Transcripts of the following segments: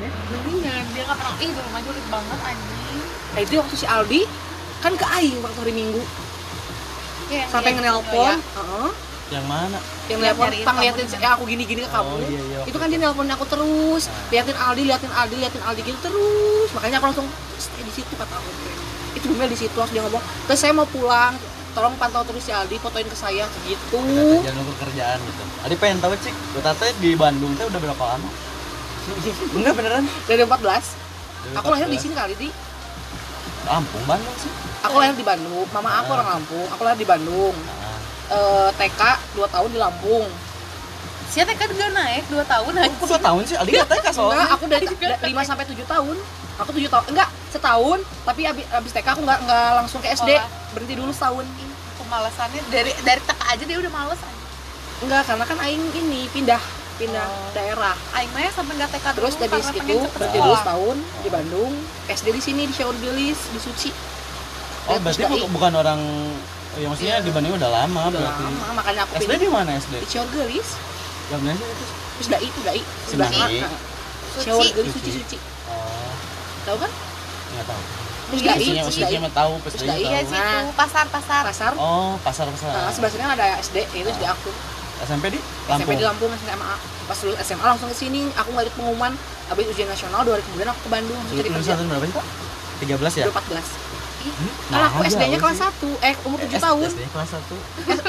mendingan dia nggak pernah ih di rumah julid banget anjing Nah itu waktu si Aldi kan ke Aing waktu hari Minggu yang sampai dia- ngenelpon, ya. Heeh. Yang mana? yang nelpon, pang liatin ya aku gini-gini ke kamu. Oh, iya, iya, itu kan dia nelpon aku terus, liatin Aldi, liatin Aldi, liatin Aldi gitu terus. Makanya aku langsung stay di situ kata aku. Itu Bumel di situ langsung dia ngomong, terus saya mau pulang, tolong pantau terus si Aldi, fotoin ke saya gitu. Jangan nunggu kerjaan gitu. Adi pengen tahu cik, gue tante di Bandung teh udah berapa lama? Enggak beneran? Dari 14 Dari Aku lahir di 14. sini kali di. Lampung, Bandung sih. Aku lahir di Bandung. Mama aku Ah. orang Lampung. Aku lahir di Bandung. Nah, Eh, TK 2 tahun di Lampung. Siapa kan gak naik 2 tahun aja aku dua tahun sih, Aldi nggak TK Enggak, soalnya. aku dari 5 sampai 7 tahun. Aku 7 tahun. Enggak, setahun, tapi abis, abis TK aku enggak enggak langsung ke SD. Berhenti dulu setahun. Kemalasannya dari dari TK aja dia udah males anjing. Enggak, karena kan aing ini pindah pindah Oh. daerah. Aing mah ya sampai gak TK Terus dari situ berhenti dulu setahun di Bandung. SD di sini di Syaur Gelis di Suci. Oh, Terus berarti bu- bukan orang ya maksudnya Iya. di Bandung udah lama Udah berarti. lama, makanya aku SD di mana SD? di Syaur Gelis. Yang mana sih itu? Terus dai itu dai. Sebelah. Suci. Syaur Gelis Suci. Suci. Oh, Tahu kan? nggak tahu. Terus dai, Maksudnya terus maksudnya dai. mah tahu, Terus dai Iya situ, Nah. pasar pasar. Pasar. Oh, pasar pasar. Nah, sebelah sini ada SD, itu SD aku. SMP di SMP Lampung. di Lampung SMA. Pas lulus SMA langsung ke sini. Aku nggak pengumuman habis ujian nasional dua hari kemudian aku ke Bandung Lu cari kerja. tahun berapa sih, Pak? 13 ya? 14. Hmm? Kan aku Nah, SD-nya kelas sih. 1, eh umur 7 Eh, tahun. SD kelas 1.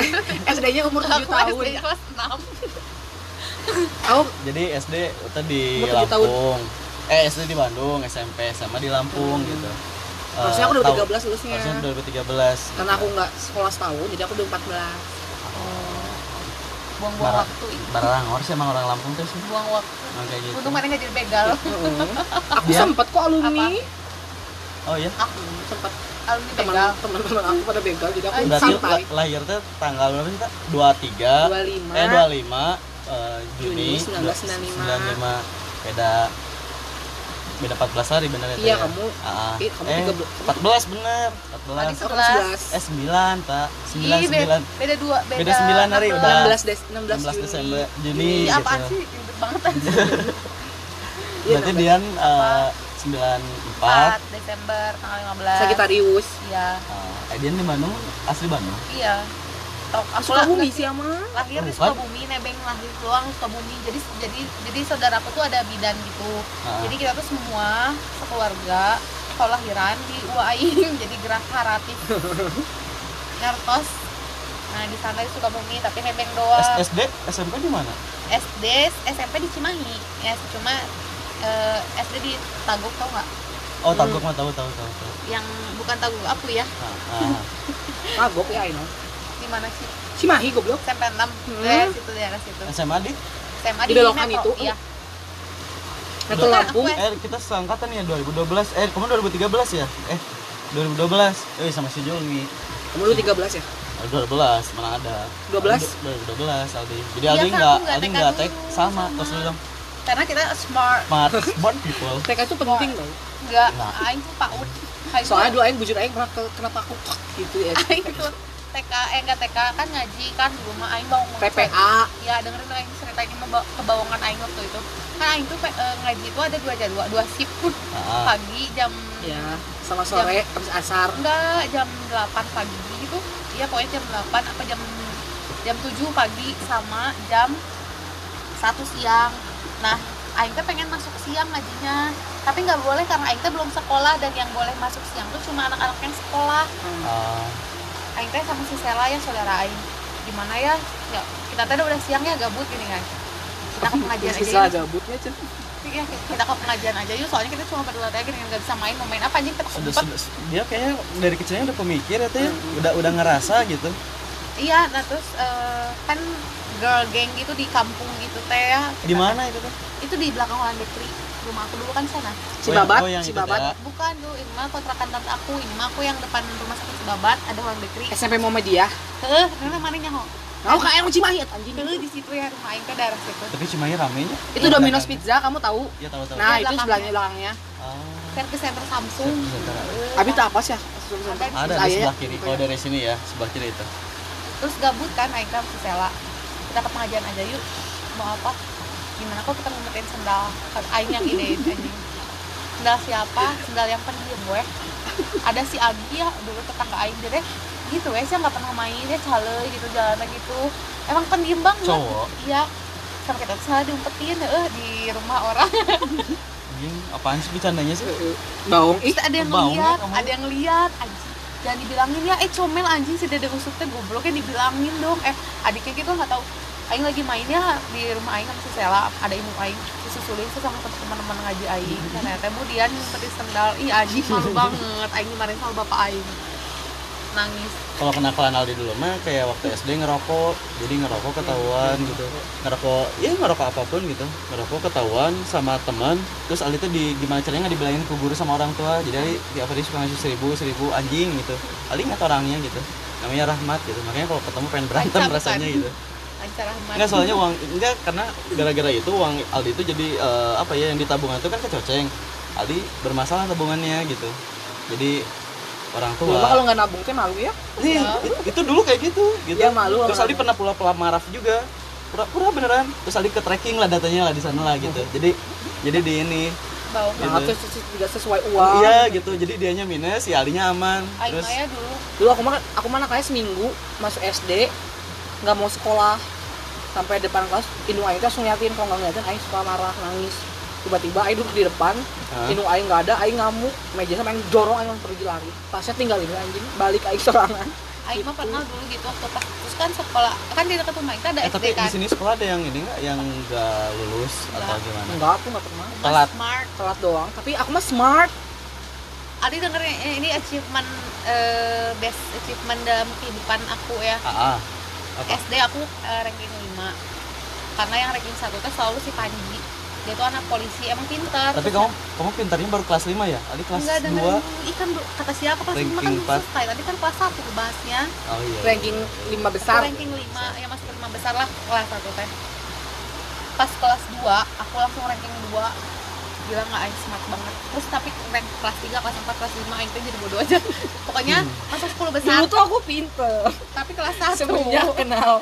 SD-nya umur 7 Aku tahun. SD kelas 6. Aku Jadi SD tadi di tujuh tahun. Lampung. Eh SD di Bandung, SMP sama di Lampung gitu. Eh, harusnya aku udah tahu- 13 lulusnya. Harusnya udah 2013. Karena aku nggak sekolah setahun, jadi aku udah 14. Buang-buang Marah. waktu. Barang, harus emang orang Lampung tuh sih. Buang waktu. Emang kayak gitu. Untung mana jadi begal. aku Dia? sempet kok alumni. Oh iya. Aku Sempet alumni begal. teman-teman aku pada begal, jadi aku Berarti santai. la- lahir teh tanggal berapa sih, Kak? 23 25. eh 25 eh, Juni, Juni 1995. 95. Beda beda 14 hari bener ya? Iya, ya? kamu. Ah, Ih, kamu eh, 13. 14 bener. Tadi 14. Aku 11. 11. Eh 9, Tak. 9 Ih, be- 9. beda dua, beda, Beda sembilan hari, apa? udah. 16 Des 16, 16 Juni. Desember Juni Ih, gitu. apaan sih? Ribet banget aja. Iya, Berarti 16. Dian eh, 94. 4 Desember tanggal 15. Sagitarius. Iya. Eh, Dian di Bandung asli Bandung. Iya. Tok, aku Suka lah- bumi sih ama. lahir di. Sukabumi, nebeng lahir doang Sukabumi. Jadi jadi jadi saudaraku tuh ada bidan gitu. Ah. Jadi kita tuh semua sekeluarga kalau lahiran di UAIM jadi gerak haratif. Ngertos. Nah, di sana di Sukabumi tapi nebeng doang. SD, SMP di mana? SD, SMP di Cimahi. Ya, cuma eh, SD di Taguk tau nggak? Oh, Tagok mah tahu tahu tahu tahu. Yang bukan Taguk aku ya. Ah, ah. Kagok ya ini. Di mana sih? Cimahi goblok. SMP 6. Hmm. Eh, situ daerah situ. SMA di SMA Di belokan Metro, itu? Iya. Satu Lampung. eh kita seangkatan ya 2012. Eh, kamu 2013 ya? Eh, 2012. Eh, sama si Jolmi. Kamu lu 13 ya? Oh, 12, mana ada? 12? Aldi 2012 Aldi. Jadi Aldi kan, enggak Aldi enggak tek sama sama. terus lu bilang Karena kita smart. smart smart people. TK itu penting tau. Enggak, Nah. aing tuh PAUD. Soalnya dulu aing bujur aing pernah ke- kenapa aku gitu ya. aing tuh TK, eh enggak TK kan ngaji kan di rumah aing bawa TPA. Ya dengerin aing cerita ini mah kebawangan aing waktu itu. Kan aing tuh eh, ngaji itu ada dua jadwal, dua shift Heeh. pagi jam Ya, sama sore habis asar. enggak jam 8 pagi gitu. Iya pokoknya jam 8 apa jam jam 7 pagi sama jam 1 siang. Nah, aing teh pengen masuk siang ngajinya. Tapi nggak boleh karena aing teh belum sekolah dan yang boleh masuk siang tuh cuma anak-anak yang sekolah. Ah, Aing teh sama si Sela ya saudara aing. Gimana ya? Ya, kita teh udah siang ya gabut gini kan. Kita ke pengajian aja. Yuk. gabutnya cuy. Iya, kita ke pengajian aja yuk. Soalnya kita cuma berdua aja gini nggak bisa main. Mau main apa anjing kita sudah, sudah, dia kayaknya dari kecilnya udah pemikir ya teh. Udah udah ngerasa gitu. Iya, nah terus eh, kan girl gang gitu di kampung gitu teh ya. Di mana itu teh? Itu di belakang Holland Bakery. Rumah aku dulu kan sana. Cibabat, Oh, yang itu Cibabat. teh. Bukan dulu, ini mah kontrakan tante aku. Ini mah aku yang depan rumah sakit Cibabat ada Holland Bakery. SMP Muhammadiyah. Heeh, mana mana nyaho. Mau ka yang Cimahi anjing. Heeh di situ ya rumah aing teh daerah situ. Tapi Cimahi ramenya. Itu Domino's Pizza, kamu tahu? Iya tahu tahu. Nah, Iya, itu belakangnya. sebelahnya belakangnya. Ah, Service center Samsung. Heeh. Abi itu apa sih ya? ada di sebelah kiri. Oh dari sini ya, sebelah kiri itu. terus gabut kan Aika si Sela kita ke pengajian aja yuk mau apa gimana? Kok kita ngumpetin sendal? Aing yang ide anjing. Sendal siapa? Sendal yang pendiam gue ada si Agi ya dulu tetangga aing dia deh. Gitu ya sih nggak pernah main dia cale gitu jalannya gitu. Emang pendiam banget Cowok? iya. Sama kita salah diumpetin eh di rumah orang. Anjing, apaan sih bercandanya sih? Baung. Ih ada yang lihat ada yang lihat anjing. Jangan dibilangin ya eh comel anjing. Si dede usutnya gobloknya dibilangin dong. Eh adiknya gitu nggak tahu Aing lagi mainnya di rumah Aing sama si Sela ada ibu Aing disusulin sih sama teman-teman ngaji Aing ternyata kemudian ngumpetin sendal ih anjing malu banget Aing kemarin sama bapak Aing nangis Kalau kenakalan Aldi dulu mah kayak waktu SD ngerokok, jadi ngerokok ketahuan gitu. Ngerokok, ya ngerokok apa pun gitu. Ngerokok ketahuan sama teman. Terus Aldi tuh di gimana caranya nggak dibilangin ke guru sama orang tua. Jadi Aldi tiap hari suka ngasih seribu, seribu anjing gitu. Aldi ingat orangnya gitu. Namanya Rahmat gitu. Makanya kalau ketemu pengen berantem rasanya kan? gitu. Lancar Enggak soalnya uang enggak karena gara-gara itu uang Aldi itu jadi eh, apa ya yang di tabungan itu kan kecoceng. Aldi bermasalah tabungannya gitu. Jadi orang tua Cuma kalau nggak nabung teh malu ya Nih, it- itu dulu kayak gitu, gitu. Iya, malu, Terus. Aldi pernah pula-pula maraf juga. Pura-pura beneran. Terus Aldi ke tracking lah datanya lah di sana lah gitu. Jadi jadi di ini bau Gitu. Nah, terus tidak sesuai uang iya gitu. Jadi dianya minus, si Aldinya aman. Aing Terus Maya dulu dulu aku mah aku mana kayak seminggu masuk SD nggak mau sekolah. Sampai depan kelas indung aing langsung ngeliatin kalau nggak ngeliatin aing suka marah nangis. Tiba-tiba aing duduk di depan Hah? indung aing nggak ada aing ngamuk. Meja sama aing jorong aing langsung pergi lari. Tasnya tinggal ini anjing balik aing sorangan. Aing mah pernah dulu gitu waktu pas terus kan sekolah kan di dekat rumah kita ada eh SD tapi kan? di sini sekolah ada yang ini enggak yang enggak lulus atau Nggak. gimana? enggak aku nggak pernah. Telat. smart. Telat doang. Tapi aku mah smart. Adi denger ini ini achievement eh, best achievement dalam kehidupan aku ya. AA. Apa? SD aku eh, ranking 5 karena yang ranking 1 tuh selalu si Panji dia tuh anak polisi emang pintar Tapi kamu kamu pintarnya baru kelas 5 ya? Aldi kelas enggak dengerin 2. dulu. Ih, kan bu- kata siapa kelas 5 kan Ranking belum empat. selesai tadi kan kelas 1 bahasnya Oh iya. ranking lima aku besar ranking 5 ya masuk ke 5 besar lah kelas 1 teh pas kelas 2 aku langsung ranking 2 gila nggak Aing smart banget. Terus tapi rank kelas 3, kelas 4, kelas 5 Aing tuh jadi bodoh aja. Pokoknya masuk 10 besar. Dulu tuh aku pinter. Tapi kelas 1 semenjak kenal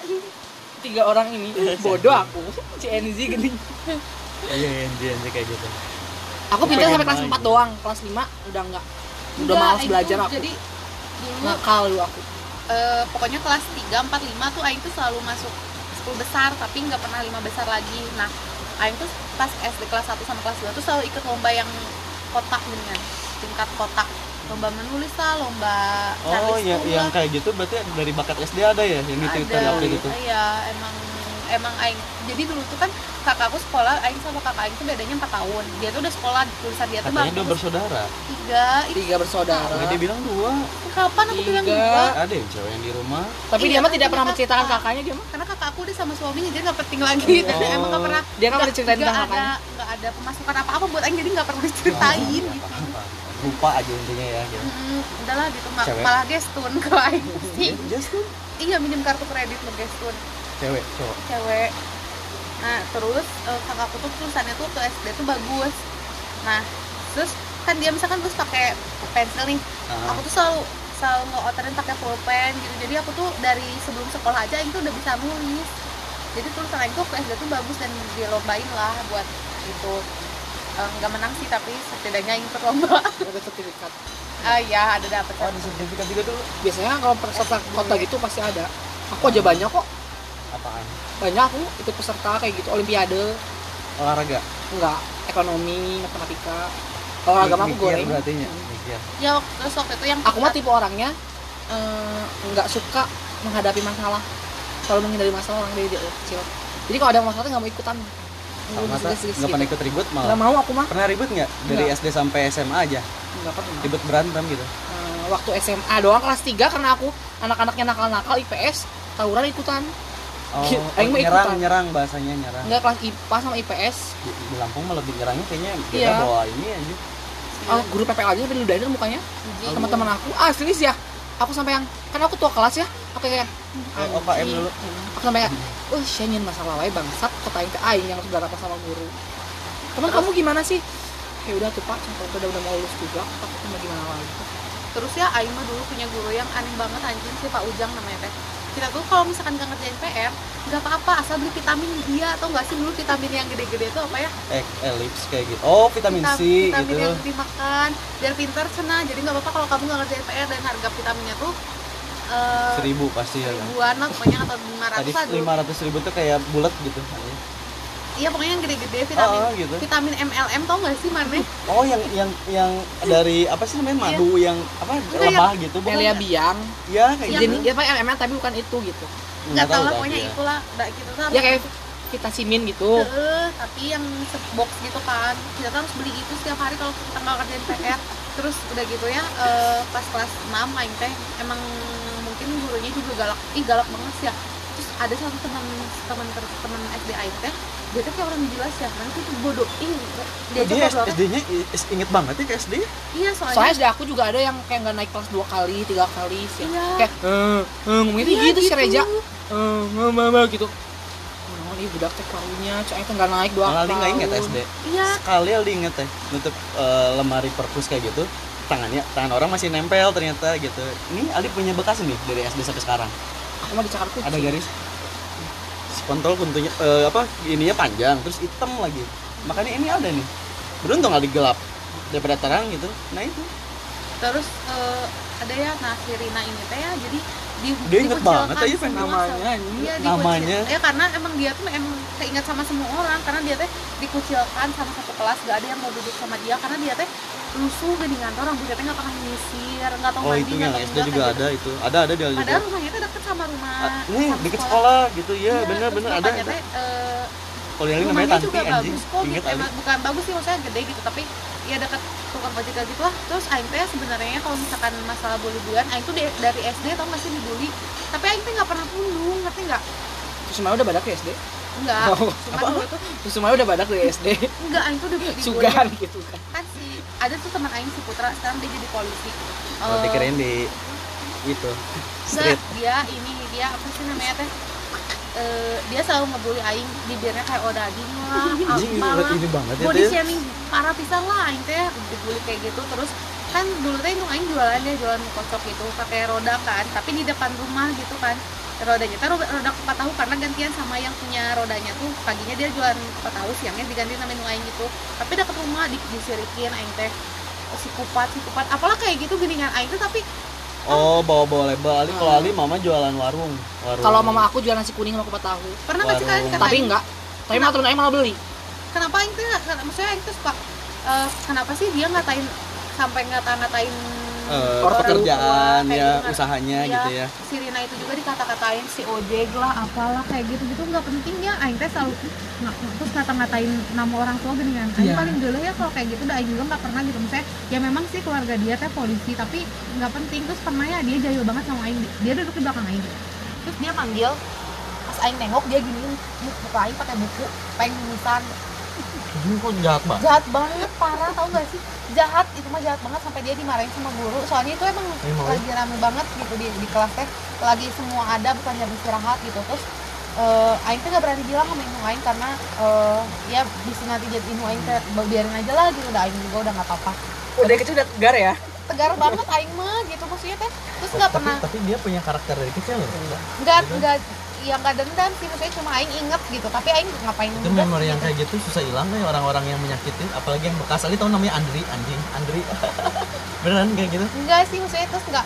tiga orang ini bodoh aku. CNZ gini. Iya, iya, iya, iya, kayak gitu. aku pinter sampai kelas main. 4 doang. Kelas 5 udah enggak udah malas belajar aku. jadi dulu nakal dulu aku. Eh, pokoknya kelas 3, 4, 5 tuh Aing tuh selalu masuk 10 besar tapi nggak pernah 5 besar lagi. Nah Aing tuh pas SD kelas 1 sama kelas 2 tuh selalu ikut lomba yang kotak dengan tingkat kotak. Lomba menulis lah, lomba Oh, ya, tuh yang kayak gitu berarti dari bakat SD ada ya yang itu itu ada gitu. iya emang emang aing jadi dulu tuh kan kakakku sekolah aing sama kakak aing tuh bedanya 4 tahun dia tuh udah sekolah tulisan dia tuh Katanya dua bagus bersaudara. tiga tiga bersaudara Nah, dia bilang dua. kapan aku bilang Tiga. dua Ada yang cewek yang di rumah. tapi Iya, dia mah tidak dia pernah kakak. menceritakan kakaknya dia mah karena kakak aku udah sama suaminya jadi nggak penting lagi Oh. emang nggak pernah dia nggak pernah ceritain nggak tentang ada kakaknya nggak ada pemasukan apa apa buat aing jadi nggak perlu diceritain gitu. Lupa aja intinya ya gitu. Mm, udahlah gitu malah gestun kalau aing sih tuh iya minjem kartu kredit lo gestun cewek, cowok. cewek. Nah terus eh, kakakku tuh tulisannya tuh ke SD tuh bagus. Nah terus kan dia misalkan terus pakai pensil nih. Ah, aku tuh selalu selalu nge-orderin pakai pulpen gitu. Jadi aku tuh dari sebelum sekolah aja itu udah bisa nulis. Jadi tulisan aku ke SD tuh bagus dan dilombain lah buat itu. Eh, nggak menang sih tapi setidaknya ikut lomba. Ada sertifikat. Ah ya ada dapet. Oh, ada sertifikat juga dulu. biasanya kalau peserta kota gitu pasti ada. Aku aja banyak kok Apaan? banyak aku ikut peserta kayak gitu olimpiade Olahraga. enggak ekonomi matematika olahraga mah aku goreng berarti ya. Mikir. ya waktu- itu yang aku mah tipe orangnya eh, nggak suka menghadapi masalah selalu menghindari masalah orang dari dia kecil jadi kalau ada masalah tuh nggak mau ikutan Sama Nggak masa nggak pernah gitu. ikut ribut nggak malah. mau aku mah Pernah ribut nggak dari Nggak. SD sampai SMA aja? nggak pernah Ribut berantem gitu. Eh, waktu SMA doang kelas 3 karena aku anak-anaknya nakal-nakal IPS tawuran ikutan Oh, oh, aing mah nyerang, ikutan. nyerang bahasanya nyerang. enggak kelas IPA sama IPS Di, di Lampung mah lebih nyerangnya kayaknya beda Iya. bawa ini aja. oh, guru PPL aja sampai diludahin tuh mukanya teman-teman aku ah serius ya aku sampai yang kan aku tua kelas ya aku kayak Oh, OKM anjing. dulu. aku sampai kayak oh nyen masalah wae bangsat kotain ke aing yang sudah apa sama guru teman kamu gimana sih ya udah tuh pak contoh udah udah mau lulus juga aku mau gimana lagi terus ya Aing mah dulu punya guru yang aneh banget anjing sih Pak Ujang namanya teh kita tuh kalau misalkan nggak ngerjain PR nggak apa-apa asal beli vitamin dia atau nggak sih dulu vitamin yang gede-gede itu apa ya Eh, elips kayak gitu. Oh, vitamin Vita- C vitamin gitu. yang dimakan biar pinter cena jadi nggak apa-apa kalau kamu nggak ngerjain PR dan harga vitaminnya tuh eh, Seribu pasti ya kan. ribuan lah pokoknya atau lima Tadi ratus dulu lima ratus ribu tuh kayak bulat gitu. Iya pokoknya yang gede-gede vitamin Oh, gitu. vitamin MLM tau nggak sih mana Oh, yang yang yang dari apa sih namanya madu yang apa Enggak, lemah gitu bukan? Elia Biang Ya kayak Yang- gitu. dia pakai elemen tapi bukan itu gitu nggak tahu lah pokoknya ya. itulah udah gitu tuh ya kayak vitamin gitu Heeh, tapi yang box gitu kan kita harus beli itu setiap hari kalau kita nggak kerjain PR terus udah gitu ya eh, pas kelas 6 aing teh emang mungkin gurunya juga galak ih galak banget sih ya terus ada satu teman teman teman SD aing teh dia tuh kayak orang jelas ya nanti tuh bodoh? Ih dia Dia bodoh SD-nya inget banget ya ke SD. iya soalnya, soalnya SD aku juga ada yang kayak nggak naik kelas dua kali tiga kali sih. Iya. kayak eh eh ngomong gitu Iya, gitu. Si Reja. Eh mama gitu. Oh ini budak teh karunya cai teh nggak naik dua Aldi nggak inget. SD. iya. Sekali Aldi inget teh nutup eh, lemari perpus kayak gitu tangannya tangan orang masih nempel ternyata gitu. Ini Aldi punya bekas nih dari SD sampai sekarang? Aku mah dicakar kucing. Ada garis kontol kuntunya eh, apa ininya panjang terus hitam lagi. Makanya ini ada nih. Beruntung Aldi gelap daripada terang gitu. Nah itu. Terus eh, ada ya nah si Rina ini teh ya jadi di, Dia inget banget aja, semua namanya iya, Namanya. ya karena emang dia tuh emang keinget sama semua orang karena dia teh dikucilkan sama satu kelas gak ada yang mau duduk sama dia karena dia teh lusuh gini ngantor rambutnya nggak pernah nyisir nggak tahu oh mandi itu nggak tahu SD enggak, juga kayak ada itu. Ada ada di gitu. juga padahal rumahnya teh deket sama rumah Ah, ini sama deket sekolah gitu ya Iya, bener bener ada ada. eh, kalau yang ini namanya rumahnya Tanti juga anjing. bagus kok inget gitu. emang bukan bagus sih maksudnya gede gitu tapi ya dekat tukang ojek gitu lah. Terus Aing teh sebenarnya kalau misalkan masalah bully-bulian Aing tuh di- dari SD tau gak sih dibully tapi Aing teh nggak pernah pundung ngerti nggak? Terus Sumaya udah badak ya SD enggak Oh, cuma apa? dulu tuh. Terus Sumaya udah badak dari SD enggak Aing tuh udah dibully sugan gitu kan. Kan ada tuh teman Aing si Putra sekarang dia jadi polisi. Kalau Eh, dikirain di itu street. dia ini dia apa sih namanya teh? Eh, dia selalu ngebully Aing bibirnya kayak odading lah anjing ini, apalah ini banget ya body shaming parah pisan lah aing teh dibully kayak gitu. Terus kan dulu teh aing jualan dia jualan kocok gitu pakai roda kan tapi di depan rumah gitu kan rodanya. Teh roda, roda kupat tahu karena gantian sama yang punya rodanya tuh paginya dia jualan kupat tahu siangnya diganti sama nu aing gitu. Tapi deket rumah di, disirikin aing teh. Si kupat si kupat. Apalah kayak gitu geningan aing tuh tapi oh bawa bawa label. Ali kalau Hmm. Ali mama jualan warung. Warung. Kalau mama aku jualan nasi kuning sama kupat tahu pernah nggak sih kalian kata tapi enggak tapi malah temen Aing malah beli. Kenapa aing tuh maksudnya aing tuh suka eh, kenapa sih dia ngatain sampai ngata-ngatain Eh, orang pekerjaan ya gitu kan. usahanya Iya, gitu ya. Si Rina itu juga dikata-katain si ojek lah apalah kayak gitu gitu nggak penting ya aing teh selalu nggak terus kata-ngatain nama orang tua gini kan. Aing Iya. paling dulu ya kalau kayak gitu udah aing juga nggak pernah gitu. Misalnya ya memang sih keluarga dia teh polisi tapi nggak penting. Terus pernah ya dia jahil banget sama aing. Dia duduk di belakang aing. Terus dia manggil pas aing nengok dia gini buka aing pakai buku pengen tulisan ini kok jahat banget? Jahat banget parah tau gak sih? Jahat itu mah jahat banget sampai dia dimarahin sama guru. Soalnya itu emang Emang. lagi rame banget gitu di, di kelas teh. Lagi semua ada bukan jam istirahat gitu. Terus eh Aing tuh gak berani bilang sama Inu Aing karena eh ya bisa nanti jadi Inu Aing teh biarin aja lah gitu. Udah Aing juga udah nggak apa-apa. Udah kecil udah tegar ya? Tegar banget Aing mah gitu maksudnya teh. Terus nggak pernah tapi dia punya karakter dari kecil loh nggak nggak ya nggak dendam sih maksudnya cuma Aing inget gitu tapi Aing ngapain itu memori yang gitu. kayak gitu susah hilang kayak orang-orang yang menyakiti apalagi yang bekas. Ali tahu namanya Andri anjing. Andri beneran kayak gitu? Enggak sih maksudnya terus enggak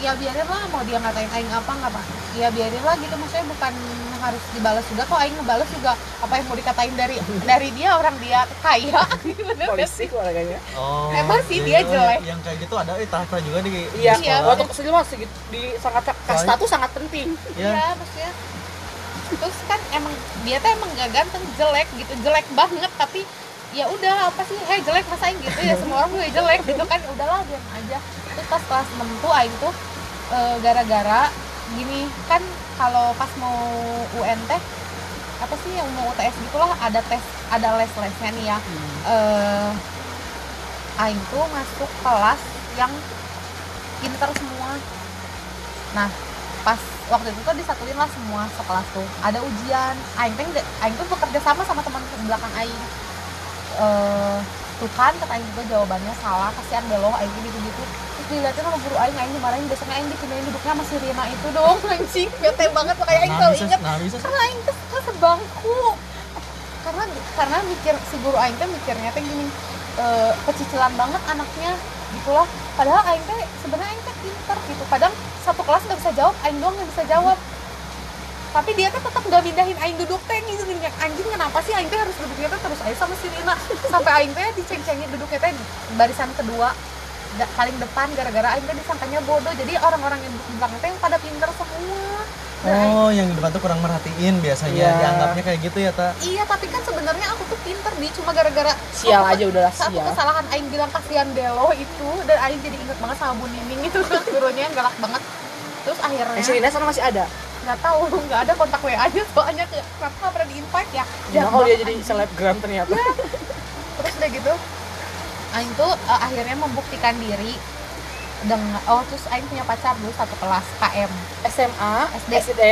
ya biarin lah mau dia ngatain aing apa nggak apa ya biarin lah gitu. Maksudnya bukan harus dibalas juga kok aing ngebalas juga apa yang mau dikatain dari dari dia orang dia kaya. Polisi keluarganya. Oh Emang sih iya, dia iya, jelek. yang kayak gitu ada eh tahta juga di iya Iya, untuk ke sini mah segit di sangat kasta tuh sangat penting. Ya Iya maksudnya. Terus kan emang dia tuh emang gak ganteng jelek gitu jelek banget tapi ya udah apa sih? Hei jelek masa aing gitu ya? Semua orang juga jelek gitu kan? Udahlah diam aja. Terus pas kelas 6 tuh aing tuh eh, gara-gara gini kan kalau pas mau UN teh apa sih yang mau UTS gitulah ada tes ada les-lesnya nih ya. Eh aing tuh masuk kelas yang pinter semua. Nah pas waktu itu tuh disatuin lah semua sekelas tuh. Ada ujian. Aing nggak- aing tuh bekerja sama sama teman belakang aing. Eh tuh kan kata aing juga jawabannya salah. Kasihan deh loh aing gitu gitu terus dilihatin sama guru aing aing dimarahin besoknya aing dipindahin duduknya sama si Rina itu dong anjing. Bete banget makanya aing bisa, inget karena aing tuh tuh sebangku. Karena karena mikir si guru aing tuh mikirnya tuh gini eh, pecicilan banget anaknya gitulah padahal aing teh sebenarnya aing teh pinter gitu. Kadang satu kelas nggak bisa jawab aing doang yang bisa jawab tapi dia tuh tetap gak mindahin aing duduk teh gitu gini anjing kenapa sih aing teh harus duduknya teh? Terus aing sama si Rina. Sampai aing teh diceng-cengin duduknya teh barisan kedua da- paling depan gara-gara aing teh disangkanya bodoh. Jadi orang-orang yang duduk di belakang teh yang pada pinter semua. Aing- Oh, yang di depan tuh kurang merhatiin biasanya Iya. dianggapnya kayak gitu ya, Ta. iya tapi kan sebenarnya aku tuh pinter di cuma gara-gara sial aja udahlah satu sial. kesalahan aing bilang kasihan Delo itu dan aing jadi inget banget sama Bu Nining itu gurunya yang galak banget. Terus akhirnya Eh, si Rina sana masih ada nggak tahu nggak ada kontak WA aja soalnya ke- kenapa nggak pernah di invite ya. Jangan Jahat kalau dia jadi selebgram ternyata? Terus udah gitu Aing tuh eh, akhirnya membuktikan diri dengan oh terus Aing punya pacar dulu satu kelas KM SMA SD. SD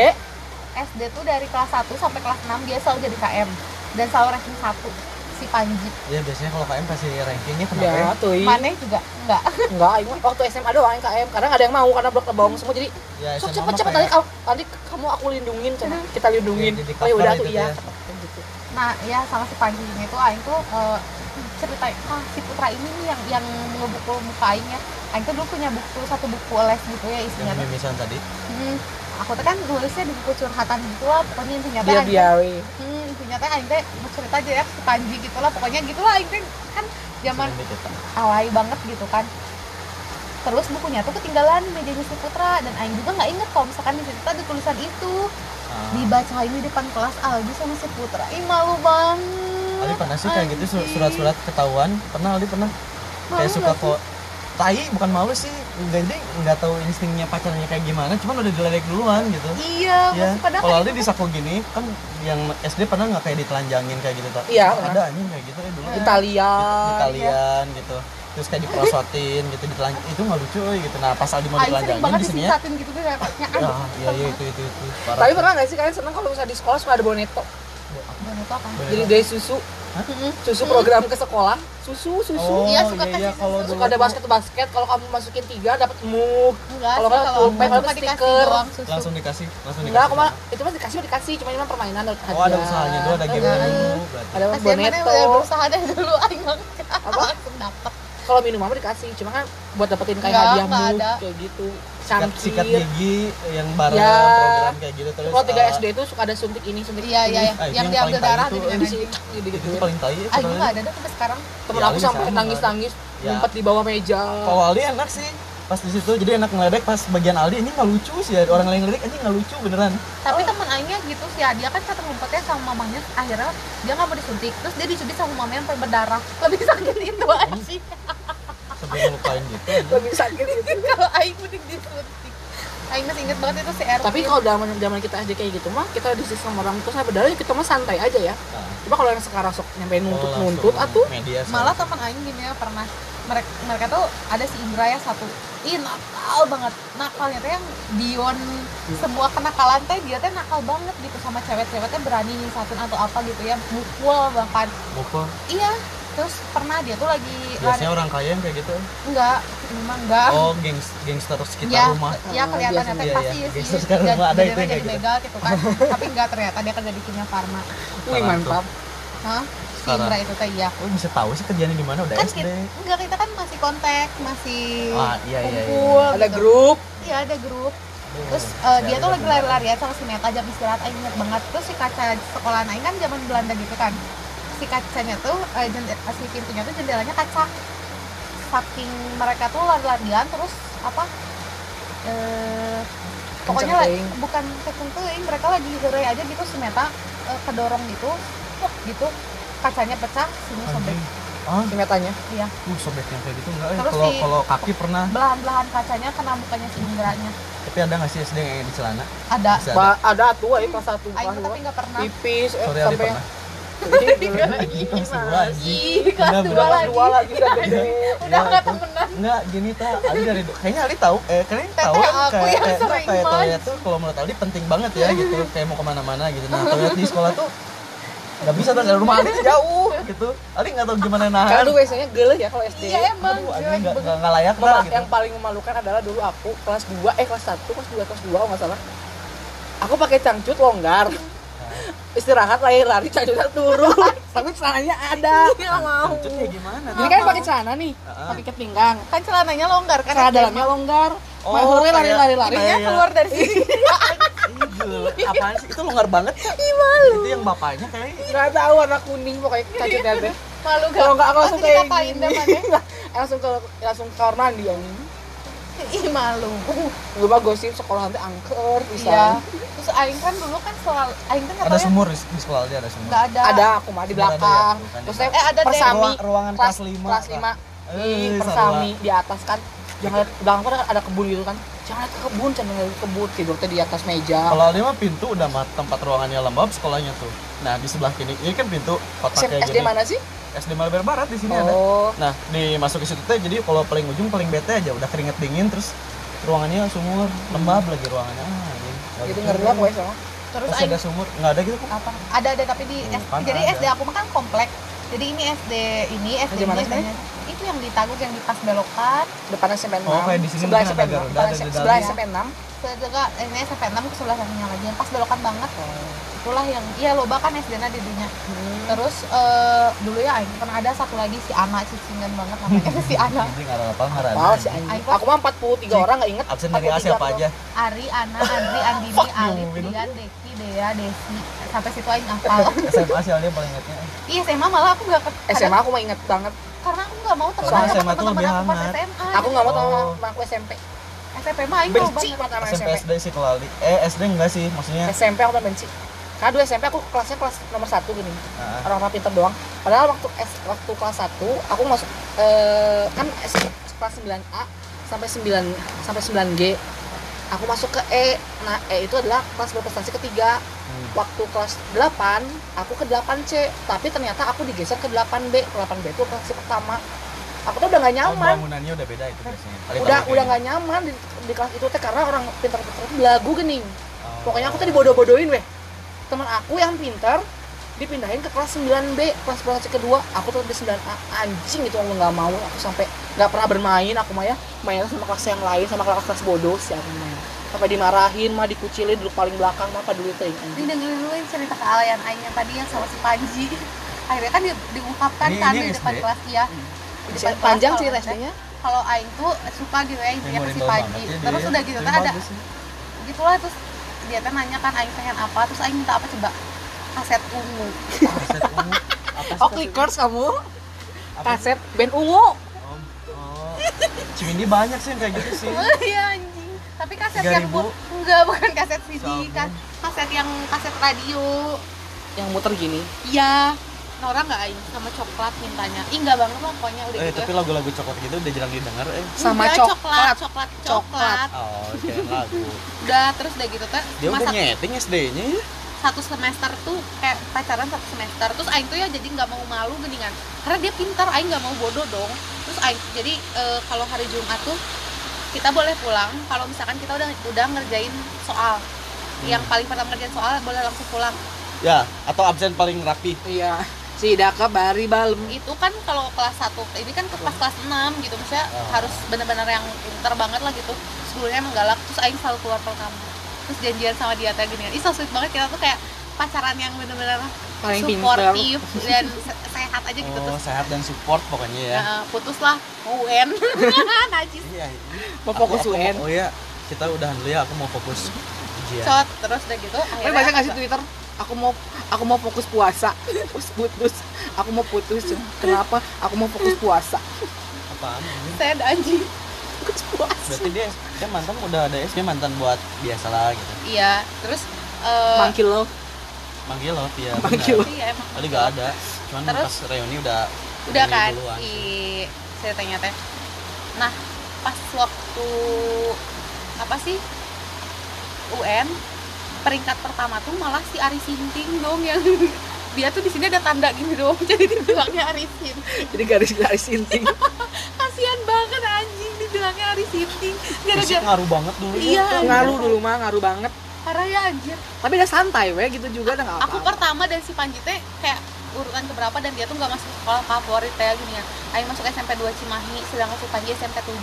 SD tuh dari kelas 1 sampai kelas 6 dia selalu jadi KM dan selalu ranking 1 si Panji. Ya biasanya kalau KM kasih rankingnya kenapa ya? Ya? tuh Mane juga enggak. Enggak Aing mah waktu SMA doang KM karena nggak ada yang mau karena blok bohong semua jadi Ya, sok SMA cepet cepet nanti kamu nanti kamu aku lindungin cina. kita lindungin. Ya, jadi oh ya udah cover tuh gitu iya. ya. Gitu. Nah ya sama si Panji ini tuh Aing tuh eh, cerita ah si Putra ini nih yang yang ngebukul muka Aing ya. Aing tuh dulu punya buku satu buku les gitu ya isinya Yang mimisan tadi. Hmm, aku tuh kan nulisnya di buku curhatan gitu lah pokoknya intinya biar biawi hmm, intinya teh Aing teh cerita aja ya si Panji gitu lah pokoknya gitu lah Aing teh kan zaman alay banget gitu kan. Terus bukunya tuh ketinggalan di mejanya si Putra dan Aing juga nggak inget kalau misalkan di situ tuh ada tulisan itu. Ah. dibacain di depan kelas Aldi sama si Putra. Ih malu banget. Aldi pernah sih kayak gitu surat-surat ketahuan. Pernah Aldi pernah? Malu kayak suka kok tai bukan malu sih jadi nggak tahu instingnya pacarnya kayak gimana cuman udah diledek duluan gitu. Iya ya. masih pada kalau Aldi di saku gini kan yang SD pernah nggak kayak ditelanjangin kayak gitu tak Iya, ada anjing kayak gitu ya dulu. Italia Italian gitu. Terus kayak diprosotin gitu ditelanjang itu nggak lucu gitu. Nah pas Aldi mau ditelanjangin banget di sini ya. gitu tuh kayak "Nya, ya ah, iya iya itu itu itu. Tapi pernah nggak sih kalian seneng kalau misalnya di sekolah suka ada boneto Boneto apa? Jadi dari susu? Susu program. Ke sekolah? Susu susu. Oh Iya, suka iya iya kasih kalau suka ada basket basket kalau kamu masukin tiga dapat Enggak Kalau nggak kalau pulpen, aku kalau cuma dikasih stiker. langsung dikasih langsung enggak aku dikasih mah itu mah dikasih dikasih cuma ini mah permainan dapat oh ada usahanya dulu ada game dulu berarti. Ada boneto udah berusaha deh dulu Aing Apa? langsung dapet kalau minum mah dikasih cuma kan buat dapetin kayak hadiah mug ada. kayak gitu sikat, sikat cangkir gigi yang bareng Ya. program kayak gitu terus kalau tiga uh, SD itu suka ada suntik ini suntik Iya iya iya, Ah, itu yang yang diambil darah itu, eh, di anjing. sini gitu itu gitu tuh paling tai ya nggak ada deh sampai sekarang. temen Ya, aku sampai nangis nangis Ya. ngumpet di bawah meja kalau Aldi enak sih pas di situ jadi enak ngeledek pas bagian Aldi ini nggak lucu sih ya orang lain ngeledek ini nggak lucu beneran. Tapi temen Aingnya gitu sih ya, dia kan kata ngumpetnya sama mamanya akhirnya dia nggak mau disuntik, terus dia dicubit sama mamanya sampai berdarah. Lebih sakit itu anjing. sampai ngelupain gitu lebih sakit gitu Kalau Aing mending disuntik. Aing masih inget banget itu si Erwin. tapi kalau zaman zaman kita SD kayak gitu mah kita di sama orang tua saya berdarah kita mah santai aja ya. Nah, coba kalau yang sekarang sok nyampe nuntut oh, nuntut langsung atuh. media malah teman Aing gini ya pernah mereka mereka tuh ada si Indra ya satu. Ih nakal banget. Nakalnya tuh yang beyond semua kenakalan teh dia teh nakal banget gitu sama cewek-ceweknya berani nyisatin atau apa gitu ya. Mukul bahkan. Mukul? Iya. Terus pernah dia tuh lagi biasanya orang kaya yang kayak gitu? Enggak. Memang enggak. Oh gengs gangster sekitar ya, rumah. Ya kelihatannya biasanya, teh pasti iya. ya. sih Gangster sekarang jadi- mah ada itu. kayak gitu. gitu kan. Tapi enggak ternyata dia kerja di kimia farma. Wih mantap. Hah? Indra itu teh iya. Oh bisa tahu sih kerjanya di mana? Udah kan SD kita, enggak kita kan masih kontak masih ah iya iya iya. kumpul ada gitu. grup. Iya ada grup. Aduh, terus eh, dia tuh lagi lari-larian sama si Meta jam istirahat Aing inget banget. Terus si kaca sekolah Aing kan zaman Belanda gitu kan. Si kacanya tuh eh, jende- si pintunya tuh jendelanya kaca. Saking mereka tuh lari-larian terus apa eh pokoknya Kenceng la- teuing. bukan kenceng teuing, mereka lagi gerai aja gitu si Meta eh, kedorong gitu wah, gitu kacanya pecah sini sobek. Ah si metanya iya. Uh sobek yang kayak gitu enggak ya Terus kalau si- kalau kaki pernah? Belahan-belahan kacanya kena mukanya si Indranya. Tapi ada nggak sih SD yang di celana? Ada. Bisa ada. ba ada tuh ya kelas satu kelas tapi nggak pernah. Tipis eh, sorry sampai pernah. Ih, kelas dua kelas Udah dua lagi. dua lagi udah gede. Udah Ya, nggak temenan. Enggak, gini ta, Ali dari kayaknya Ali tahu, eh kalian tahu kan aku kayak yang kayak, toilet tuh kalau menurut Ali penting banget ya gitu, kayak mau ke mana-mana gitu. Nah toilet di sekolah tuh nggak bisa tuh dari rumah Ali jauh gitu. Ali nggak tahu gimana karena nahan tuh biasanya gele ya kalau SD iya emang. Aduh, Ali nggak nggak layak lah gitu. yang paling memalukan adalah dulu aku kelas 2 eh kelas 1 kelas 2 kelas 2 kalau nggak salah. Aku pakai cangcut longgar istirahat lari-lari cangcutnya turun. Tapi celananya ada. Nggak mau. Cangcutnya gimana? Jadi kan pakai celana nih pakai ikat pinggang kan celananya longgar kan? Celana dalamnya mah. longgar. Oh, oh, lari lari lari lari. Kayak- keluar dari sini. Ih, gila. apaan sih? Itu longgar banget. Itu yang bapaknya kayak. Nggak tahu warna kuning pokoknya cangcutnya teh malu kalau nggak aku langsung kayak gini. langsung ke langsung ke kamar mandi yang ih malu. Gue mah gosip sekolah nanti angker bisa. Iya. Terus aing kan dulu kan selalu aing kan ada ya sumur di di sekolah dia ada sumur. Nggak ada. Ada aku mah di belakang ada ya? Terus saya Eh, ada persami Ruang- ruangan kelas lima, kelas Kak. lima. Eh, di persami di atas kan jangan lihat belakang kan ada kebun gitu kan. Jangan lihat ke kebun jangan lihat ke kebun. Tidur di atas meja. Kalau Ali mah pintu udah mah tempat ruangannya lembab sekolahnya tuh. Nah di sebelah kiri ini kan pintu kotak kayak SD gini. mana sih? SD Malber Barat di sini ada. Oh. Nah, dimasuk ke situ teh jadi kalau paling ujung paling bete aja. Udah keringet dingin terus ruangannya sumur, lembab lagi ruangannya. Ah, gitu ngeri lah pokoknya sama terus Terus ada sumur, nggak ada gitu kok. apa? Ada ada tapi di Oh, S- jadi ada. SD aku mah kan komplek jadi ini SD ini SD sebenarnya? SD-nya. itu yang di Taguk yang di pas belokan depan SMP 6 Oh, kayak di sini sebelah SMP ada 6 Garuda, depan ada SMP di sebelah. SMP 6 sedekat ini SMP 6 ke sebelah satunya lagi yang pas belokan banget itulah yang iya loba kan SD na di dunia terus eh, dulu ya Aing pernah ada satu lagi si Ana cicingan banget namanya si Ana apa. Apa sih anjing? Aku mah 43 orang nggak inget. Absen dari A siapa aja? Ari Ana Andri Andini Ali. Trian Deki Dea Desi sampai situ Aing hafal SMA sih dia paling ingetnya. iya SMA malah aku gak ke SMA aku mah inget banget. karena aku gak mau Soalnya sama SMA tuh teman-teman lebih aku pas hangat. SMA Aku nggak mau sama Oh. sama aku SMP. SMP mah Aing Benci banget sama SMP. SD sih kalau Ali. Eh SD enggak sih, maksudnya. SMP aku benci. Karena dulu SMP aku kelasnya kelas nomor satu gini. Nah, Orang-orang pintar doang. Padahal waktu S, waktu kelas 1 aku masuk eh, kan S, kelas 9A sampai 9 sampai 9G. Aku masuk ke E. Nah, E itu adalah kelas berprestasi ketiga. hmm. Waktu kelas 8, aku ke 8C. Tapi ternyata aku digeser ke 8B. Ke 8B itu kelas pertama. Aku tuh udah gak Oh, nyaman. bangunannya udah beda itu biasanya. Udah udah nggak nyaman di, di kelas itu teh karena orang pintar-pintar itu belagu gening. Oh. pokoknya aku tadi bodoh-bodohin weh teman aku yang pintar dipindahin ke kelas 9B kelas berprestasi kedua. Aku tuh di 9A anjing itu aku nggak mau. Aku sampai nggak pernah bermain. Aku mah ya main sama kelas yang lain sama kelas kelas bodoh sih aku main sampai dimarahin mah dikucilin duduk paling belakang mah apa dulu teh Ini anjing dengerin dulu yang cerita kealayan Aing yang tadi yang sama si Panji. Akhirnya kan di- diungkapkan Ini- kan ini di depan SD? kelas ya di depan kelas panjang cerita salah. SD-nya kalau Aing tuh suka gitu ya intinya ke si Panji. ya terus udah gitu Tapi kan ada sih. gitulah terus dia teh nanya kan Aing pengen apa terus Aing minta apa coba kaset ungu. Kaset ungu. Apa sih oh kaset clickers kamu? Kaset band ungu. Oh, oh. Cimindi banyak sih yang kayak gitu sih. iya anjing. Tapi kaset yang 3.000. bu- enggak bukan kaset CD kan kaset yang kaset radio. Yang muter gini? Iya. Nora nggak Aing sama coklat mintanya. Ih enggak banget lah pokoknya udah Eh, gitu tapi lagu-lagu coklat gitu udah jarang didengar eh. sama Udah, coklat. coklat coklat. Coklat. Oh, kayak lagu. udah terus udah gitu teh Dia cuma udah nyeting SD-nya ya. Satu semester tuh kayak pacaran satu semester terus Aing tuh ya jadi nggak mau malu geningan karena dia pintar Aing nggak mau bodoh dong. Terus Aing jadi eh, kalau hari Jumat tuh kita boleh pulang. Kalau misalkan kita udah udah ngerjain soal yang paling pertama ngerjain soal boleh langsung pulang. Ya, atau absen paling rapi. iya si Daka bari balem. Itu kan kalau kelas 1 ini kan ke pas kelas 6 gitu maksudnya Oh. harus benar-benar yang pintar banget lah gitu. Sebelumnya emang galak terus Aing selalu keluar pertama terus janjian sama dia teh gini ih so sweet banget kita tuh kayak pacaran yang benar-benar paling pintar suportif dan se- sehat aja gitu Oh, terus. sehat dan support pokoknya ya. ya, putus lah mau UN najis. Iya. mau Aku- fokus aku UN mau- Oh iya, kita udahan dulu ya, aku mau fokus ujian. cot terus udah gitu akhirnya banyak ngasih Twitter? Aku mau aku mau fokus puasa. Terus putus. Aku mau putus. Kenapa? Aku mau fokus puasa. Apaan ini? anjing puasa Berarti dia, dia mantan udah ada dia mantan buat biasa lah gitu. iya terus eh, manggil lo Manggil loh, ya. Manggil. benar. iya emang Tadi gak ada. Cuman Terus? pas reuni udah udah reuni kan duluan. si ceritanya teh nah pas waktu apa sih UN peringkat pertama tuh malah si Ari Sinting dong yang dia tuh di sini ada tanda gini dong jadi dibilangnya Ari Sinting jadi garis garis inting kasihan banget anjing dibilangnya Ari Sinting gara-gara ngaruh banget dulu Iya. ya. ngaruh dulu mah ngaruh banget. Parah ya anjir. Tapi udah santai we gitu juga udah aku apa pertama dan si Panji teh kayak urutan keberapa dan dia tuh nggak masuk sekolah favorit kayak gini ya. Aing masuk SMP 2 Cimahi sedangkan si Panji SMP 7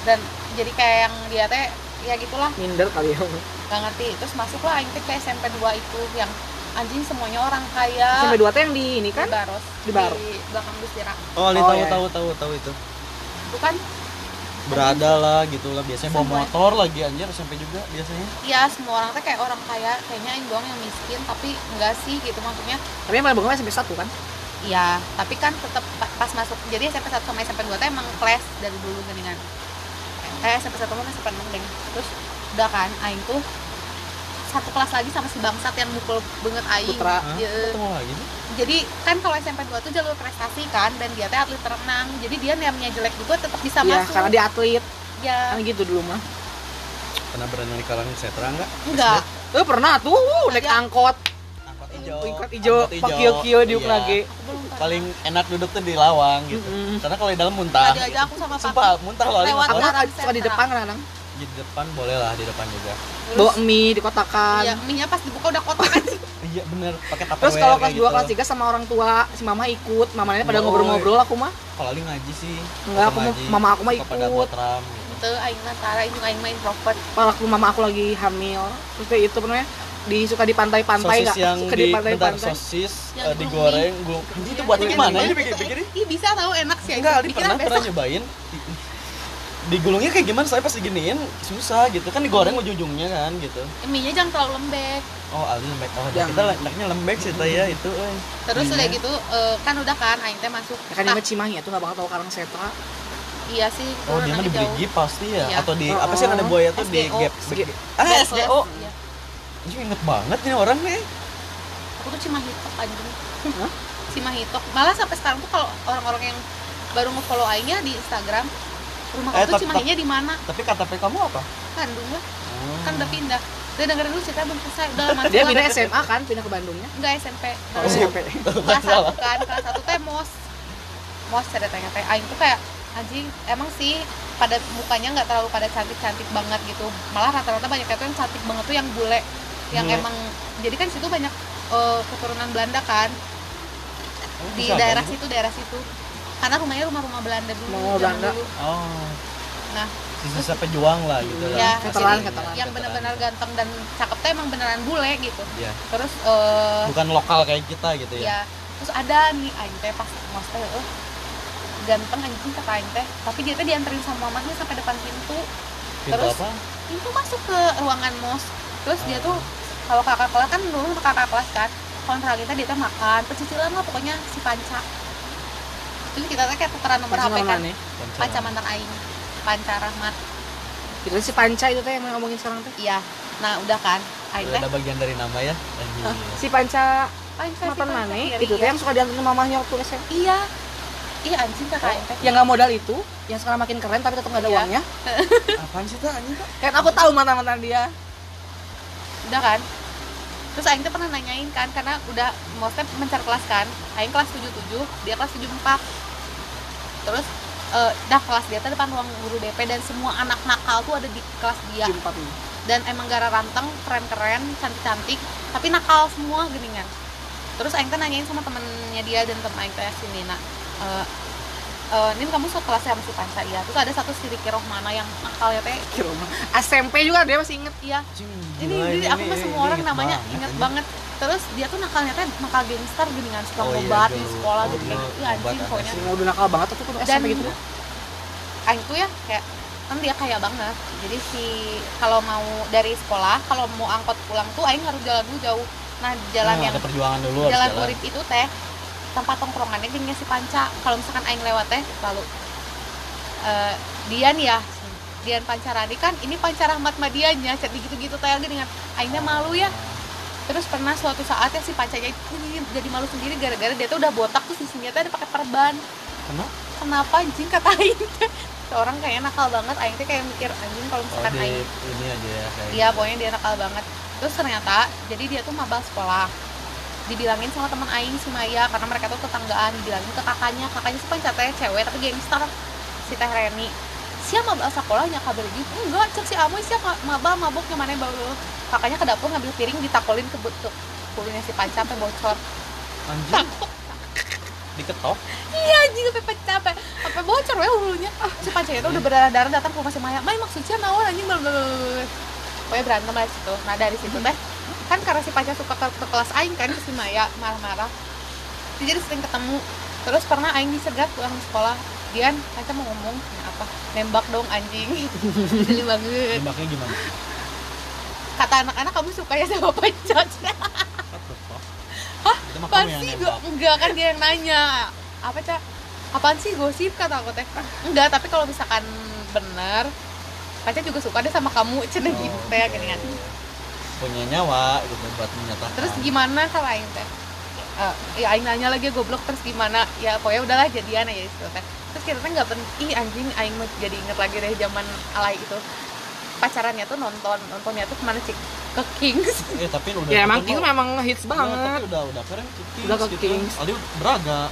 dan jadi kayak yang dia teh ya gitulah. Minder kali ya. Nggak ngerti terus masuklah Aing teh ke SMP 2 itu yang anjing semuanya orang kaya. Sampai dua teh yang di ini di kan Baros Di Baros. di belakang Gustira oh Oh, tahu iya. tahu tahu tahu itu. Itu kan berada lah gitu lah biasanya bawa motor lagi anjir SMP juga biasanya. Ya semua orang teh kayak orang kaya kayaknya Aing doang yang miskin tapi enggak sih gitu maksudnya. Tapi yang paling bagus SMP satu kan? Iya, tapi kan tetap pa- pas masuk jadi SMP 1 sama SMP 2 tuh emang kelas dari dulu geningan. Eh SMP 1 sama SMP 6 deh. Terus udah kan aing tuh satu kelas lagi sama si bangsat yang mukul banget aing. Putra. Iya. ketemu lagi nih Jadi kan kalau SMP 2 tuh jalur prestasi kan dan dia teh atlet renang. Jadi dia namanya jelek juga tetap bisa Iya, masuk. karena dia atlet ya kan gitu dulu mah pernah berenang di kalangan setra enggak enggak. eh pernah tuh uh, naik Tadi- angkot angkot hijau angkot hijau Angkot pak kio kio di Iya. lagi paling enak duduk tuh di lawang gitu Mm-mm. karena kalau di dalam muntah Tadi aja aku sama sumpah papi muntah loh Lewat. Sekarang suka di depan kadang di depan boleh lah di depan juga. Bawa mie dikotakan. Iya, mie pas dibuka udah kotak kan? Iya bener pakai tupperware terus kalau kelas 2 gitu. kelas 3 sama orang tua si mama ikut. Mamanya pada ngobrol-ngobrol aku mah. Kalau Ali ngaji sih. Enggak, aku mau- ngaji, mama aku mah suka pada ikut. botram. Gitu. itu aing nantara aing aing main introvert. Kalau aku mama aku lagi hamil. Terus kayak itu namanya di suka di pantai-pantai sosis nggak? yang suka di, di bentar, pantai-pantai sosis Yang eh, digoreng gulung Anjing, itu buatnya Iya, gimana iya, ini iya. Ih bisa tahu enak sih. enggak Ali pernah pernah nyobain digulungnya kayak gimana saya pas diginiin susah gitu kan digoreng ujung-ujungnya kan gitu Mie-nya jangan terlalu lembek. oh Ali lembek oh Jangan. kita enaknya lembek sih teh ya itu eh. Terus udah gitu eh, kan udah kan aing teh masuk. ya kan Ah, inget Cimahi itu nggak bakal tahu Karang Setra iya sih. oh dia mah di. Brigi pasti ya Iya. atau di Oh, apa sih yang ada buaya tuh di gap ah SGO Iya. Anjing inget banget nih orang nih Aku tuh Cimahitok anjing. Hah? Cimahitok. Malah sampai sekarang tuh kalau orang-orang yang baru nge-follow aingnya di Instagram rumah Eh, kamu tuh Cimahinya di mana? tapi KTP kamu apa Kandung lah. Oh. Kan udah pindah. Udah dengerin dulu cerita belum selesai. Udah masuk dia pindah SMA kan pindah ke Bandungnya Enggak SMP. Oh, SMP kelas satu kan kelas satu teh mos mos ceritanya teh aing tuh kayak anjing emang sih pada mukanya nggak terlalu pada cantik cantik banget gitu malah rata-rata banyak tuh yang cantik banget tuh yang bule yang Bule. emang jadi kan situ banyak eh, keturunan Belanda kan Oh, di daerah situ daerah situ karena rumahnya rumah-rumah Belanda dulu Rumah Belanda. dulu. Oh. Nah. Sisa pejuang lah gitu lah. ya Veteran, jadi yang benar-benar ganteng dan cakep tuh emang beneran bule gitu. Iya. terus eh, bukan lokal kayak kita gitu ya. Ya terus ada nih aing teh pas mos teh eh, ganteng anjing kata aing teh. Tapi dia teh dianterin sama mamahnya sampai depan pintu. Pintu terus- apa? pintu masuk ke ruangan mos. Terus dia tuh kalau kakak kelas kan dulu kakak kelas kan kontrol kita dia teh makan pecicilan lah pokoknya si panca terus kita teh kayak tukeran nomor Panca HP kan? nih? Panca. Mantan aing. Panca rahmat. Itu si Panca itu teh yang ngomongin sekarang teh? Iya. Nah udah kan? Aing teh? ada bagian dari nama ya? Anjing. si Panca panca si mantan Panca mana? Itu teh iya. yang suka diantarin mamahnya waktu SMA iya. Iya anjing kakak aing teh. Yang nggak modal itu yang sekarang makin keren tapi tetap nggak ada Iya. uangnya. Apaan sih tuh anjing kan aku tahu mantan mantan dia. Udah kan terus Aing tuh pernah nanyain kan karena udah maksudnya mencar kelas kan Aing kelas 77 dia kelas 74 terus eh dah kelas dia tuh depan ruang guru DP dan semua anak nakal tuh ada di kelas dia. Tuh dan emang gara ranteng keren-keren cantik-cantik tapi nakal semua geningan terus Aing tuh nanyain sama temennya dia dan temen Aing teh si Nina eh eh, Nin kamu sekelas sama si Panca ya terus ada satu si Riki Rohmana yang nakalnya teh kira mah SMP juga dia masih inget. Iya. Ini, ini, aku mah ini- semua ini orang inget namanya anjing. banget. Terus dia tuh nakalnya teh nakal gangster gini kan. Suka Oh iya, di sekolah gitu kayak gitu ya ngobat anjing. pokoknya. Udah nakal banget tuh SMP gitu Aing tuh ya kayak kan dia kaya banget. Jadi si kalau mau dari sekolah kalau mau angkot pulang tuh Aing harus jalan dulu jauh. Nah jalan Oh, yang perjuangan dulu jalan. urip itu teh tempat tongkrongannya gengnya si Panca. Kalau misalkan Aing lewat teh lalu. Eh Dian ya. Dian Pancarani kan ini Panca Rahmat Madianya. Chat gitu-gitu teh kan Aingnya malu ya. Terus pernah suatu saat ya si Pancanya itu jadi malu sendiri gara-gara dia tuh udah botak tuh sisinya tuh ada pakai perban. Kenapa? Kenapa anjing? Kata Aing teh. Seorang kayaknya nakal banget. Aing teh kayak mikir anjing kalau oh misalkan di Aing ini aja ya Iya, pokoknya dia nakal banget. Terus ternyata, jadi dia tuh mabal sekolah. Dibilangin sama teman Aing si Maya karena mereka tuh tetanggaan, dibilangin ke kakaknya, kakaknya sih teh cewek tapi gangster si Teh Reni. siapa mabak sekolahnya kabel gitu enggak cek si amoy siapa mabak maboknya mana baru kakaknya ke dapur ngambil piring ditakolin ke bentuk kulitnya si panca sampai bocor. Anjing. Diketok? Iya anjing sampai pecah sampai sampai bocor ya hulunya. Ah si panca itu udah berdarah darah datang ke rumah si Maya. Maya maksudnya nawan anjing? Blablabla. Pokoknya berantem lah situ. Nah dari situ teh kan karena si panca suka ke, ke kelas aing kan ke si Maya marah-marah jadi sering ketemu terus pernah aing disegat pulang sekolah Dian, Panca mau ngomong "Ya, apa? Nembak dong anjing. Geli banget. nembaknya gimana Kata anak-anak kamu suka ya sama fuck? Hah? Apaan sih? Gua- Enggak kan dia yang nanya. Apa, Cak? Apaan sih gosip kata aku teh? Enggak, tapi kalau misalkan bener Panca juga suka deh sama kamu, cenah gitu Oh, teh oke. gini kan. Punya nyawa gitu buat menyatakan Terus gimana kalau aing teh? Eh, ya aing nanya lagi goblok terus gimana? Ya pokoknya udahlah jadian aja itu teh. Terus kita teh nggak pen ih anjing aing mah jadi inget lagi deh zaman alay itu. Pacarannya tuh nonton, nontonnya tuh ke mana sih? Ke Kings. eh tapi udah ya emang Kings memang hits tapi banget udah udah keren ke Kings Udah ke gitu. Kings. Aldi Braga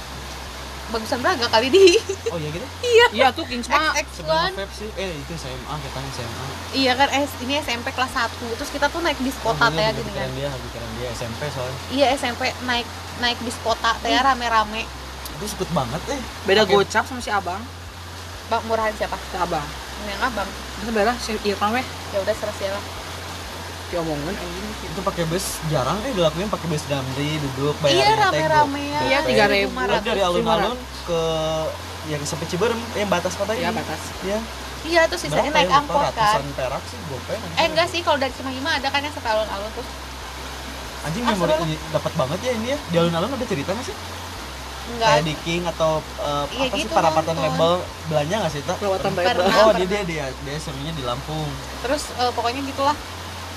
Bagusan Braga kali di. oh iya gitu iya tuh Kings mah sebelum XX1. Vape sih eh itu SMA kita SMA Iya kan S ini SMP kelas 1. Terus kita tuh naik bis kota Oh, teh iya, gini kan. dia pikiran dia SMP soalnya Iya SMP naik naik bis kota teh rame-rame. itu sebut banget eh beda Pakai- gocap sama si abang Bang murahan siapa? si abang Yang abang. itu beda si Irfan weh Ya udah serah lah. Diomongin anjing itu pakai bus jarang eh dilakuin pakai bus damri duduk bayar Iya rame-rame ya. Iya, 3.000. Terus dari alun-alun ke yang sampai Ciberem eh batas kota ini ya batas Iya. Iya terus sisanya Berapa naik ya? Angkot kan. ratusan perak sih gope Eh enggak sih kalau dari Cimahi mah ada kan yang sampai alun-alun terus anjing Ah, memori dapat banget ya ini ya di alun-alun ada cerita nggak sih enggak kayak di King atau eh, Iya apa sih gitu, parapatan nonton. label belanja nggak sih tak Pernah. bayar oh dia dia dia dia serunya di Lampung terus eh, pokoknya gitulah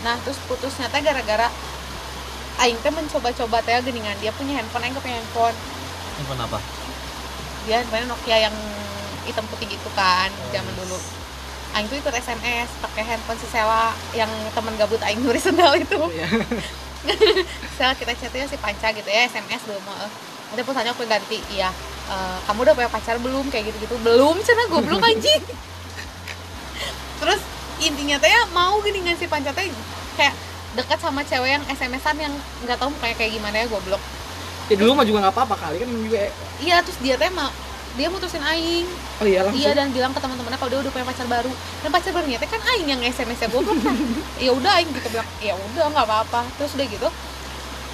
nah terus putusnya teh gara-gara Aing teh mencoba-coba teh geningan. Dia punya handphone Aing punya handphone. Handphone apa? Dia handphone Nokia yang hitam putih gitu kan Oh, zaman dulu. Aing tuh ikut SMS pakai handphone si Sela yang temen gabut Aing nyuri sendal itu. Iya. Sela kita chatnya si Panca gitu ya SMS dulu mah nanti pulsanya aku ganti. Iya Eh, kamu udah punya pacar belum? Kayak gitu-gitu. Belum cina goblok anjing. Terus intinya teh ya mau gini nggak si Panca teh kayak dekat sama cewek yang SMS-an yang nggak tahu kayak kayak gimana ya goblok ya dulu mah juga nggak apa-apa kali kan juga iya terus dia teh mau dia mutusin aing oh iya langsung Iya dan bilang ke teman-temannya kalau dia udah punya pacar baru. Dan pacar barunya teh kan aing yang SMS-nya goblok kan. ya udah aing gitu bilang, ya udah nggak apa-apa. Terus udah gitu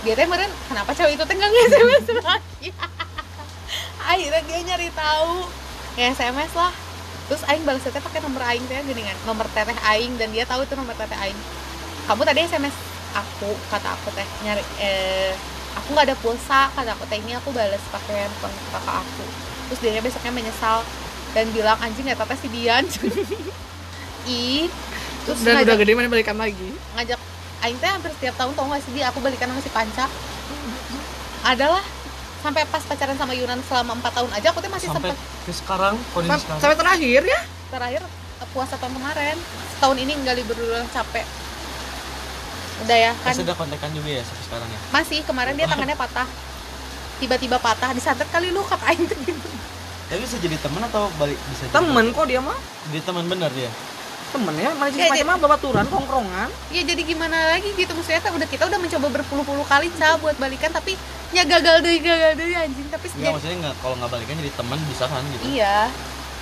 dia teh kemarin kenapa cewek itu teh nggak nge-SMS lagi. Akhirnya dia nyari tahu nge-SMS lah. Terus aing balasnya teh pakai nomor aing teh gini kan, nomor teteh aing dan dia tahu itu nomor teteh aing. Kamu tadi SMS aku kata aku teh nyari eh aku nggak ada pulsa kata aku teh ini aku balas pakai handphone kakak aku. Terus dia besoknya menyesal dan bilang anjing ya teteh si Dian. Ih terus dan udah ngajak, gede mana balikan lagi? ngajak Aing teh hampir setiap tahun tau gak sih dia aku balikan sama si Panca. Adalah sampai pas pacaran sama Yunan selama 4 tahun aja aku tuh masih sampai sempet ke sekarang kondisi Sam- sekarang. sampai terakhir ya? Terakhir puasa tahun kemarin. Setahun ini nggak libur dulu capek. Udah ya kan? Masih ada kontekan juga ya sampai sekarang ya? Masih kemarin dia tangannya patah. Tiba-tiba patah disantet kali lu kata Aing tuh gitu? Tapi bisa jadi teman atau balik bisa jadi temen kok dia mah. Jadi teman bener dia temen ya mana sih Ya, macam mah babaturan kongkrongan ya jadi gimana lagi gitu maksudnya kan udah kita udah mencoba berpuluh-puluh kali ca buat balikan tapi ya gagal deh gagal deh anjing tapi Enggak sejak maksudnya nggak kalau nggak balikan jadi teman bisa kan gitu. Iya.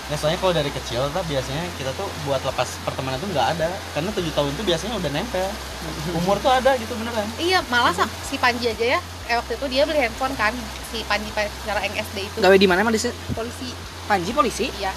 Nah soalnya kalau dari kecil tuh biasanya kita tuh buat lepas pertemanan tuh nggak ada karena tujuh tahun tuh biasanya udah nempel. Umur tuh ada gitu beneran. Iya malah sa- si Panji aja ya eh, waktu itu dia beli handphone kan si Panji pacara yang SD itu. Gawe di mana emang polisi. Panji polisi? Iya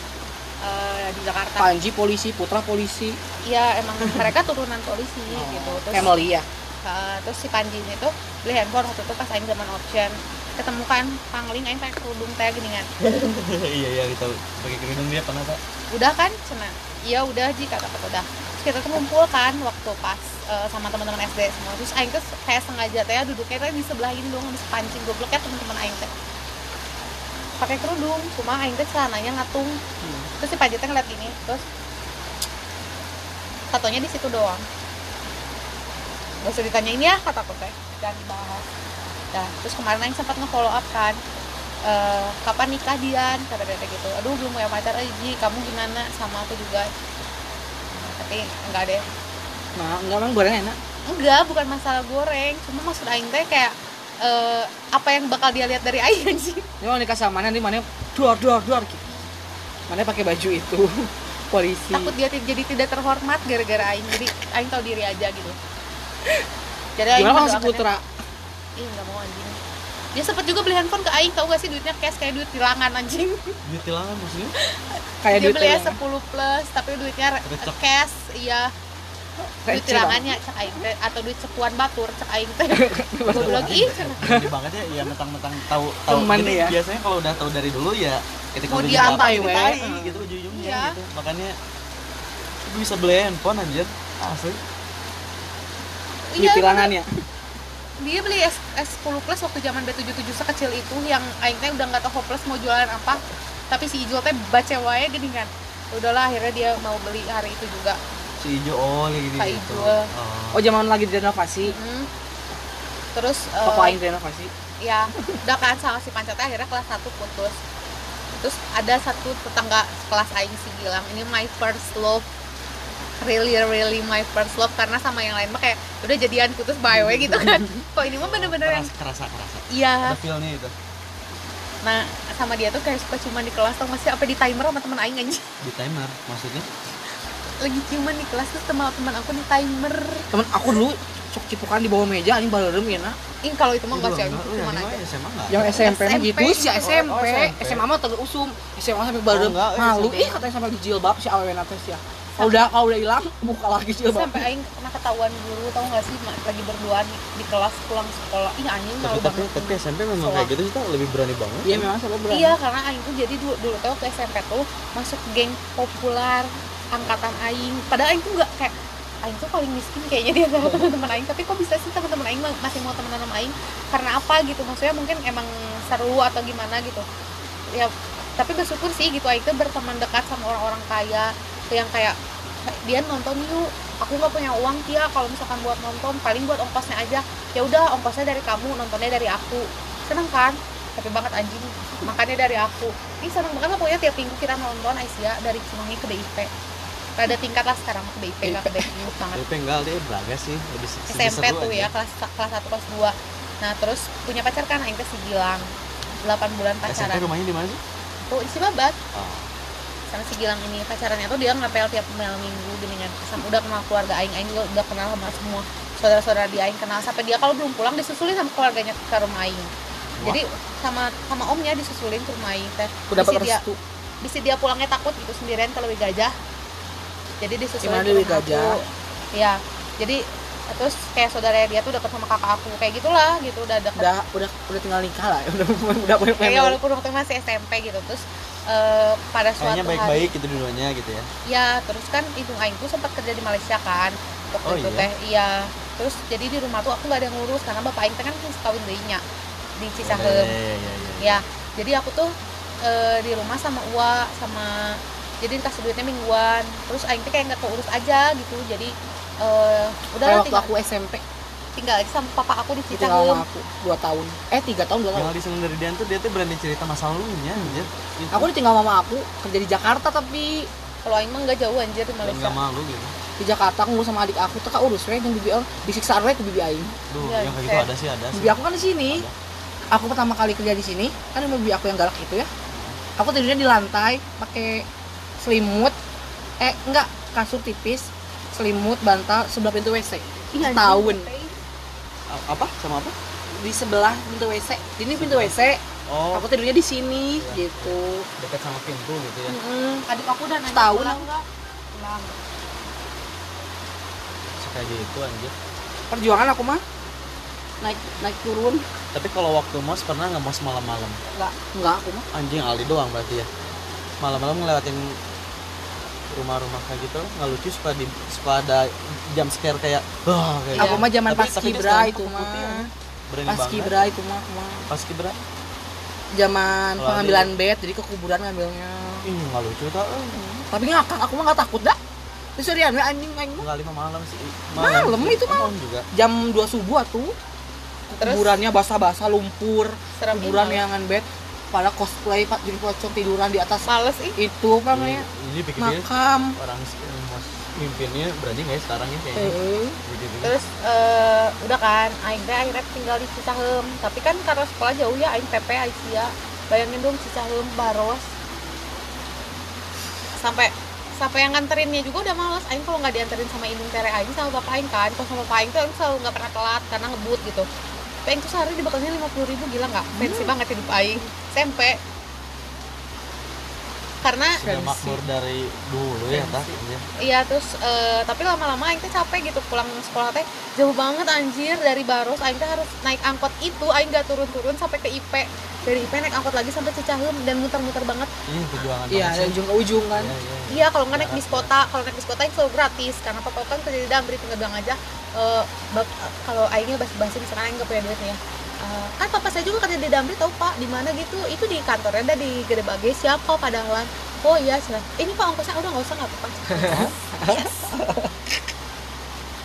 di Jakarta. Panji polisi Putra polisi. Iya emang mereka turunan polisi gitu. Terus family ya? Eh, terus si Panji ini tuh beli handphone waktu itu pas aing zaman option. Ketemu kan pangling aing pakai kerudung teh geningan iya iya gitu. Pakai kerudung dia pernah tak udah kan cina? Iya udah ji kata kata udah. Terus kita tuh ngumpul kan waktu pas eh, sama teman-teman SD semua. Terus aing tuh kayak sengaja teh duduknya teh di sebelah ini dong habis pancing goblok ya teman-teman aing teh. Pakai kerudung cuma aing teh celananya ngatung terus si Panji teh ngeliat gini terus tatonya di situ doang. Gak usah ditanyain ya kata aku teh jangan dibahas. Nah, terus kemarin Aing sempat nge-follow up kan "Eh, kapan nikah Dian? Kata dia gitu. Aduh belum punya pacar eh Ji, kamu gimana? Sama aku juga. Tapi enggak deh. Nah enggak emang goreng enak? Enggak bukan masalah goreng. Cuma maksud aing teh kayak eh, apa yang bakal dia lihat dari aing sih ini mau nikah sama mana? Nanti mana? Duar duar duar gitu mana pakai baju itu? Polisi. Takut dia jadi tidak terhormat gara-gara aing. Jadi aing tahu diri aja gitu. Jadi aing mendoakannya- putra? ih nggak mau anjing. Dia sempet juga beli handphone ke aing tau gak sih duitnya? Cash kayak duit tilangan anjing. Duit tilangan maksudnya? kayak dia duit beli tilangan. S10 plus tapi duitnya re- Recek. cash iya duit Receh tilangannya cek aing teh atau duit sepuan batur cek aing teh gue bilang ih banget ya, ya mentang-mentang tahu tahu. Jadi ya. biasanya kalau udah tahu dari dulu ya ketika Mau udah dia jadi apa we. gitu ujung-ujungnya Iya. gitu. Makanya gue bisa beli handphone anjir. Asli. duit iya tilangannya dia beli S, S10 plus waktu zaman B77 sekecil itu yang aing teh udah nggak tahu hopeless mau jualan apa tapi si Ijul teh baca wae gini kan udahlah akhirnya dia mau beli hari itu juga Si Ijo oh kayak gini Kak gitu. Ijo. Oh. oh zaman lagi direnovasi Hmm. terus eh, toko aing direnovasi ya udah kan sama si Pancatnya akhirnya kelas 1 putus terus ada satu tetangga kelas aing si bilang ini my first love really really my first love karena sama yang lain mah kayak udah jadian putus bye way gitu kan kok ini mah bener-bener yang kerasa kerasa iya Ada feel-nya itu. nah sama dia tuh kayak suka cuman di kelas tuh masih apa di timer sama temen aing aja Di timer maksudnya. Lagi ciuman di kelas tuh sama teman aku di timer. Temen aku dulu sok cipukan di bawah meja anjing balerem ya nak. Ing kalau itu mah enggak sih yang aja. ini mah SMA enggak? yang SMP mah gitu sih Oh, SMP. oh, SMP. SMA mah terus usum. SMA sampai balerem Oh, malu. Ih katanya sampai di jilbab si awewe nates ya. Kalau udah kalau udah hilang buka lagi jilbab. Sampai aing pernah ketahuan guru tau gak sih lagi berdua di, di kelas pulang sekolah. Ih anjing Tapi, malu tapi, banget. tapi SMP memang kayak gitu sih tau, lebih berani banget. iya memang sampai berani. Iya karena Aing tuh jadi dulu, dulu tuh waktu SMP tuh masuk geng populer angkatan Aing. Padahal Aing tuh nggak kayak Aing tuh paling miskin kayaknya dia sama teman-teman Aing. Tapi kok bisa sih teman-teman Aing ma- masih mau temenan sama Aing? Karena apa gitu? Maksudnya mungkin emang seru atau gimana gitu? Ya tapi bersyukur sih gitu Aing tuh berteman dekat sama orang-orang kaya yang kayak dia nonton yuk aku nggak punya uang Tia kalau misalkan buat nonton paling buat ongkosnya aja ya udah ongkosnya dari kamu nontonnya dari aku seneng kan tapi banget anjing makannya dari aku ini seneng banget pokoknya tiap minggu kita nonton Aisyah dari Cimahi ke BIP ada tingkat lah sekarang ke BIP nggak ke BIP banget. Tapi enggak dia beraga sih, lebih SMP tuh aja. ya kelas kelas 1 kelas 2 nah terus punya pacar kan Aing si Gilang. 8 bulan SMP pacaran. rumahnya di mana sih? tuh di Cibabat Oh. sama si Gilang ini pacarannya tuh dia ngapel tiap malam minggu gini kan sama udah kenal keluarga Aing. Aing juga udah kenal sama semua saudara-saudara di Aing kenal. Sampai dia kalau belum pulang disusulin sama keluarganya ke rumah Aing. Jadi sama sama omnya disusulin ke rumah Aing teh. Udah dapat Bisi dia restu. bisa dia pulangnya takut gitu sendirian Lewi Gajah jadi Lewi rumah aku. Gajah? iya jadi terus kayak saudara dia tuh deket sama kakak aku kayak gitulah gitu udah deket udah udah udah tinggal nikah lah ya udah udah punya Kayak family. walaupun waktu masih SMP gitu terus eh, pada suatu Kayaknya hari baik-baik gitu dulunya gitu ya. ya terus kan ibu aing tuh sempat kerja di Malaysia kan waktu Oh, itu iya? teh iya terus jadi di rumah tuh aku nggak ada yang ngurus karena bapak aing teh kan kawin deinya di Cicahem Iya, iya, iya, iya. ya jadi aku tuh eh, di rumah sama Uwa sama jadi dikasih duitnya mingguan terus aing tuh kayak nggak keurus aja gitu. Jadi eh udah kayak waktu tinggal, aku SMP tinggal aja sama papa aku di tinggal Cicahem sama aku dua tahun. Eh tiga tahun dua tahun. Yang diseneng dari Dian tuh dia tuh berani cerita masa lalunya anjir. Gitu. aku ditinggal mama aku kerja di Jakarta tapi. Kalau aing mah nggak jauh anjir di Malaysia. Nggak malu gitu. di Jakarta aku ngurus sama adik aku tuh urus we yang bibi orang disiksa we ke bibi aing. Duh, Iya, yang kayak gitu ada sih ada sih. bibi aku kan di sini. Aku pertama kali kerja di sini kan bibi aku yang galak itu ya. Aku tidurnya di lantai pakai selimut eh enggak kasur tipis selimut bantal sebelah pintu WC Iya, tahun Apa? Sama apa? di sebelah pintu WC ini pintu WC Oh, aku tidurnya di sini gitu dekat sama pintu gitu ya. Mm-mm. adik aku udah nanya Setahun pulang aku. nggak pulang Suka gitu anjir. perjuangan aku mah naik naik turun Tapi kalau waktu mos pernah nggak mos malam-malam? enggak enggak aku mah Anjing Aldi doang berarti ya. Malam-malam ngelewatin rumah-rumah kayak gitu nggak lucu suka di suka ada jam scare kayak wah kayak aku gitu. mah zaman pas kibra itu mah. pas kibra itu mah pas kibra zaman pengambilan bed jadi ke kuburan ngambilnya. Ih nggak lucu tau. Eh. tapi ngakak aku mah nggak takut dah. Ini serian we anjing anjing. Nggak lima malam sih. Malam sih. itu mah. malam juga. Jam 2 subuh tuh Terus? kuburannya basah-basah lumpur. Serem kuburan yang bed pada cosplay pak jadi pocong tiduran di atas males ih. itu apa namanya. Ini pikirnya makam. orang eh, mas mimpinnya berani nggak ya sekarang ya kayaknya. Heeh. Gitu. terus eh, udah kan aing teh akhirnya tinggal di Cicahem tapi kan karena sekolah jauh ya aing PP Aisyah. Bayangin dong Cicahem Baros sampai sampai yang nganterinnya juga udah males. Aing kalau nggak dianterin sama indung tere aing sama bapak aing kan kalau sama bapak aing tuh aing selalu nggak pernah telat karena ngebut gitu aing tuh sehari dibakalnya lima puluh ribu gila nggak? Fancy banget hidup aing. SMP karena Sudah makmur dari dulu ya, tak? Iya. Iya terus eh, tapi lama-lama aing teh capek gitu pulang sekolah teh. Jauh banget anjir dari Baros aing teh harus naik angkot itu aing gak turun-turun sampai ke IP dari IP naik angkot lagi sampai Cicahem dan muter-muter banget. Ini perjuangan iya banget dari ujung ke ujung kan. Iya, iya. iya. Kalau nggak naik bis kota kalau naik bis kota aing selalu gratis. Karena papa kan kerja di Damri tinggal bilang aja eh, bak- kalau aingnya basi-basi misalkan aing gak punya duit nih ya Eh, kan papa saya juga kerja di Damri tahu pak. Di mana gitu. Itu di kantornya ada di Gede Bage. Siapa padahalan oh iya cina ini pak ongkosnya. Udah nggak usah nggak apa-apa. Yes.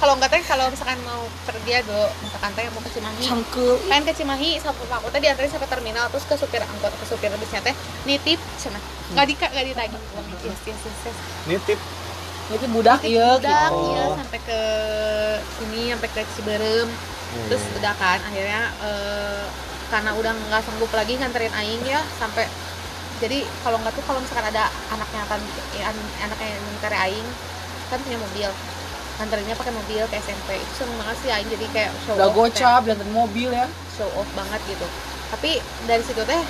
kalau nggak teh kalau misalkan mau pergi ya do misalkan teh mau ke Cimahi. Cangkel pengen ke Cimahi sama papa aku. Teh diantarin sampai terminal terus ke supir angkot ke supir bisnya teh. Nitip cina nggak di nggak ditagih uang yes yes yes, yes. Nitip. itu budak iya udah gitu. iya sampai ke sini sampai ke Ciberem terus udah kan akhirnya eh, karena udah nggak sanggup lagi nganterin Aing ya sampai jadi kalau nggak tuh kalau misalkan ada anaknya kan ya, an- anaknya yang nganterin Aing kan punya mobil. Nganterinnya pakai mobil ke SMP itu seneng banget sih Aing jadi kayak show udah off gocap dan mobil ya. show off banget gitu. Tapi dari situ teh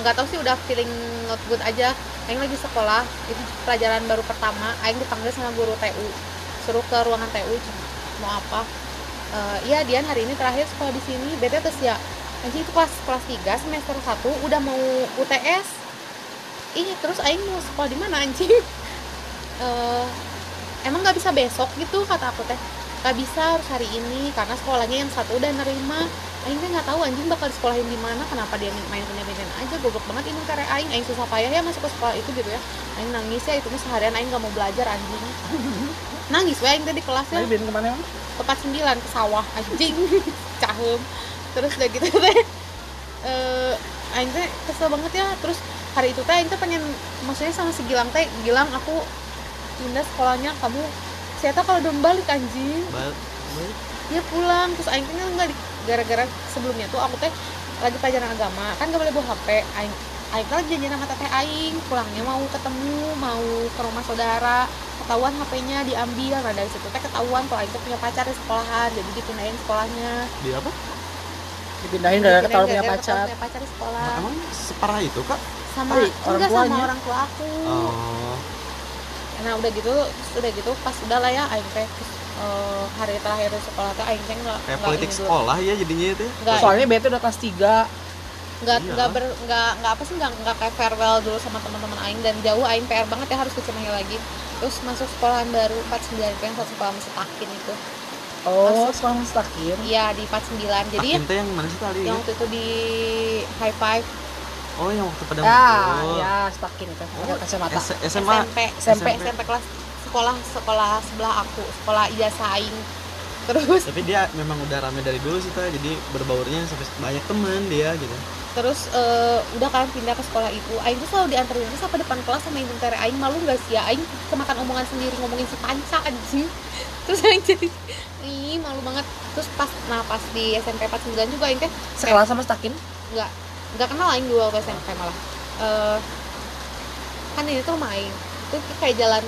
nggak tahu sih udah feeling not good aja. Aing lagi sekolah itu pelajaran baru pertama. Aing dipanggil sama guru TU suruh ke ruangan TU mau apa Eh, iya Dian hari ini terakhir sekolah di sini. Bete terus ya? Anjing itu kelas kelas 3 semester 1 udah mau UTS ini terus Aing mau sekolah di mana anjing? Eh, emang nggak bisa besok gitu kata aku teh. Nggak bisa harus hari ini karena sekolahnya yang satu udah nerima. Aing teh nggak tahu anjing bakal disekolahin di mana. Kenapa dia main punya main aja? Goblok banget ini karya Aing. Aing susah payah ya masuk ke sekolah itu gitu ya. Aing nangis ya itu mah seharian Aing nggak mau belajar anjing nangis we Aing teh di kelas ya Tadi biarin ke mana emang? tempat sembilan ke sawah anjing. Cahem terus udah gitu teh. Eh aing teh kesel banget ya. Terus hari itu teh aing teh pengen maksudnya sama si Gilang teh Gilang aku pindah sekolahnya kamu saya tahu kalau udah balik anjing. Bal- balik. dia pulang. Terus aing teh nggak gara-gara sebelumnya tuh aku teh lagi pelajaran agama kan gak boleh bawa HP aing aing lagi janjian sama teteh aing pulangnya mau ketemu mau ke rumah saudara ketahuan HP-nya diambil nah dari situ teh ketahuan kalau aing teh punya pacar di sekolahan jadi dipindahin sekolahnya Di apa? dipindahin dari ketahuan punya pacar punya pacar di sekolah Emang separah itu kak? sama Tapi orang enggak sama tuanya. orang tua aku Oh. nah udah gitu udah gitu pas udah lah ya aing teh eh, hari terakhir di sekolah teh aing teh nggak Kayak politik sekolah ya jadinya itu. ya? Soalnya bete udah kelas 3 nggak Iya. nggak ber nggak nggak apa sih nggak nggak kayak farewell dulu sama teman-teman aing dan jauh aing PR banget ya harus ke Cimahi lagi terus masuk sekolahan baru 49 itu yang satu sekolah masih takin itu oh Masuk. sekolah mustakir iya di 49 jadi yang mana sih tadi? yang waktu itu di high five Oh yang waktu pada ya ngumpul. ya stakin itu pakai kacamata S- SMA. SMP SMP. SMP kelas sekolah sekolah sebelah aku sekolah ijazah aing terus Tapi dia memang udah rame dari dulu sih ta, jadi berbaurnya sampai banyak teman dia gitu. Terus eh, udah kan pindah ke sekolah itu aing tuh selalu dianterin terus sampai depan kelas sama indung tere aing malu gak sih ya? Aing kemakan omongan sendiri ngomongin si panca anjing. Terus aing jadi ih malu banget. Terus pas nah pas di SMP 49 juga aing teh sekolah sama stakin? Nggak nggak kenal aing dua waktu SMP malah. Eh, kan ini tuh aing. Itu kayak jalan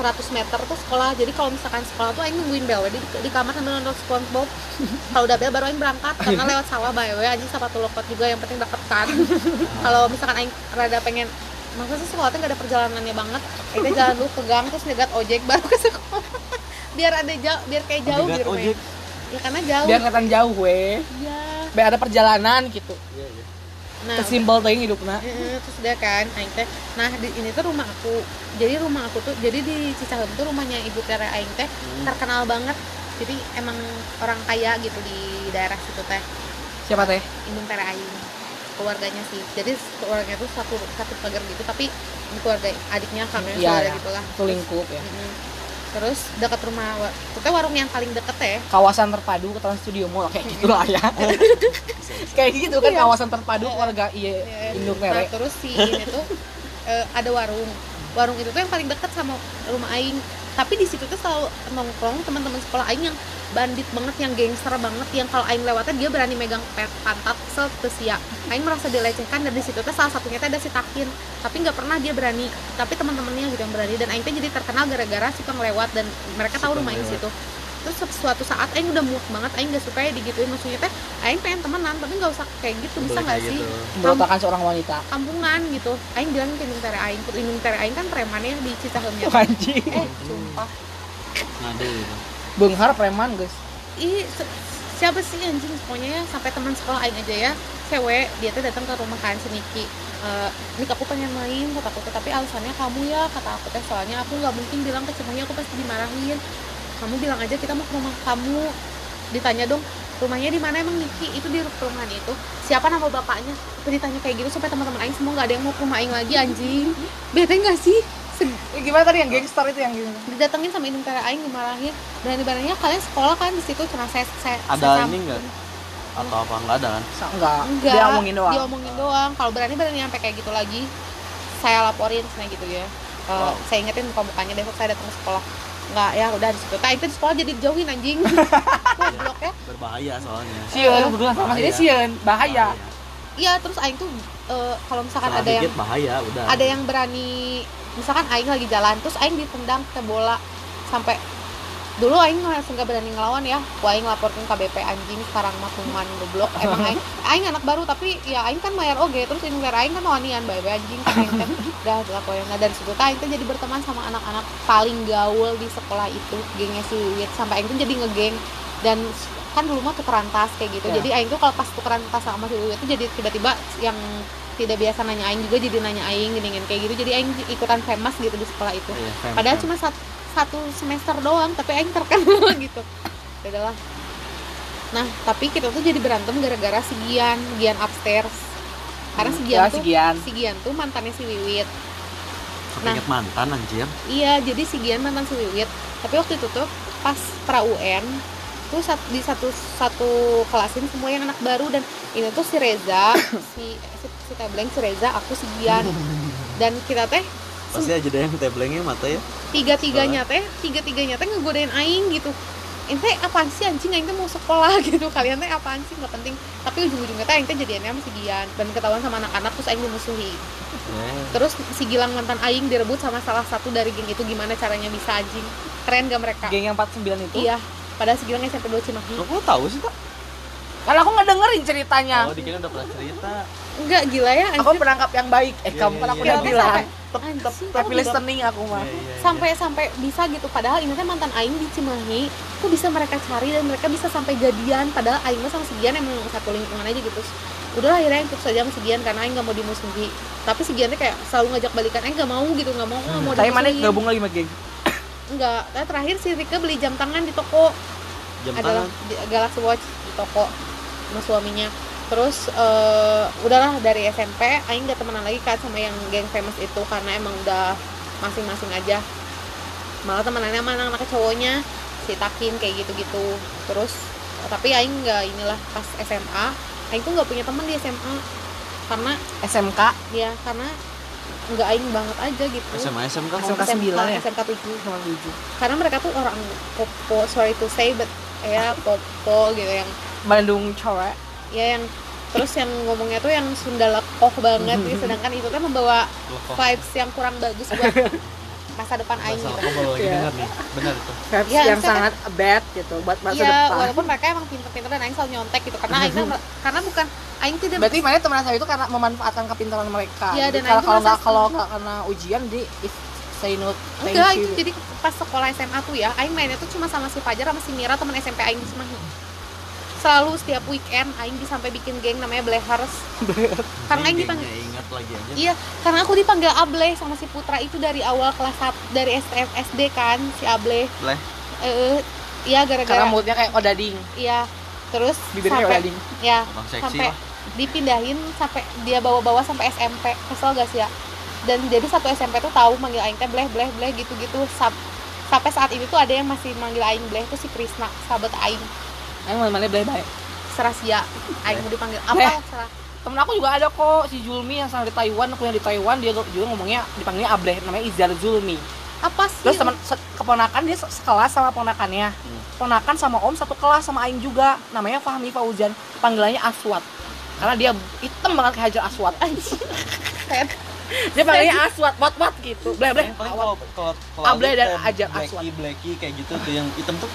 100 meter tuh sekolah. Jadi kalau misalkan sekolah tuh aing nungguin bel di, di kamar sambil nonton SpongeBob. Kalau udah bel baru aing berangkat karena lewat sawah by the way. Anjing sepatu lokot juga yang penting deket kan. Kalau misalkan aing rada pengen masa sih sekolah tuh nggak ada perjalanannya banget? Aing jalan dulu ke gang terus nyegat ojek baru ke sekolah. Biar ada jauh biar kayak jauh ojek. ya karena jauh. Biar kelihatan jauh weh iya. Biar ada perjalanan gitu. Iya, iya. Nah kesimpel teuing hidupna Heeh, terus udah kan aing teh nah di, ini tuh rumah aku. Jadi rumah aku tuh jadi di Cicahem tuh rumahnya ibu tere aing teh terkenal banget. Jadi emang orang kaya gitu di daerah situ teh. Siapa teh? Indung tere aing keluarganya sih. Jadi keluarganya tuh satu satu pagar gitu tapi keluarga adiknya kakaknya saudara iya. gitu lah. Itu lingkup ya. Mm-mm. Terus dekat rumah teh warung yang paling deket ya. Kawasan terpadu ke Trans Studio Mall kayak gitu lah ya. Kayak gitu kan Iya. kawasan terpadu keluarga iya. induk Nah, terus si ini tuh eh, ada warung. Warung itu tuh yang paling deket sama rumah aing tapi di situ tuh selalu nongkrong teman-teman sekolah aing yang bandit banget yang gangster banget yang kalau aing lewatnya dia berani megang pet pantat set terus ya aing merasa dilecehkan dan di situ tuh salah satunya tuh ada si Takin. Tapi nggak pernah dia berani tapi teman-temannya gitu yang berani. Dan aing tuh jadi terkenal gara-gara suka ngelewat dan mereka tahu rumah aing situ terus su- suatu saat aing udah muak banget aing gak suka ya digituin. Maksudnya teh aing pengen temenan tapi nggak usah kayak gitu. Bisa nggak kayak sih? gitu. berontakan seorang wanita. Kampungan gitu. Aing bilang ke indung tere aing ke indung tere aing kan premannya di Cicaheumnya. Anjing. Eh sumpah. Ngadu gitu. Benghar preman guys. Ih siapa sih anjing? Pokoknya ya sampai teman sekolah aing aja ya. Cewek dia tuh datang ke rumah kan si Niki. Eh, Nik aku pengen main kata aku. Teh, tapi alasannya kamu ya kata aku teh. Soalnya aku nggak mungkin bilang ke Cimahi aku pasti dimarahin kamu bilang aja kita mau ke rumah kamu. Ditanya dong rumahnya di mana emang Niki? Itu di perumahan itu. Siapa nama bapaknya? Terus ditanya kayak gitu sampai teman-teman aing semua nggak ada yang mau ke rumah aing lagi anjing. Bete nggak sih? Sed- Eh, gimana tadi yang gangster itu yang gimana? Didatengin sama indung tere aing dimarahin. Berani beraninya kalian sekolah kan di situ cuma saya saya Ada saya ini nggak? atau apa nggak ada kan? Enggak, enggak dia omongin doang. Diomongin doang. Kalau berani berani sampai kayak gitu lagi. Saya laporin saya gitu ya. Eh, saya ingetin muka mukanya besok saya datang ke sekolah enggak ya udah di situ nah itu di sekolah jadi dijauhin anjing. Goblok ya. Berbahaya soalnya. Sieun kebetulan sama Bahaya. dia? sieun bahaya. Iya terus aing tuh eh, kalau misalkan Salah ada yang bahaya udah. ada yang berani misalkan aing lagi jalan terus aing ditendang ke bola sampai dulu aing langsung gak berani ngelawan ya. Wah, aing laporkan KBP anjing sekarang mah kuman goblok emang aing aing anak baru tapi ya aing kan mayar oge terus ini aing kan wanian bae bae anjing kan aing teh. Udah laporin nah dan situ aing tuh jadi berteman sama anak-anak paling gaul di sekolah itu gengnya si Wiwit sampai aing tuh jadi ngegeng. Dan kan dulu mah tukeran tas kayak gitu. Ya. jadi aing tuh kalau pas tukeran tas sama si Wiwit tuh jadi tiba-tiba yang tidak biasa nanya aing juga jadi nanya aing gini kayak gitu. Jadi aing ikutan famous gitu di sekolah itu. Fam, padahal cuma satu, satu semester doang tapi aing terkenal gitu Ya udahlah. Nah tapi kita tuh jadi berantem gara-gara si Gian Gian upstairs. Karena si Gian ya tuh si Gian. si Gian tuh mantannya si Wiwit. Nah. Kepinget mantan anjir. Iya jadi si Gian mantan si Wiwit. Tapi waktu itu tuh pas pra UN tuh sat- di satu satu kelasin semua yang anak baru. Dan ini tuh si Reza si si, si Tebleng si Reza aku si Gian. Dan kita teh pasti aja deh yang teblengnya mata ya. Tiga tiganya teh tiga tiganya teh ngegodain aing gitu. Ente apaan sih anjing? Aing teh mau sekolah gitu. Kalian teh apaan sih? Nggak penting. Tapi ujung-ujungnya teh aing teh jadiannya sama si Gian dan ketahuan sama anak-anak terus aing dimusuhi. Eh, terus si Gilang mantan aing direbut sama salah satu dari geng itu gimana caranya bisa anjing? Keren gak mereka? Geng yang 49 itu? Iya padahal si Gilang SMP 2 Cimahi. Kok lu tahu sih tak kan aku nggak dengerin ceritanya. Oh dikira udah pernah cerita enggak gila ya aku anjir. penangkap yang baik. Eh Iya, kamu kan aku iya. udah bilang tapi listening aku mah Iya, sampai sampai bisa gitu. Padahal ini teh mantan aing di Cimahi kok bisa mereka cari dan mereka bisa sampai jadian? Padahal aing mah sama si Gian emang satu lingkungan aja gitu. Udah akhirnya putus aja sama si Gian karena aing gak mau dimusuhi tapi si Gian teh kayak selalu ngajak balikan aing gak mau gitu gak mau gak mau tapi mana gabung lagi sama geng? Enggak nah, terakhir si Rika beli jam tangan di toko. Jam adalah tangan? di Galaxy Watch di toko sama suaminya terus eh, udahlah dari SMP Aing gak temenan lagi kan sama yang geng famous itu karena emang udah masing-masing aja malah temenannya sama anak-anak cowoknya si Takin kayak gitu-gitu terus tapi Aing nggak inilah pas SMA Aing tuh nggak punya teman di SMA karena SMK ya karena nggak Aing banget aja gitu SMA SMK SMK sembilan ya? SMK 7 sama tujuh karena mereka tuh orang popo sorry to say but ya popo gitu yang Bandung cowok ya yang terus yang ngomongnya tuh yang Sunda lekoh banget gitu. sedangkan itu kan membawa Lekoh. vibes yang kurang bagus buat masa depan aing gitu. aku baru lagi Iya. denger nih. Benar itu vibes Iya, yang sangat bad gitu buat masa Iya, depan. walaupun mereka emang pinter-pinter dan aing selalu nyontek gitu. Karena aing karena bukan aing tidak berarti mana teman saya itu karena memanfaatkan kepintaran mereka Iya, Jadi dan kalau kalau nggak kalau nggak karena ujian di if say no thank enggak you. itu jadi pas sekolah SMA tuh ya aing mainnya tuh cuma sama si Fajar sama si Mira teman SMP aing di Cimahi selalu setiap weekend aing bisa sampai bikin geng namanya Blehers karena aing dipanggil ingat lagi aja Iya, karena aku dipanggil Able sama si Putra itu dari awal kelas 1 dari STF SD kan si Able. Bleh. Eh, iya karena gara-gara moodnya kayak odading iya. Terus bibirnya sampai odading ya seksi sampai lah dipindahin sampai dia bawa-bawa sampai SMP. Kesel gak sih ya? Dan jadi satu SMP tuh tahu manggil aing teh bleh bleh bleh gitu-gitu sab sampai saat ini tuh ada yang masih manggil aing bleh itu si Krisna sahabat aing Aing mana mana baik serasia aing mau dipanggil. Apa? Serah. Temen aku juga ada kok si Julmi yang sama di Taiwan aku yang di Taiwan dia juga ngomongnya dipanggilnya Ableh namanya Izar Zulmi. Apa sih? Terus teman se- keponakan dia se- sekelas sama ponakannya. Ponakan sama om satu kelas sama Aing juga namanya Fahmi Fauzan panggilannya Aswat karena dia hitam banget kayak Hajar Aswat Set. dia panggilnya Aswat wat wat gitu. Bleh bleh. Kalau kalau Ableh dan kayak Ajar blacky, Aswad. blacky kayak gitu tuh yang hitam tuh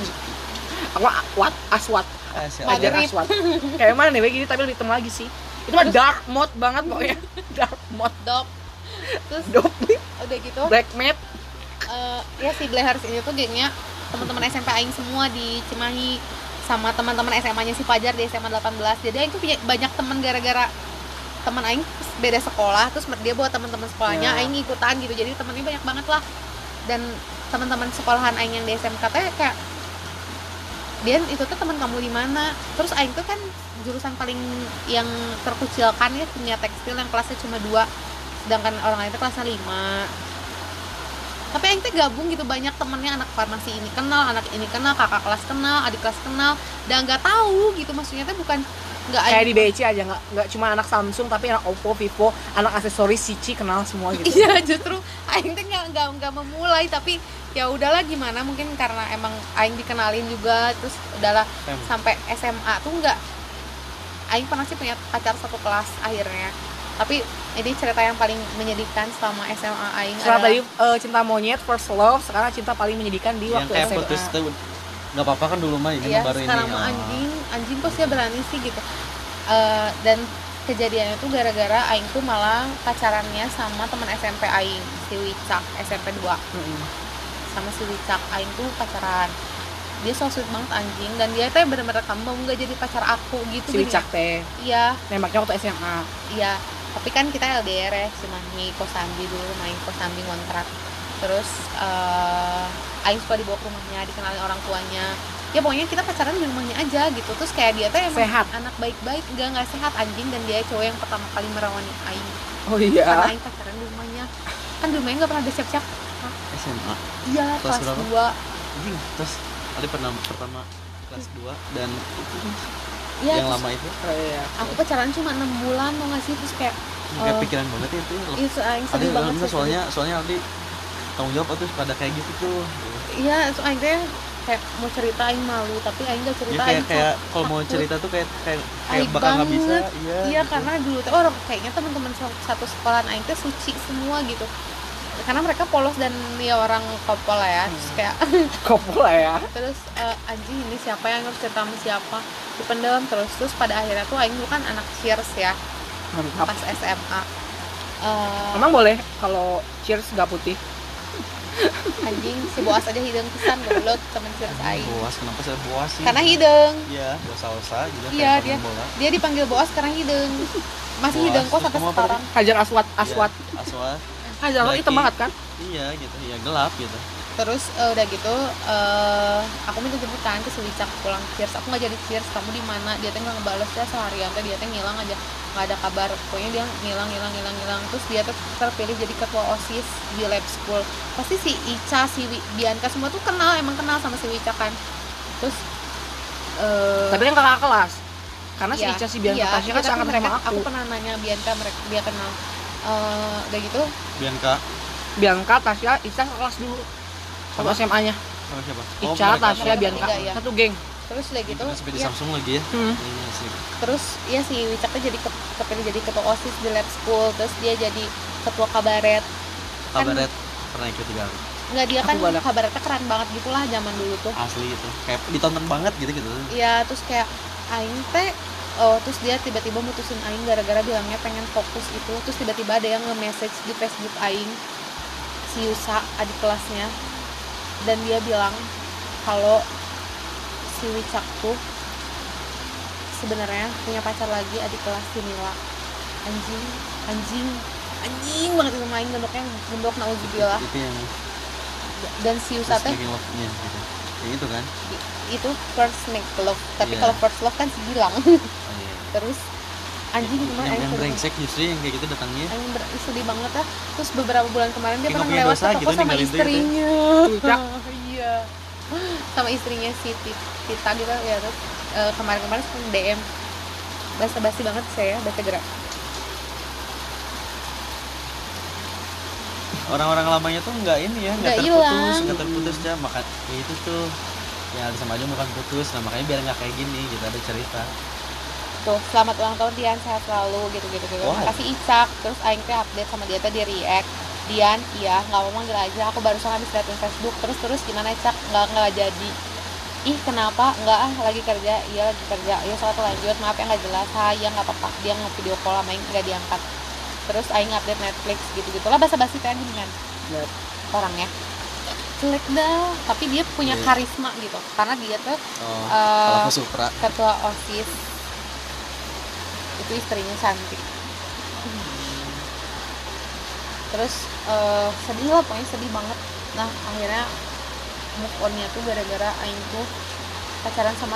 aku wat Aswat. Maghrib. Aswat. Kayak mana nih gini tapi lebih hitam lagi sih. Itu mah dark mode banget pokoknya. Dark mode. Dop. Terus dop. udah gitu. Black matte eh, ya si Blehars ini tuh gengnya teman-teman SMP aing semua di Cimahi sama teman-teman SMA-nya si Fajar di SMA 18 jadi aing tuh punya banyak teman gara-gara teman aing beda sekolah terus dia bawa teman-teman sekolahnya Ya. aing ikutan gitu. Jadi temennya banyak banget lah. Dan teman-teman sekolahan aing yang di SMK kayak Dian itu tuh teman kamu di mana? Terus aing tuh kan jurusan paling yang terkucilkan ya kimia tekstil yang kelasnya cuma dua. Sedangkan orang lain tuh kelasnya lima. Tapi aing teh gabung gitu banyak temennya anak farmasi ini kenal anak ini kenal kakak kelas kenal adik kelas kenal. Dan nggak tahu gitu maksudnya teh bukan nggak kayak di BC aja nggak nggak cuma anak Samsung tapi anak Oppo, Vivo, anak aksesoris Cici kenal semua gitu. iya justru aing nggak nggak nggak memulai tapi ya udahlah gimana mungkin karena emang aing dikenalin juga terus udahlah sampai SMA tuh nggak aing pernah sih punya pacar satu kelas akhirnya tapi ini cerita yang paling menyedihkan selama SMA aing Setelah adalah- tadi eh, cinta monyet first love, sekarang cinta paling menyedihkan di yang waktu kayak SMA. putus tuh nggak apa-apa kan dulu mah ini Iya, mah baru ini sekarang ah. anjing, anjing kok sih berani sih gitu. Eh, dan kejadiannya tuh gara-gara aing tuh malah pacarannya sama teman SMP aing, si Wicak, SMP 2. Mm-mm. Sama si Wicak aing tuh pacaran. Dia so sweet banget anjing dan dia tuh bener-bener kamu mau nggak jadi pacar aku gitu Si. Wicak teh Iya, nembaknya waktu SMA. iya. Tapi kan kita LDR ya, cuma di Kosambi dulu main Kosambi ngontrak. Terus eh aing suka dibawa ke rumahnya, dikenalin orang tuanya. Ya pokoknya kita pacaran di rumahnya aja gitu. Terus kayak dia tuh emang Sehat. anak baik-baik, enggak nggak sehat anjing dan dia cowok yang pertama kali merawani aing. Oh Karena iya. aing pacaran di rumahnya. Kan di rumahnya nggak pernah ada siap-siap. SMA Iya, Kelas kelas berapa? 2. anjing terus ada pernah pertama kelas 2 dan Iya, yang terus lama itu Oh, iya. aku pacaran cuma 6 bulan mau nggak sih terus kayak kayak Oh. pikiran banget ya itu loh. itu aing ada sedih banget sih. soalnya soalnya Aldi tanggung jawab tuh pada kayak gitu tuh Iya, so aing teh kayak mau cerita aing malu, tapi aing ya cerita kayak aing kayak takut. kalau mau cerita tuh kayak kayak kayak bakal nggak bisa iya Iya, gitu. karena dulu tuh orang kayaknya teman-teman sa- satu sekolahan aing teh suci semua gitu. Karena mereka polos dan ya orang kopol lah ya. Terus kayak Kopul lah ya. terus eh, anjing ini siapa yang harus cerita sama siapa? Dipendam terus terus pada akhirnya tuh aing dulu kan anak cheers ya Mantap. pas SMA. Eh, Emang boleh kalau cheers nggak putih? anjing si boas aja hidung pisan goblok temen cheers aing. boas kenapa saya boas sih Karena hidung. iya boas salsa gitu Iya, dia. bola Dia dipanggil boas karena hidung. Masih Boas, hidung kok sampai sekarang. Hajar Aswat, Aswat. Iya, aswat Hajar Aswat hitam banget kan? iya gitu. Iya gelap gitu. Terus eh, udah gitu eh aku minta jemput kan ke si Wicak pulang cheers. Aku nggak jadi cheers kamu di mana? Dia teh nggak ngebales ya seharian teh dia teh ngilang aja. Nggak ada kabar. Pokoknya dia ngilang ngilang ngilang ngilang. Terus dia tuh terpilih jadi ketua osis di lab school. Pasti si Ica si Wi- Bianca semua tuh kenal emang kenal sama si Wicak kan. Terus eh Tapi kan kakak kelas. Karena si iya, Ica si Bianca iya, Tasya kan iya, sangat sama mereka- aku. aku pernah nanya Bianca mereka dia kenal Eh, udah gitu. Bianca. Bianca, Tasya, Ica kelas dulu. Waktu Apa? SMA-nya. sama siapa? Ica, mereka Tasya, Bianca. iya. Satu geng. terus udah gitu gitu sampai di ya, Samsung lagi ya? Hmm. iya sih. Terus ya si Wicak tuh jadi ke- kepilih jadi ketua osis di lab school. Terus dia jadi ketua kabaret. Kabaret. Pernah ikut tiga kali nggak dia kan kabaretnya keren banget gitulah zaman dulu tuh. Asli itu kayak ditonton banget gitu gitu iya terus kayak aing teh oh terus dia tiba-tiba mutusin aing gara-gara bilangnya pengen fokus itu. Terus tiba-tiba ada yang nge-message di Facebook aing si Yusa adik kelasnya. Dan dia bilang kalau si Wicak tuh sebenarnya punya pacar lagi adik kelas si Mila. Anjing anjing anjing banget itu main gendoknya gendok nauzubillah itu yang dan si Yusa teh love-nya gitu. Yang itu kan? Itu first make love. Tapi Iya. kalau first love kan bilang. terus. Anjing yang, kemarin yang, yang brengsek justru yang kayak gitu datangnya. Aing ber- sedih banget lah terus beberapa bulan kemarin dia pernah lewat toko gitu, sama gitu. istrinya. Wicak. iya. Sama istrinya si Ti- Tita gitu ya terus eh, kemarin-kemarin DM. Basa-basi banget saya baca gerak. Orang-orang lamanya tuh nggak ini ya Nggak terputus nggak terputus ya maka ya itu tuh. Yang ada sama aja bukan putus nah makanya biar nggak kayak gini gitu ada cerita tuh selamat ulang tahun Dian. Sehat selalu gitu gitu. Gitu Wow. makasih Icak terus Aing teh update sama dia tadi react. Dian iya nggak mau manggil aja. Aku barusan habis liatin Facebook. Terus terus gimana Cak nggak nggak jadi. Ih kenapa? Nggak ah lagi kerja. Iya lagi kerja. Ya soal lanjut. Maaf ya nggak jelas. Sayang nggak apa-apa. Dia nge-video call sama Aing nggak diangkat. Terus Aing update Netflix gitu gitu lah basa basi kan dengan orangnya. Jelek dah. Tapi dia punya Iya. karisma gitu. Karena dia tuh oh supra. ketua osis itu istrinya cantik terus eh, sedih lah pokoknya sedih banget. Nah akhirnya move onnya tuh gara-gara Aing tuh pacaran sama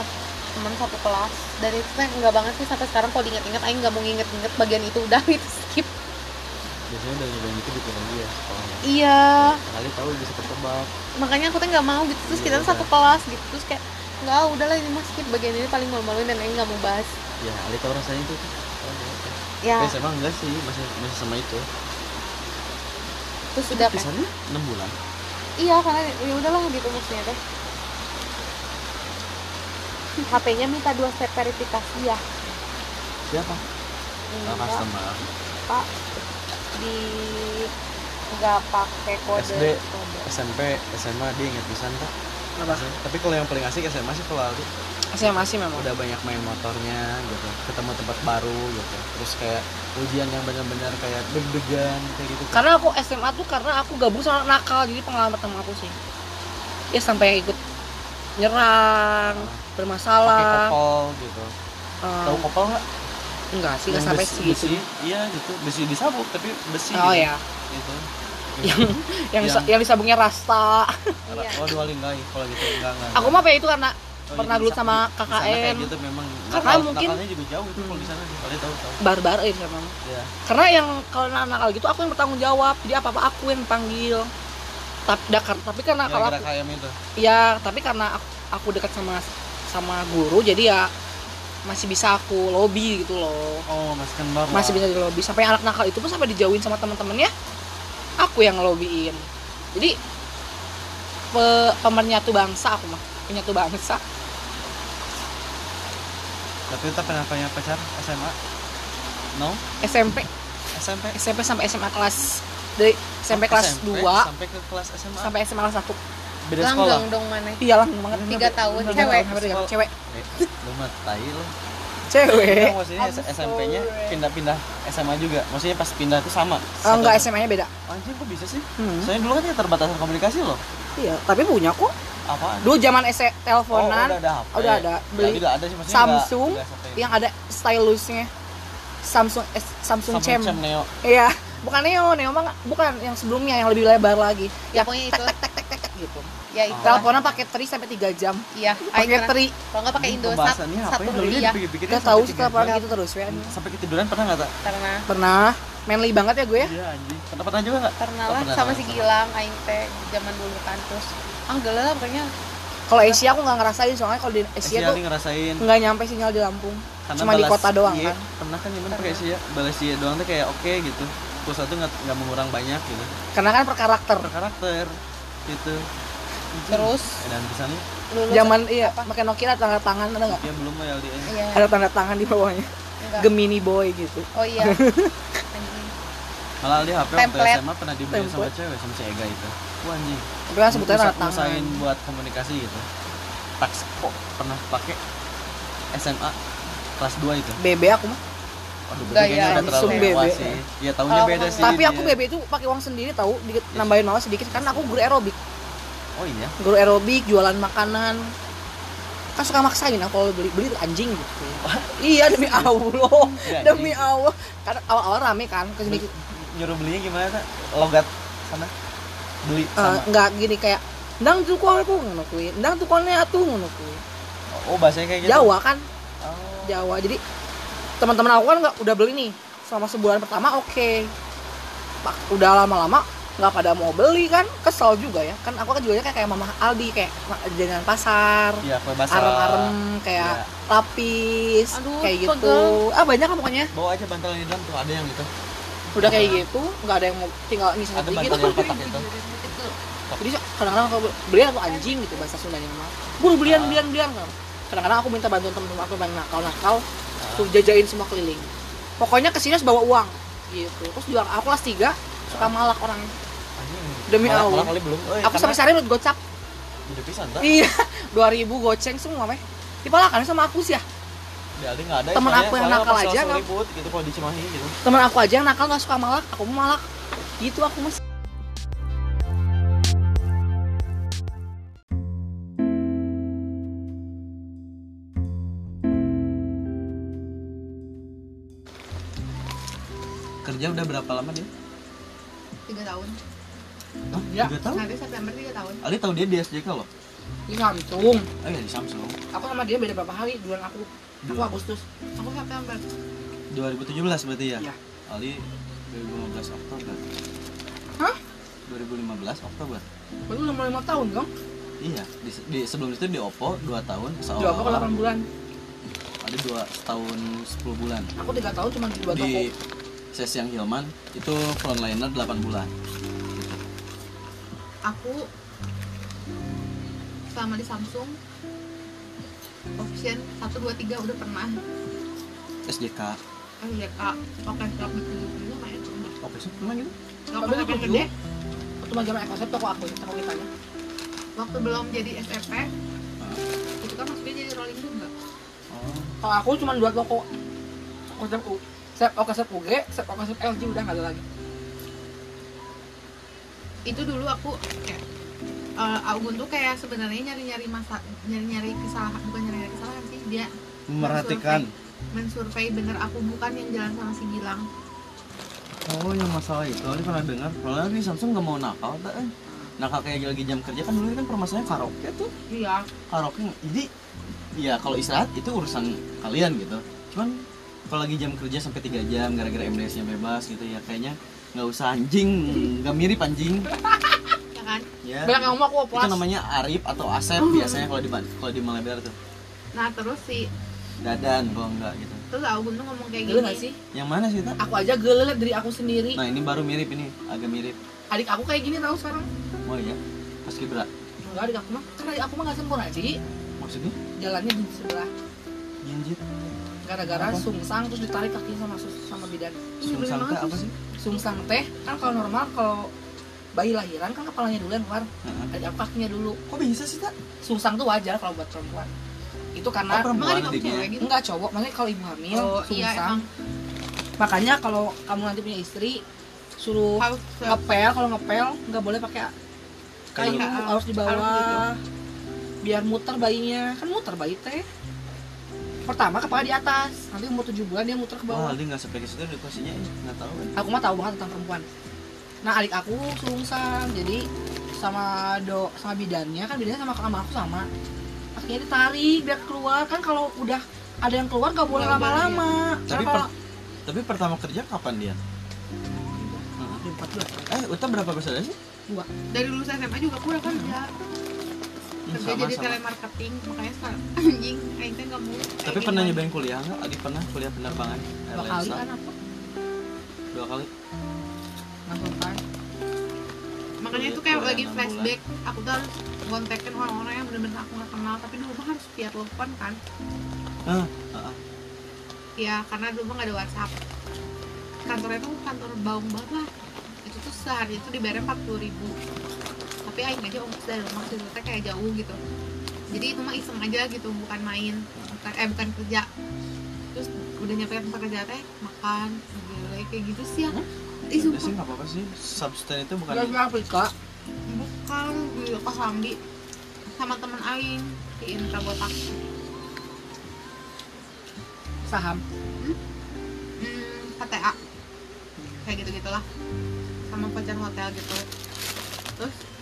teman satu kelas. Dari itu tuh enggak banget sih sampai sekarang kalau diinget-inget Aing nggak mau nginget-inget bagian itu. Udah itu skip. Biasanya udah nyobain itu gitu ya sekolahnya. Iya. Kali tahu bisa ketebak. Makanya aku tuh nggak mau gitu. Terus kita tuh Iya, satu kelas gitu. Terus kayak nggak udahlah ini mah skip. Bagian ini paling malu-maluin dan Aing nggak mau bahas ya Ali tahu rasanya itu tuh ya Tapi SMA enggak sih masih masih sama itu terus udah kan Pisannya 6 bulan Iya karena ya udahlah gitu maksudnya teh. HP-nya minta dua step verifikasi ya. siapa Enggak, customer Pak. Di nggak pakai kode. SD. kode. SMP SMA dia inget pisan kak Apa? tapi kalau yang paling asik SMA sih kalau Ali Saya masih memang. udah banyak main motornya gitu ketemu tempat baru gitu terus kayak ujian yang benar-benar kayak deg-degan kayak gitu Karena aku SMA tuh karena aku gabung sama nakal jadi pengalaman sama aku sih. Ya sampai ikut nyerang, pakai bermasalah. kopel gitu eh, tahu kopel nggak enggak sih, enggak Yang sampai besi, segitu. besi, iya gitu besi disabuk tapi besi Oh gitu. ya, gitu yang yang, Yang- yang disabungnya rasta. Iya. oh dua enggak kalau gitu enggak enggak Aku mah kayak itu karena Oh, pernah dulu di- sama KKN. gitu memang Karena nakal- mungkin- nakalnya juga jauh itu kalau di sana tahu tahu barbar eh memang. ya Karena yang kalau nakal gitu aku yang bertanggung jawab. Jadi apa-apa aku yang panggil. Tapi, tapi karena ya kalau aku, itu ya tapi karena aku, aku dekat sama sama guru jadi ya masih bisa aku lobby gitu loh. oh masih lah. masih bisa di lobby sampai anak nakal itu pun sampai dijauhin sama teman-temannya aku yang ngelobiin jadi pe, pemenyatu bangsa aku mah penyatu bangsa tapi kita pernah punya pacar SMA no? SMP SMP SMP sampai SMA kelas dari SMP kelas 2 sampai ke kelas SMA sampai SMA kelas 1 beda sekolah Langgeng dong mana? iya lah banget. Tiga tahun. Bener, cewek. Cewek, cewek. Eh, lu mah tai lu cewek. Enggak, maksudnya SMP-nya pindah-pindah SMA juga. Maksudnya pas pindah itu sama. Oh, enggak Satu- SMA nya beda. Anjing kok bisa sih? Hmm. soalnya dulu kan ya terbatasan komunikasi loh. Iya tapi punya kok. Apaan? Dulu zaman SE oh, teleponan udah ada HP udah ada. beli nggak ada sih maksudnya Samsung nggak sampai- yang ada stylusnya. Samsung S, Samsung, Samsung Chem. Chem Neo. Iya, bukan Neo, Neo mah nggak- bukan yang sebelumnya yang lebih lebar lagi. Ya pokoknya itu. Gitu. Ya itu. Teleponan pakai tri sampai 3 jam. Iya. Pakai tri. Kalau nggak pakai Indosat satu ya? Dipikir-pikirin Gak sampai tahu tiga sih teleponan gitu terus ya. sampai ketiduran pernah nggak tak Pernah. Pernah manly banget ya gue ya. iya anjing pernah pernah juga nggak Pernah Oh, lah sama sama, si. Gilang Aing teh zaman dulu kan terus ah lah pokoknya Kalau Asia aku nggak ngerasain soalnya kalau di Asia Asia tuh ngerasain nggak nyampe sinyal di Lampung. karena Cuma di kota doang iya, kan. pernah kan gimana pakai Asia balas Asia doang tuh kayak oke gitu pulsa tuh nggak nggak mengurang banyak gitu Karena kan per karakter. per karakter gitu terus dan pesannya lulus Zaman iya pakai Nokia ada tanda tangan ada nggak? ya belum ya LDN iya Ada tanda tangan di bawahnya. enggak. Gemini boy gitu. oh iya malah di HP waktu Template. SMA pernah dibeli sama cewek sama si Ega itu wah anjing Tapi kan sebutnya tanda tangan. buat komunikasi gitu tax kok pernah pakai SMA kelas 2 itu BB aku mah. Waduh, Gaya mewah BB. sih. Ya tahunya beda sih. Tapi aku dia. BB itu pakai uang sendiri tahu, dikit nambahin malah sedikit karena aku guru aerobik. Oh iya. guru aerobik jualan makanan. Kan suka maksain aku kalau beli beli anjing. Gitu iya demi allah. demi allah. Karena awal awal rame kan ke sini Nyuruh belinya gimana tak? Logat sana. Beli Eh, sama. nggak gini kayak ndang tuh kau aku ngono kuwi. Ndang tuh kau atuh ngono kuwi. Oh, bahasanya kayak gitu. Jawa kan? Oh. Jawa. Jadi teman-teman aku kan nggak udah beli nih. Selama sebulan pertama oke. Pak, udah lama-lama nggak pada mau beli kan kesel juga ya kan aku kan jualnya kayak kayak mama Aldi kayak jajanan pasar Iya, basah. arem-arem kayak Iya. lapis Aduh, kayak gitu pegel. ah banyak kan pokoknya Bawa aja bantal di dalam tuh ada yang gitu. udah kayak gitu nggak ada yang mau tinggal ngisi Ada gitu yang kotak itu. Jadi kadang-kadang aku belian aku anjing gitu bahasa Sundanya mah buru belian Ah. belian belian kan kadang-kadang aku minta bantuan temen-temen aku yang nakal nakal tuh jajain semua keliling pokoknya ke sini harus bawa uang gitu terus juga aku kelas 3 suka malak orang Demi Malah- Allah. malah kali belum. Oh, aku sampai sehari menurut gocap Udah pisan tak? iya 2000 goceng semua meh dipalakan sama aku sih ya nggak ada. Temen soalnya- aku yang nakal aja, nggak- ribut gitu kalau di Cimahi gitu. teman aku aja yang nakal nggak suka malak aku mau malak gitu aku mas Kerja udah berapa lama dia? tiga tahun Hah? Ya. Tiga tahun? nanti September tiga tahun Ali tahu dia di SJK loh. di Samsung Oh iya di Samsung. aku sama dia beda berapa hari bulan aku aku Dua. Agustus aku September 2017 berarti ya? Iya. Ali 2015 Oktober. Hah? 2015 Oktober. baru udah mau lima tahun dong Iya, di, di- sebelum itu di Oppo 2 tahun di aku 8 bulan ada 2 setahun 10 bulan. aku tiga tahun cuma di dua toko Di sesi yang Hilman itu frontliner 8 bulan. Aku selama di Samsung option satu dua tiga udah pernah SJK. SJK oke stop gitu gitu lumayan udah Oke sih, emang gitu? nggak pernah itu gede waktu mah zaman ekosep toko aku toko kitanya waktu belum jadi SFP Ah. itu kan maksudnya jadi rolling juga Oh, kalau aku cuma dua toko ekosep U Sep Okasep UG, Sep Okasep LG udah nggak ada lagi. Itu dulu aku kayak eh, Augun tuh kayak sebenarnya nyari-nyari masa nyari-nyari kesalahan bukan nyari-nyari kesalahan sih dia memerhatikan. mensurvei bener aku bukan yang jalan sama si Gilang Oh, yang masalah itu, Ali pernah dengar. Kalau ini Samsung nggak mau nakal, tak? eh. Nakal kayak lagi jam kerja kan dulu kan permasalahannya karaoke tuh. iya karaoke jadi ya kalau istirahat itu urusan kalian gitu cuman kalau lagi jam kerja sampai 3 jam gara-gara MDS nya bebas gitu ya kayaknya nggak usah anjing nggak mirip anjing ya kan ya Bilang ngomong aku itu oplas. namanya Arif atau Asep biasanya kalau di kalau di Malebar tuh nah terus si Dadan kalau enggak gitu terus Augun tuh ngomong kayak Gila gini sih? yang mana sih tak Aku aja gele liat dari aku sendiri. nah ini baru mirip ini agak mirip Adik aku kayak gini tahu sekarang. oh iya pas kibra Enggak adik aku mah, karena adik aku mah nggak sempurna sih. maksudnya Jalannya di sebelah. jinjit Gara-gara Apa? sungsang terus ditarik kakinya sama sama bidan. sungsang apa sih Sungsang teh kan kalau normal kalau bayi lahiran kan kepalanya dulu yang keluar. Adik aku kakinya dulu. kok bisa sih tak Sungsang tuh wajar kalau buat perempuan. Itu oh karena emang perempuan gitu enggak cowok, makanya kalau ibu hamil oh iya sungsang. emang Makanya kalau kamu nanti punya istri suruh harus ngepel kalau ngepel nggak boleh pakai kayu harus di bawah Harus gitu. biar muter bayinya kan muter bayi teh pertama kepala di atas. Nanti umur 7 bulan dia muter ke Wah, bawah Aldi nggak sampai ke situ edukasinya nggak tahu kan. aku mah tahu banget tentang perempuan. Nah adik aku sungsang jadi sama do sama bidannya kan bidannya sama sama aku sama. Akhirnya ditarik biar keluar. Kan kalau udah ada yang keluar gak boleh Nggak boleh, lama-lama. Tapi Karena kalau Tapi pertama kerja kapan dia? Di 14 Eh, Uta berapa bersaudara sih? dua. Dari lulus SMA juga udah kerja kerja jadi sama. telemarketing makanya sekarang anjing teh nggak mau Tapi pernah nyobain kuliah nggak? Adi pernah kuliah penerbangan? dua kali kan aku Dua kali? kan makanya itu kayak lagi bulan. flashback aku tuh harus kontekin orang-orang yang bener-bener aku nggak kenal tapi dulu mah harus via telepon kan Ah, ah. ya karena dulu mah nggak ada WhatsApp kantornya tuh kantor baung banget lah itu tuh sehari itu dibayar empat puluh ribu tapi aing aja ongkos dari rumah teh kayak jauh gitu. Jadi itu mah iseng aja gitu bukan main bukan eh bukan kerja. Terus udah nyampe tempat kerja teh makan gile kayak gitu sih ya. Ih, udah sih nggak apa-apa sih. Substan itu bukan dari Afrika. Bukan di Kosambi sama temen aing di Intra Botak. Saham. Hmm, HTA kayak gitu gitulah sama pacar hotel gitu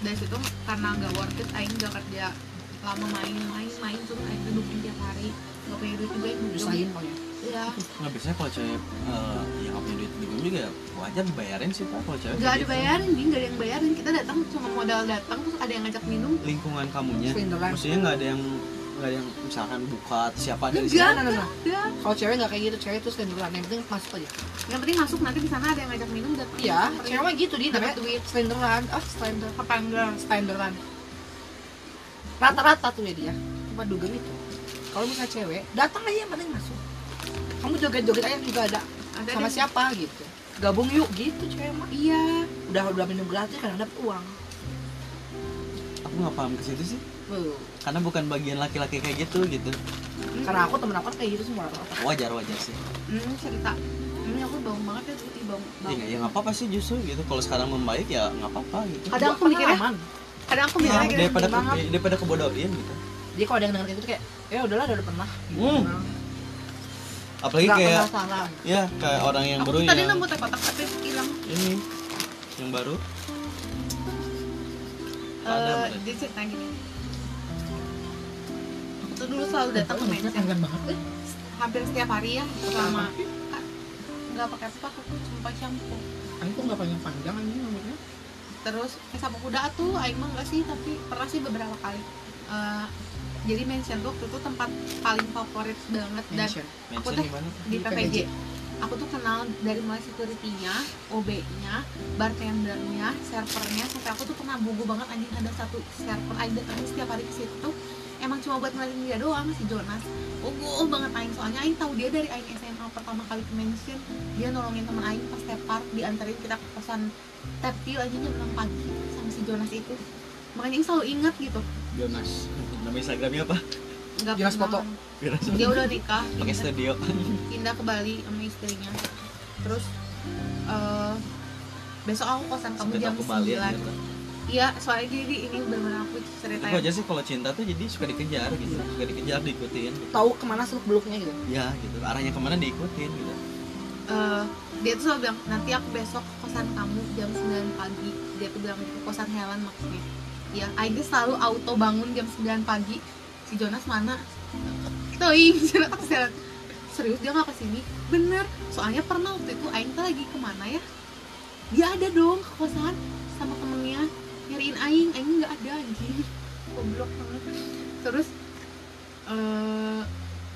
dari situ karena nggak worth it aing nggak kerja lama main main main terus aing duduk tiap hari. Nggak punya duit juga yang nyusahin pokoknya. Iya. Nggak biasanya kalau cewek eh, yang nggak punya duit bingung juga ya wajar dibayarin sih pak kalau cewek nggak gitu. bayarin nih nggak ada yang bayarin. Kita datang cuma modal datang terus ada yang ngajak minum. Lingkungan kamunya. Maksudnya nggak ada yang nggak ada yang misalkan buka atau siapa ada di sini Kalau cewek nggak kayak gitu, cewek tuh slenderan. Yang penting masuk aja. yang penting masuk nanti di sana ada yang ngajak minum datang Iya, cewek gitu di Dapat namanya duit. slenderan. Ah, slender. apa enggak Slenderan. Rata-rata tuh ya dia. Cuma dugem itu. Kalau misalnya cewek, datang aja yang penting masuk. Kamu joget-joget aja juga ada. ada Sama deh. siapa gitu. Gabung yuk gitu cewek mah. iya Udah udah minum gratis kan dapat uang. aku nggak paham ke situ sih Wow. karena bukan bagian laki-laki kayak gitu gitu Karena aku temen aku kayak gitu semua rata-rata. wajar wajar sih hmm, cerita ini aku bau banget ya tuh bau ya bau nggak ya nggak apa-apa sih justru gitu kalau sekarang membaik ya nggak apa-apa gitu Kadang aku mikirnya- kadang aku Nah, mikirnya gini daripada banget. ke, daripada kebodohin gitu Dia kalau ada yang denger kayak gitu kayak, ya udahlah udah, pernah. Hmm. apalagi Nggak kayak penasaran. ya kayak orang yang aku baru tadi yang nemu teh kotak tapi hilang ini yang baru Ada, Eh, Mbak. dia cerita gini aku tuh dulu selalu datang ke panjang banget. Eh, hampir setiap hari ya selama Kak, nggak pakai apa aku tuh cuma pakai shampoo Aku tuh nggak panjang-panjang ini rambutnya. terus eh, sapu kuda tuh aing mah enggak sih tapi pernah sih beberapa kali Eh, jadi mention tuh waktu itu tempat paling favorit banget dan Mention. mention teh- di PPJ PPJ. aku tuh kenal dari mulai security-nya, OB-nya, bartendernya, servernya sampai aku tuh pernah bugu banget anjing ada satu server aing datang setiap hari ke situ tuh emang cuma buat ngeliatin dia doang si Jonas bugu banget aing. Soalnya aing tahu dia dari aing SMA pertama kali ke mention dia nolongin temen aing pas tap park dianterin kita ke kosan tapil aja jam 6 pagi sama si Jonas itu. Makanya aing selalu ingat gitu. Jonas. Nama Instagramnya apa? Nggak Jonas foto. dia udah nikah. Pakai studio. Pindah ke Bali sama istrinya. Terus eh besok aku kosan kamu Sampai jam tahu ke Bali 9 aja iya soalnya jadi ini benar-benar aku ceritain. Aja sih kalau cinta tuh jadi suka dikejar gitu suka dikejar diikutin Tahu ke mana seluk beluknya gitu. ya gitu. Arahnya ke mana diikutin gitu. Eh, dia tuh selalu bilang nanti aku besok ke kosan kamu jam 9 pagi. Dia tuh bilang ke kosan Helen maksudnya. Ya Aida selalu auto bangun jam 9 pagi. Si Jonas mana? Toing Jonas aku serius serius dia nggak ke sini? Bener. Soalnya pernah waktu itu Aing tuh lagi ke mana ya? Dia ada dong ke kosan sama temennya nyariin Aing Aing nggak ada anjing. Goblok banget. Terus eh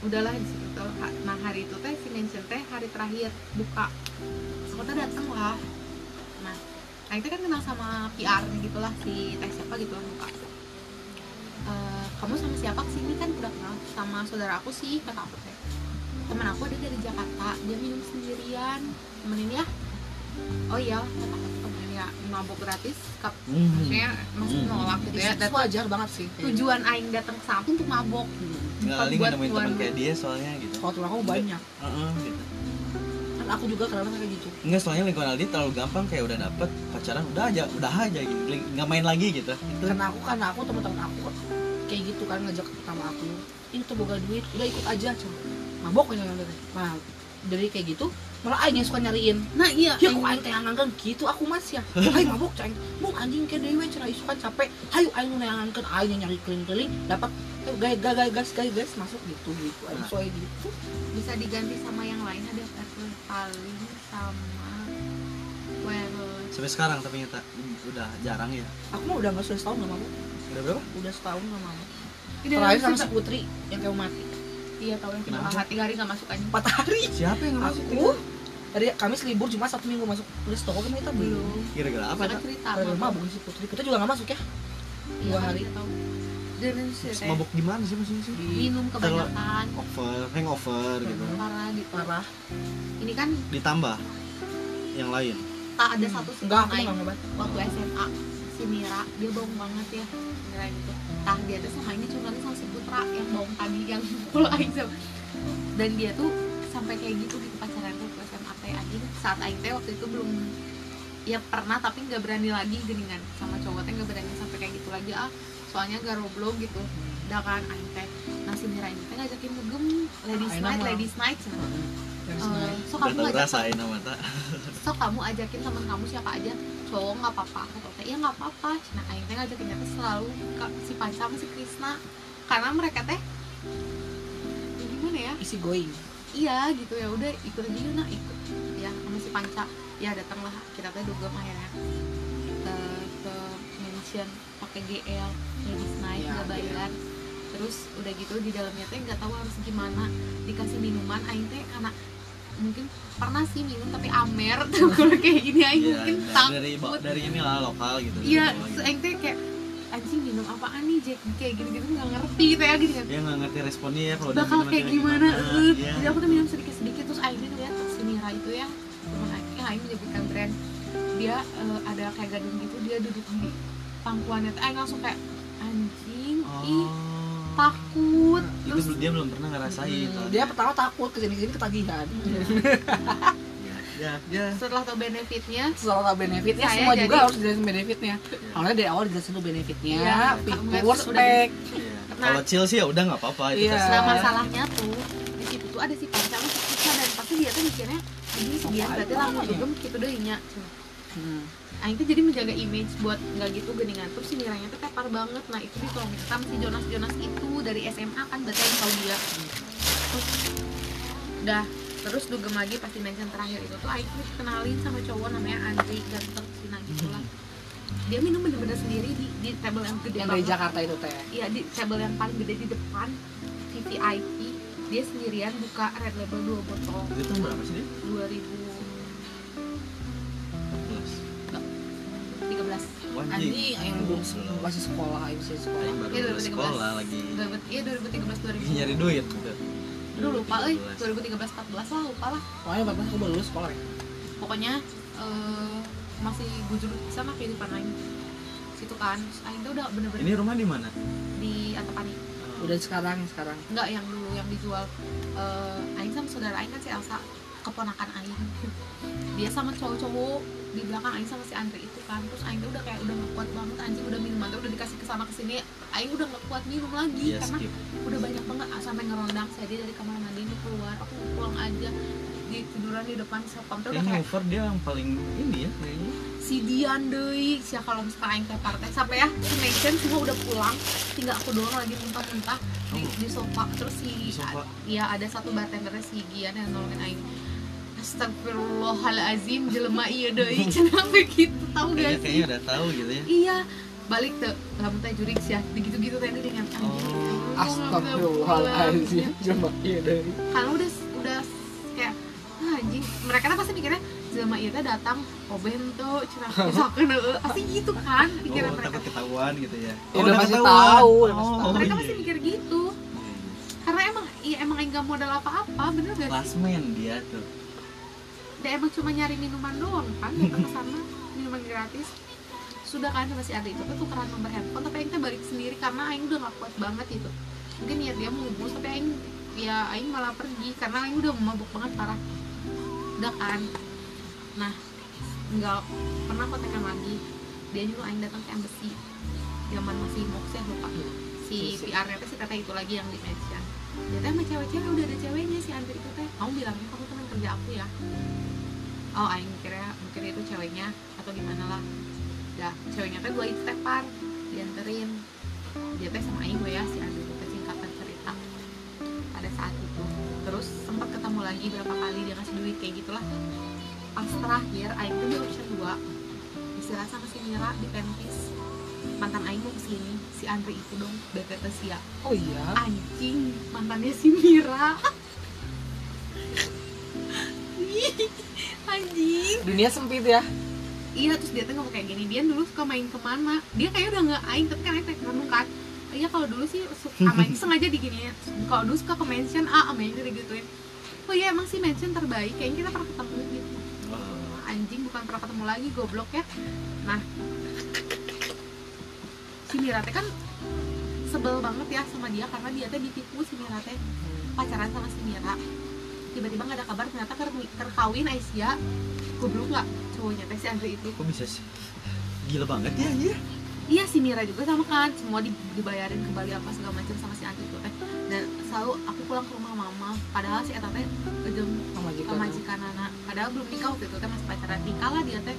udahlah di situ tuh. Nah hari itu teh si teh hari terakhir buka. Aku tuh datang lah. Nah Aing teh kan kenal sama PR nya gitu lah si teh siapa gitu lah buka. Eh, kamu sama siapa ke sini kan udah kenal sama saudara aku sih kata aku teh. Temen aku ada dari Jakarta. Dia minum sendirian. Temenin ya. Oh iya kata ya mabok gratis kap maksudnya masih Hmm. nolak gitu ya Itu Dan wajar banget sih. tujuan Aing datang ke sana tuh untuk mabok nggak buat nemuin teman kayak dia soalnya gitu Kalau temen aku banyak. Heeh, gitu Kan aku juga kadang kayak gitu. Enggak, soalnya lingkungan Aldi terlalu gampang kayak udah dapet pacaran udah aja, udah aja gitu. Nggak main lagi gitu. Itu Karena aku karena aku teman-teman aku kayak gitu kan ngajak sama aku. Ini tuh boga duit, udah ikut aja coba. Mabok aja yang dari. Nah, dari kayak gitu malah aing yang suka nyariin nah iya ya kok aing teh ngangkan gitu aku mas ya aing mabok cang? Mau anjing ke dewe cenah isu kan capek. Hayu aing nu ngangkan aing yang nyari keliling-keliling dapat eh, gas gas gas gas gas gas masuk gitu gitu aing Nah. soal gitu. Bisa diganti sama yang lain ada paling sama well sampai sekarang tapi nyata udah jarang ya. aku mah udah nggak sudah setahun nggak mabok Udah berapa? udah setahun nggak mabok Ini terakhir sama si putri yang kayak mati. Iya tahu yang Kenapa? tiga hari nggak masuk aja empat hari. Siapa yang nggak masuk? aku tadi kami libur cuma satu minggu masuk tulis toko kan kita belum belum Kira-kira apa? Mabok. mabuk si putri. Kita juga nggak masuk ya? Iya, dua hari. Mabuk gimana sih maksudnya sih? minum kebanyakan. Over, hangover gitu. parah di parah. Ini kan Ditambah yang lain. tak ada satu enggak aku Aing nggak ngobat waktu SMA si Mira dia bohong banget ya. Mira gitu. Tah dia tuh sama ini cuma sama si Putra yang bohong tadi yang mukul Aing sama dan dia tuh sampai kayak gitu gitu. Pacaran teh anjing saat Aing teh waktu itu belum ya pernah tapi nggak berani lagi geningan sama cowok teh nggak berani sampai kayak gitu lagi. Ah soalnya gak roblo gitu. Udah kan Aing teh. Nah si Mira ini teh ngajakin ngegem ladies Aing night ladies night. Cenah. Dari Eh, so kamu tahu ngajak rasain sama tak? so kamu ajakin temen kamu siapa aja? Cowok nggak apa-apa kata teh. Ya nggak apa-apa. Nah aing teh ngajakinnya teh selalu si Panca sama si Krisna. Karena mereka teh ya gimana ya? Isi going iya gitu. Ya udah ikut aja yuk nah ikut. Ya sama si Panca. Ya datanglah. Kita teh dugem akhirnya ke ke mansion. Pakai GL ladies night Ya, nggak bayar. Terus udah gitu di dalamnya teh nggak tahu harus gimana. Dikasih minuman aing teh karena mungkin pernah sih minum tapi amer. Tuh kalau kayak gini aing Iya, mungkin iya. takut. dari dari inilah lokal gitu. Iya gitu. aing teh kayak anjing minum apaan nih Jack? Kayak gini gitu nggak ngerti gitu ya gini kan. Dia nggak ngerti responnya ya kalau dia bakal minum kayak kayak gimana eh. Iya. jadi aku tuh minum sedikit sedikit terus akhirnya ngeliat si Mira itu ya teman Aing yang menyebutkan brand. Dia eh, ada kayak gading gitu dia duduk di pangkuannya. Tuh Aing langsung kayak anjing ih oh takut. Itu terus dia belum pernah ngerasain Hmm, dia pertama takut ke sini ke sini ketagihan ya ya. Setelah tau benefitnya soal benefitnya Saya semua jadi- juga harus dijelasin benefitnya. Awalnya dari awal dijelasin dulu benefitnya fitur udah- spek Iya. Nah. kalau chill sih ya udah nggak apa-apa itu terserah. nah masalahnya tuh di situ tuh ada si panca sama si Kisah dan pasti dia tuh mikirnya ini sekian berarti langsung dugem gitu deh nya. Hmm. Aing tuh jadi menjaga image buat nggak gitu geningan terus si Miranya tuh tepar banget. Nah itu ditolongin sama si Jonas Jonas itu dari SMA kan berarti yang tahu dia. Terus dah terus dugem lagi pas di mention terakhir itu tuh tuh kenalin sama cowok namanya Andri ganteng Cina gitu lah. Dia minum bener-bener sendiri di, di table yang gede yang dari Jakarta itu teh. Iya di table yang paling gede di depan VVIP dia sendirian buka red label dua botol. Itu tahun berapa sih dia? 2013 Kelas. Wajib. anjing. Yang belum masih sekolah masih sekolah baru Iya, lulus 2013. sekolah lagi. 2000 iya 2013 lagi 2000 nyari duit gitu Aduh lupa euy 2013. 2013 14 lah lupa lah. Pokoknya bapak aku baru lulus sekolah ya? Pokoknya eh, masih gujur sama kehidupan Aing situ kan Aing tuh udah bener-bener ini rumah di mana? Di Antapani. Udah sekarang sekarang? Enggak yang dulu yang dijual. Eh Aing sama saudara Aing kan si Elsa keponakan Aing. Dia sama cowok-cowok di belakang Aing sama si Andri itu kan. Terus Aing udah kayak udah nggak kuat banget anjing udah minuman tuh udah dikasih ke sana ke sini Aing udah nggak kuat minum lagi Iya, karena skip. udah banyak banget ah, sampai ngerondang saya dia dari kamar mandi ini keluar. Aku mau pulang aja di tiduran di depan sapam tuh udah kayak over dia yang paling ini ya kayaknya. Si Dian deui sia kalau misalkan aing teh partai sampai ya si Megan semua udah pulang. Tinggal aku doang lagi muntah-muntah di, di sofa. Terus si Di sofa. ya ada satu bartendernya si Gian yang nolongin aing Astagfirullahalazim jelema iya deui cenah begitu tahu gak sih kayaknya udah tahu gitu ya. Iya balik tuh lamun teh jurik sih gitu-gitu teh dengan anjing Oh. Astagfirullahaladzim coba iya dari karena udah udah kayak "Ah, anjing. Mereka tuh pasti mikirnya jelema iya teh datang oben tuh cenah misalkan heeh pasti gitu kan pikiran oh, mereka. takut ketahuan gitu ya. Ya, udah pasti tahu, udah pasti tahu. mereka iya, pasti iya. mikir gitu. Karena emang iya emang aing gak modal apa-apa bener gak sih? Klasmen dia tuh dia emang cuma nyari minuman doang kan? Datang ke sana minuman gratis. Sudah kan sama si Adi itu tuh tukeran nomor handphone tapi aing teh balik sendiri karena aing udah gak kuat banget gitu. Mungkin niat dia mau ngubus tapi aing ya aing malah pergi karena aing udah mabuk banget parah. Udah kan? Nah nggak pernah kontekan lagi. Dia nyuruh aing datang ke embassy. Zaman masih mox ya lupa. Si PR nya si teteh itu lagi yang di mention dia teh sama cewek-cewek udah ada ceweknya si Andri itu teh. Kamu bilangnya kamu teman kerja aku ya oh aing mikirnya mungkin itu ceweknya atau gimana lah. Dah ceweknya teh gue itu tepar dianterin. Dia teh sama aing gue ya si Andri itu singkatan cerita pada saat itu. Terus sempat ketemu lagi berapa kali dia ngasih duit kayak gitulah. Pas terakhir aing tuh di option 2 istirahat sama si Mira di Pentis mantan aing mau ke sini si Andri itu dong BPT Sia oh iya? Anjing mantannya si Mira anjing. Dunia sempit ya. Iya terus dia tuh ngomong kayak gini dia dulu suka main ke mana? Dia kayak udah nggak aing tapi kan aing kayak ngomong kan iya kalau dulu sih su- sama aing sengaja diginiin. Kalau dulu suka ke mention ah sama aing digituin. Oh iya emang sih mention terbaik. Kayaknya kita pernah ketemu gitu. Oh. anjing bukan pernah ketemu lagi goblok ya. Nah. Si Mira teh kan sebel banget ya sama dia karena dia teh ditipu si Mira teh pacaran sama si Mira tiba-tiba nggak ada kabar ternyata ker- terkawin Aisyah goblok nggak cowoknya teh si Andre itu? Kok bisa sih? Gila banget ya iya iya si Mira juga sama kan semua di- dibayarin kembali apa segala macam sama si Andre itu teh dan selalu aku pulang ke rumah mama padahal si Eta teh pemajikan pemajikan anak. Padahal belum nikah waktu itu teh masih pacaran. Nikah lah dia teh.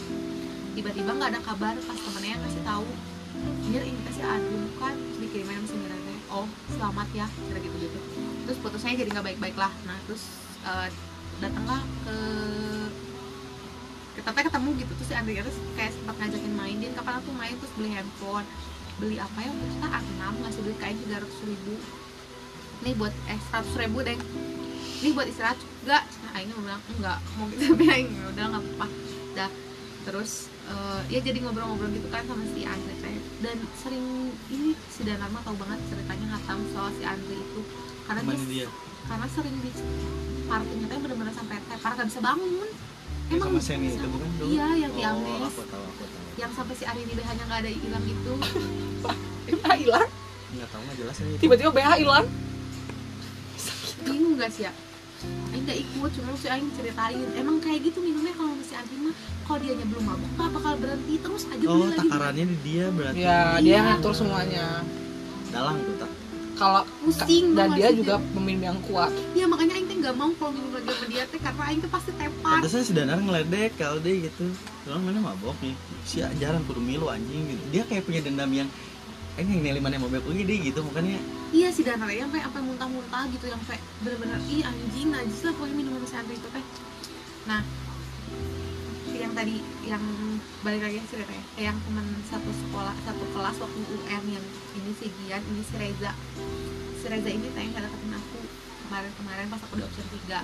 Tiba-tiba nggak ada kabar pas temennya yang ngasih tahu Mir ini teh si Adu kan terus dikirimin sama si Mira teh. Oh selamat ya kira gitu gitu terus putusnya jadi nggak baik-baik lah. Nah terus eh, datanglah ke kita teh ketemu gitu. Terus si Andri terus kayak sempat ngajakin main dia kapan aku main terus beli handphone. Beli apa ya? Terus kita enam ngasih duit kain tiga ratus ribu. Nih buat eh seratus ribu deh. Ini buat istirahat juga. Nah Aing bilang enggak mau gitu. Tapi Aing "Ya udah nggak apa-apa. Dah. Terus eh, ya jadi ngobrol-ngobrol gitu kan sama si Andri teh. Dan sering ini si Danar mah tahu banget ceritanya ngatam soal si Andri itu. Karena dia, dia? karena sering di partinya teh bener-bener sampai tepar gak bisa bangun Ya, sama Seni itu bukan dulu? iya yang di Oh, Amnes aku tahu, aku tahu. yang sampai si Ari di BH nya nggak ada hilang itu BH hilang Nggak tahu nggak jelas ini. tiba-tiba BH hilang bingung gak sih ya Aing gak ikut, cuma si Aing ceritain Emang kayak gitu minumnya kalau si Andri mah Kalau dianya belum mabuk, nggak bakal berhenti Terus aja Oh, takarannya di dia berarti. ya dia Iya. yang ngatur semuanya Dalang tuh tak. Kalau Pusing dan dia juga peminum yang kuat Iya makanya Aing teh gak mau kalau minum lagi sama dia teh Karena Aing tuh pasti tepar Pantasnya si Danar ngeledek kalau dia gitu. Orang mana mabok nih. Si jarang kudu milu anjing gitu. Dia kayak punya dendam yang eh yang nilai mana mabok lagi deh gitu makanya Iya si Danar ya sampai sampai muntah-muntah gitu Yang kayak bener-bener Ih anjing najis lah pokoknya minum sama si Andri itu teh Nah yang tadi yang balik lagi ke ceritanya eh, yang teman satu sekolah satu kelas waktu UM yang ini si Gian ini si Reza. Si Reza ini tanya nggak deketin aku. Kemarin-kemarin pas aku di option 3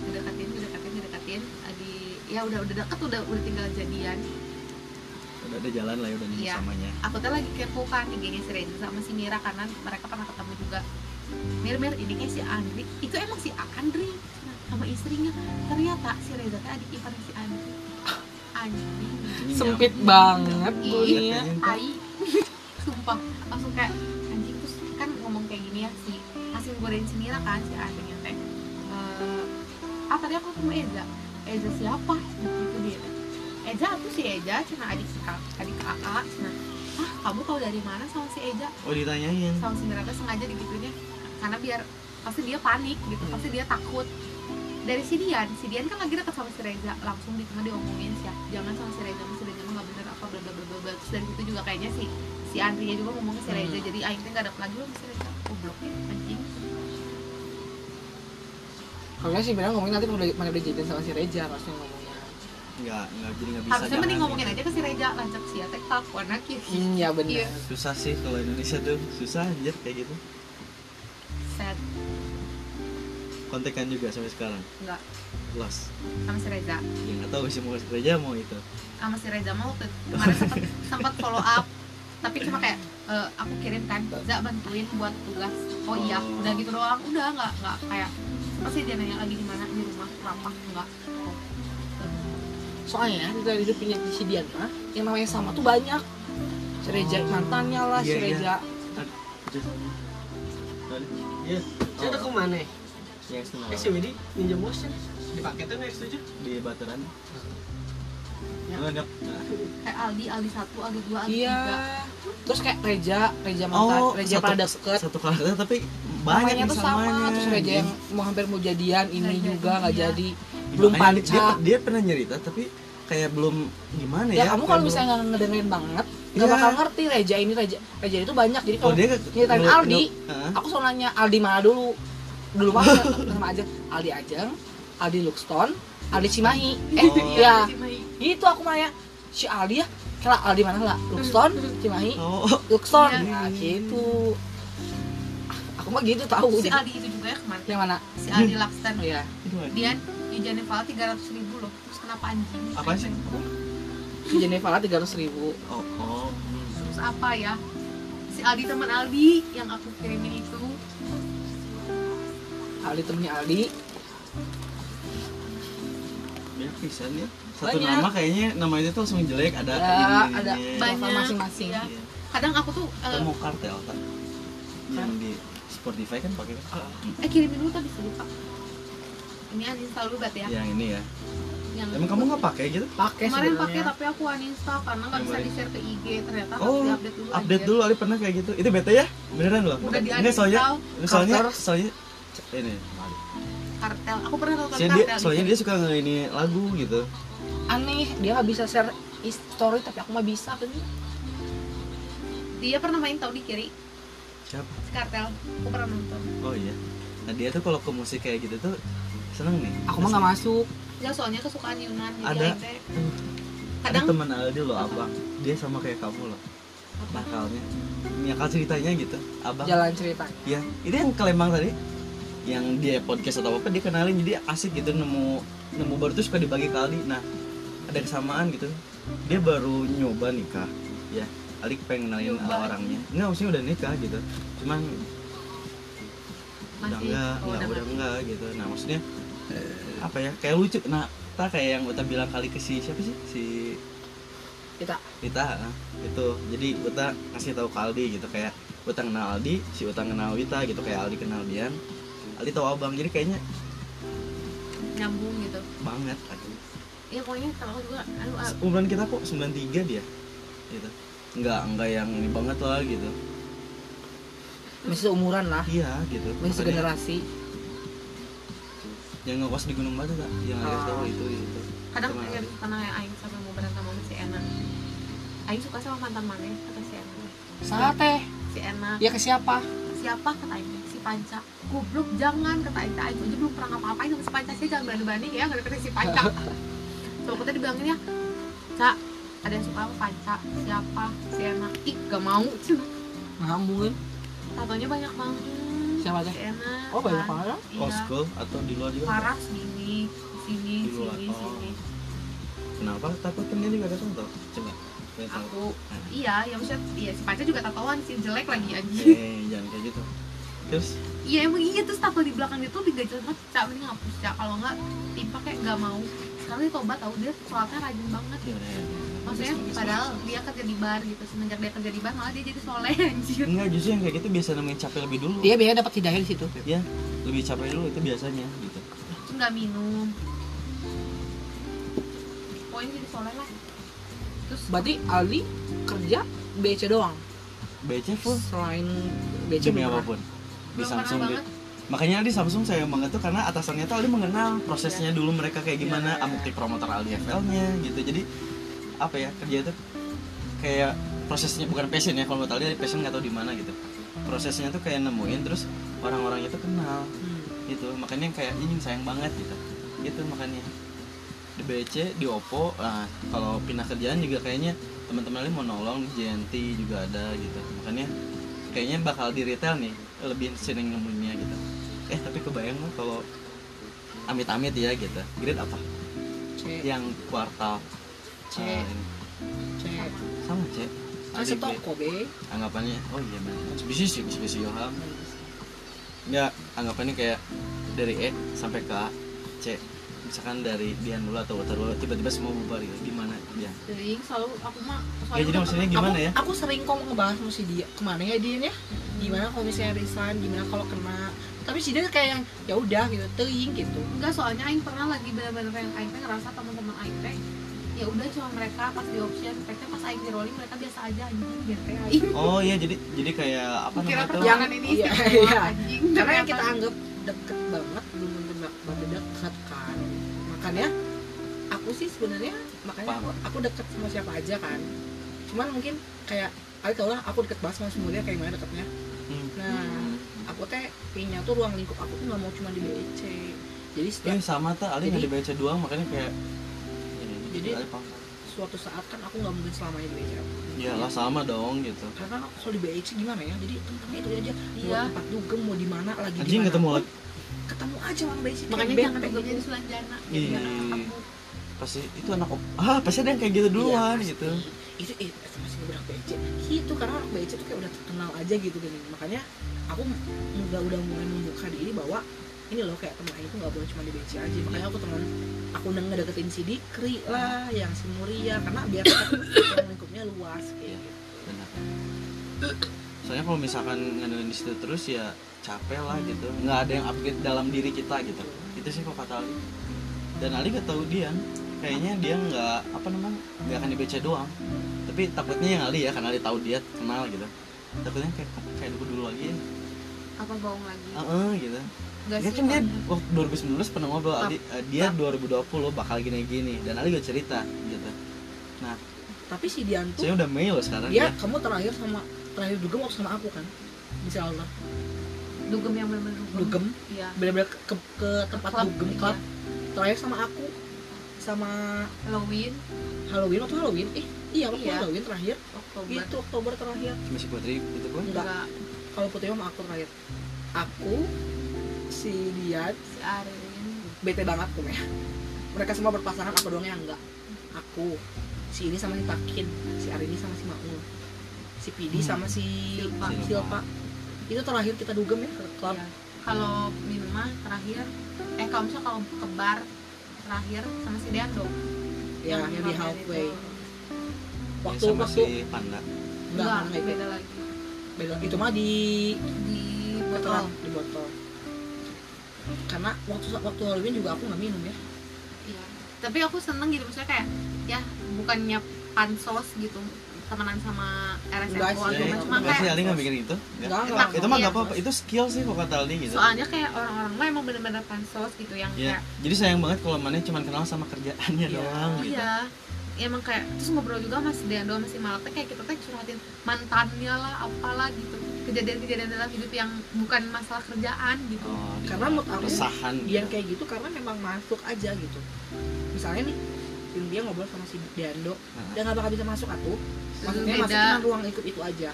dideketin dideketin dideketin eh, di ya udah udah deket udah udah tinggal jadian. Udah ada jalan lah ya udah nih Iya. samanya. aku tuh lagi kepo kan IG-nya si Reza sama si Mira karena mereka pernah ketemu juga. Mir Mir ini kayak si Andri. Itu emang si Andri sama istrinya. Ternyata si Reza teh adik ipar si Andri anjing sempit nyam- banget Iya. Kak. tai sumpah. Langsung kayak anjing terus kan ngomong kayak gini ya si hasil godain si Mira kan si yang teh. Eh, ah tadi aku ketemu Eza. Eza siapa? Gitu dia. Eza aku si Eza cina adik si kak adik kakak cina. Ah kamu tahu dari mana sama si Eza? Oh ditanyain. sama si Mira sengaja digitunya karena biar pasti dia panik gitu pasti dia takut dari si Dian si Dian kan lagi dekat sama si Reza langsung di tengah diomongin sih jangan sama si Reza si Reza mah nggak bener apa bla bla bla bla terus dari situ juga kayaknya si si Andrinya juga ngomong ke si Reza Hmm. jadi Aing teh nggak dapet lagi loh sama si Reza goblok ya anjing kalau sih bilang ngomongin nanti udah mana udah jadian sama si Reza harusnya ngomongnya Enggak, enggak jadi enggak bisa. harusnya mending ngomongin aja ke si Reza lanjut si teh kelakuan lagi Hmm, ya benar Iya. Susah sih kalau Indonesia tuh, susah anjir kayak gitu. set Kontekan juga sampai sekarang. nggak Lost. sama si Reza Ya nggak tahu sih mau gereja mau itu. sama si Reza mau tuh kemarin sempat sempat follow up tapi cuma kayak eh, aku kirim kan Za bantuin buat tugas oh iya Oh. udah gitu doang udah nggak nggak kayak pasti dia nanya lagi di mana di rumah kenapa enggak soalnya di dalam hidupnya di si Dian mah yang namanya sama tuh banyak si Reza mantannya lah si Iya, iya. Reza Iya. Saya udah ke mana? Yang senang. Eh si Widi Ninja Motion dipakai tuh nggak setuju? di Bateran. Ya. Kayak Aldi Aldi satu Aldi dua Aldi iya tiga terus kayak Reza Reza mantan Oh, Reza satu- pada deket satu karakter tapi banyak namanya yang tuh sama terus Reza yang mau hampir mau jadian ini Nggak juga nggak jadi Makanya belum dia, panca dia pernah nyerita tapi kayak belum gimana ya, ya? kamu kalau misalnya nggak ngedengerin banget nggak Iya. bakal ngerti Reza ini Reza Reza itu banyak jadi Oh, kalau dia nyeritain Aldi aku selalu nanya Aldi mana dulu dulu mah sama aja Aldi Ajeng Aldi Luxton Aldi Cimahi. Eh Oh. ya itu aku nanya si Aldi ya? Kira Aldi mana lah Luxton Cimahi? Oh, Luxton. Iya. nah gitu. Aku mah gitu tahu. Si Aldi itu juga ya kemarin. Yang mana? Si Aldi oh ya dia di Janeval tiga ratus ribu loh. Terus kenapa anjing? Apa sih? di Geneva tiga ratus ribu. Oh, oh. hmm. terus apa ya? Si Aldi teman Aldi yang aku kirimin itu Aldi temennya Aldi Banyak pisan ya. Satu Banyak. nama kayaknya namanya tuh langsung jelek ada Ya, ini, ada ini. Level banyak masing-masing. iya. Iya. kadang aku tuh eh, Kita mau kartel kan. Yang di Spotify kan pakai eh kirimin dulu tadi sih lupa ini uninstall dulu bat ya yang ini ya. yang Emang kamu nggak pakai gitu? pakai kemarin pakai tapi aku uninstall karena nggak bisa di share ke IG ternyata harus Oh, diupdate dulu Update aja. dulu, Ali pernah kayak gitu. Itu bete ya? Beneran loh? udah di Enggak soalnya, soalnya, soalnya ini. kartel. Aku pernah nonton Soalnya dia, kartel di soalnya sini. dia suka ini lagu gitu. aneh dia nggak bisa share story tapi aku mah bisa kan? Dia pernah main tau di kiri. Siapa? si kartel. Aku pernah nonton. Oh iya. Nah dia tuh kalau ke musik kayak gitu tuh seneng nih. Aku mah nggak masuk. Ya soalnya kesukaan Yunan Ada. kadang teman Aldi loh abang dia sama kayak kamu loh nakalnya nyakal ceritanya gitu abang jalan cerita ya itu yang ke Lembang tadi yang dia podcast atau apa dia kenalin jadi asik gitu nemu nemu baru tuh suka dibagi ke Aldi nah ada kesamaan gitu. Dia baru nyoba nikah. Ya Aldi pengen kenalin Nyoba. orangnya. Nggak maksudnya udah nikah gitu. Cuman udah masih enggak oh, enggak udah udah enggak gitu. Nah maksudnya apa ya kayak lucu. Nah tak kayak yang Uta bilang kali ke si siapa sih? Si kita Wita nah, itu. Jadi Uta kasih tahu ke Aldi gitu kayak Uta kenal Aldi si Uta kenal Wita gitu kayak Aldi kenal Dian Aldi tahu abang jadi kayaknya nyambung gitu. banget. Aku ya pokoknya aku juga. Aduh ah, umuran kita kok 93 dia? Gitu. Enggak enggak yang ini banget lah gitu. Masih seumuran lah. Iya gitu. Masih Makanya generasi. Yang ngekos di Gunung Batu tak yang ada Ah. tahu itu itu. Kadang ya, karena Aing sampai mau berantem sama si Ena. Aing suka sama mantan mana kata si Ena. Sate si Ena. Ya ke siapa? Siapa? Kata Aing. Si Panca goblok jangan kata Aing Aing aja belum pernah ngapa-ngapain sama si Panca sih jangan berani-berani ya gara-gara si Panca. So kita dibilangin ya Cak ada yang suka sama Panca? Siapa? Si Ena ih gak mau. Cina ngambungin. Tatonya banyak banget. Siapa aja? si Ena oh banyak banget iya. Old school atau di luar juga? Parah sini sini Di luar, sini oh. sini. Kenapa? Takut kan dia juga ada contoh coba aku iya ya maksudnya iya si Panca juga tatoan sih jelek lagi anjing. Eh jangan kayak gitu terus? Iya emang iya terus tato di belakang itu digajel banget cak. Mending hapus cak. Kalau nggak timpa kayak nggak mau. Sekarang dia tobat tahu dia sholatnya rajin banget. Ya ya. maksudnya Bagus, padahal bagus. dia kerja di bar gitu. Semenjak dia kerja di bar malah dia jadi soleh anjir. Enggak justru yang kayak gitu biasa namanya capek lebih dulu. Dia biasanya dapat hidayah di situ. Ya lebih capek dulu itu biasanya gitu. Terus nggak minum. Pokoknya jadi soleh lah. Terus berarti Ali kerja BC doang? BC full. Selain BC demi pernah. Di belum Samsung di, banget. Makanya di Samsung saya banget tuh karena atasannya tuh Aldi mengenal prosesnya dulu mereka kayak gimana amukti promotor Aldi FL nya gitu. Jadi apa ya kerja itu kayak prosesnya bukan passion ya kalau menurut Aldi passion nggak tahu di mana gitu. Prosesnya tuh kayak nemuin terus orang-orangnya tuh kenal Hmm. gitu. Makanya kayak ini sayang banget gitu. Gitu makanya. Di BC di Oppo nah kalau pindah kerjaan juga kayaknya teman-teman lain mau nolong di JNT juga ada gitu. Makanya kayaknya bakal di retail nih lebih sering nemuinnya gitu. Eh tapi kebayang nggak kalau amit-amit ya gitu. Grade apa? C. Yang kuartal C. ini. C. Sama C. Grade. setoko be anggapannya oh iya benar. Bisnis sih bisnis Yoham Enggak, anggapannya kayak dari E sampai ke A, C. Misalkan dari Dian dulu atau Wata dulu, tiba-tiba semua bubar gitu. Gimana dia? jadi selalu aku mah Ya jadi maksudnya gimana aku, ya? aku sering kok ngebahas sama si dia ke mana ya dia ya gimana kalau misalnya resign gimana kalau kena tapi si dia kayak yang ya udah gitu teing gitu enggak soalnya Aing pernah lagi bener-bener yang Aing ngerasa teman-teman Aing teh ya udah cuma mereka pas di option mereka pas Aing di rolling mereka biasa aja anjing Aing Oh iya, jadi jadi kayak apa namanya tuh? perjalanan ini Iya, iya. anjing karena yang kita anggap deket banget belum bakal deket kan makanya aku sih sebenarnya makanya aku, aku deket sama siapa aja kan cuman mungkin kayak aku tau lah aku deket banget sama semuanya kayak gimana deketnya Hmm. nah aku teh pinnya tuh ruang lingkup aku tuh nggak mau cuma di BC jadi setiap Eh sama tuh, Ali nggak Jadi- dibaca doang makanya kayak ini, Jadi- Ali paham. suatu saat kan aku nggak mungkin selamanya di BC Iyalah sama dong gitu. karena kalau di BC gimana ya jadi tempatnya itu aja mau Iya. tempat dugem mau di mana lagi di Anjing mana ketemu lagi. Ketemu aja orang kayak makanya jangan gitu. kerja di Sulanjana jadi anak kamu Pasti itu anak op. Ah, pasti ada yang kayak gitu duluan Iya, gitu. itu eh, masih beberapa BC gitu karena anak BC tuh kayak udah terkenal aja gitu gini makanya aku udah udah mulai membuka diri bahwa ini loh kayak teman itu nggak boleh cuma di BC aja makanya aku teman aku udah ngedeketin si Dikri lah yang si Muria karena biar yang lingkupnya luas kayak gitu. Benar. Soalnya kalau misalkan ngandelin di situ terus ya capek lah gitu. Nggak ada yang upgrade dalam diri kita gitu. Itu sih kok kata Ali. Dan Ali gak tahu dia. Kayaknya dia nggak apa namanya nggak akan dibaca doang. Tapi takutnya yang Ali ya karena Ali tahu dia kenal gitu. Takutnya kayak kayak dulu dulu lagi. ya. apa bohong lagi Heeh gitu. enggak Ya sih kan dia waktu 2019 pernah ngobrol Ali, eh, dia 2020 bakal gini-gini dan Ali gak cerita gitu. tapi si Dian tuh Saya udah Mei loh sekarang dia ya. kamu terakhir sama terakhir juga waktu sama aku kan insya Allah dugem yang bener-bener dugem, dugem? Iya. Bener-bener ke, ke, ke tempat Klub, dugem iya. klub terakhir sama aku sama Halloween. Halloween waktu Halloween? Eh iya waktu Iya. Halloween terakhir. Oktober. Itu Oktober terakhir. Masih putri itu gue enggak. Enggak. Kalau putih sama aku terakhir. Aku si Dian si Arin. bete banget tuh ya mereka semua berpasangan aku doang yang enggak. Aku si ini sama si Takin si Arini sama si Maul. Si Pidi Hmm. sama si Silpa. Silpa itu terakhir kita dugem ya ke klub. Iya. kalau minum mah terakhir eh kalau misalnya kalau ke bar terakhir sama si Deando. Ya yang, di ramen halfway. itu. waktu sama waktu. si panda. Enggak beda lagi. Beda itu mah di di botol. botol. Di botol. Karena waktu waktu Halloween juga aku nggak minum ya. Iya. Tapi aku seneng gitu maksudnya kayak ya bukannya pansos gitu temenan sama RSMO Enggak sih, enggak. cuma Enggak sih kayak Ali nggak bikin itu enggak Nggak. enggak itu mah Iya. nggak apa-apa itu skill sih kok kata Aldi gitu soalnya kayak orang-orang mah emang bener-bener pansos gitu yang ya kayak jadi sayang banget kalau mana cuma kenal sama kerjaannya Iya. doang gitu iya ya emang kayak terus ngobrol juga sama si Deando sama si Malak kayak kita teh curhatin mantannya lah apalah gitu kejadian-kejadian dalam hidup yang bukan masalah kerjaan gitu oh, Karena menurut aku, keresahan yang gitu. kayak gitu karena memang masuk aja gitu misalnya nih dia ngobrol sama si Diando Nah. dia nggak bakal bisa masuk atuh maksudnya Beda. masuk cuma ruang ikut itu aja.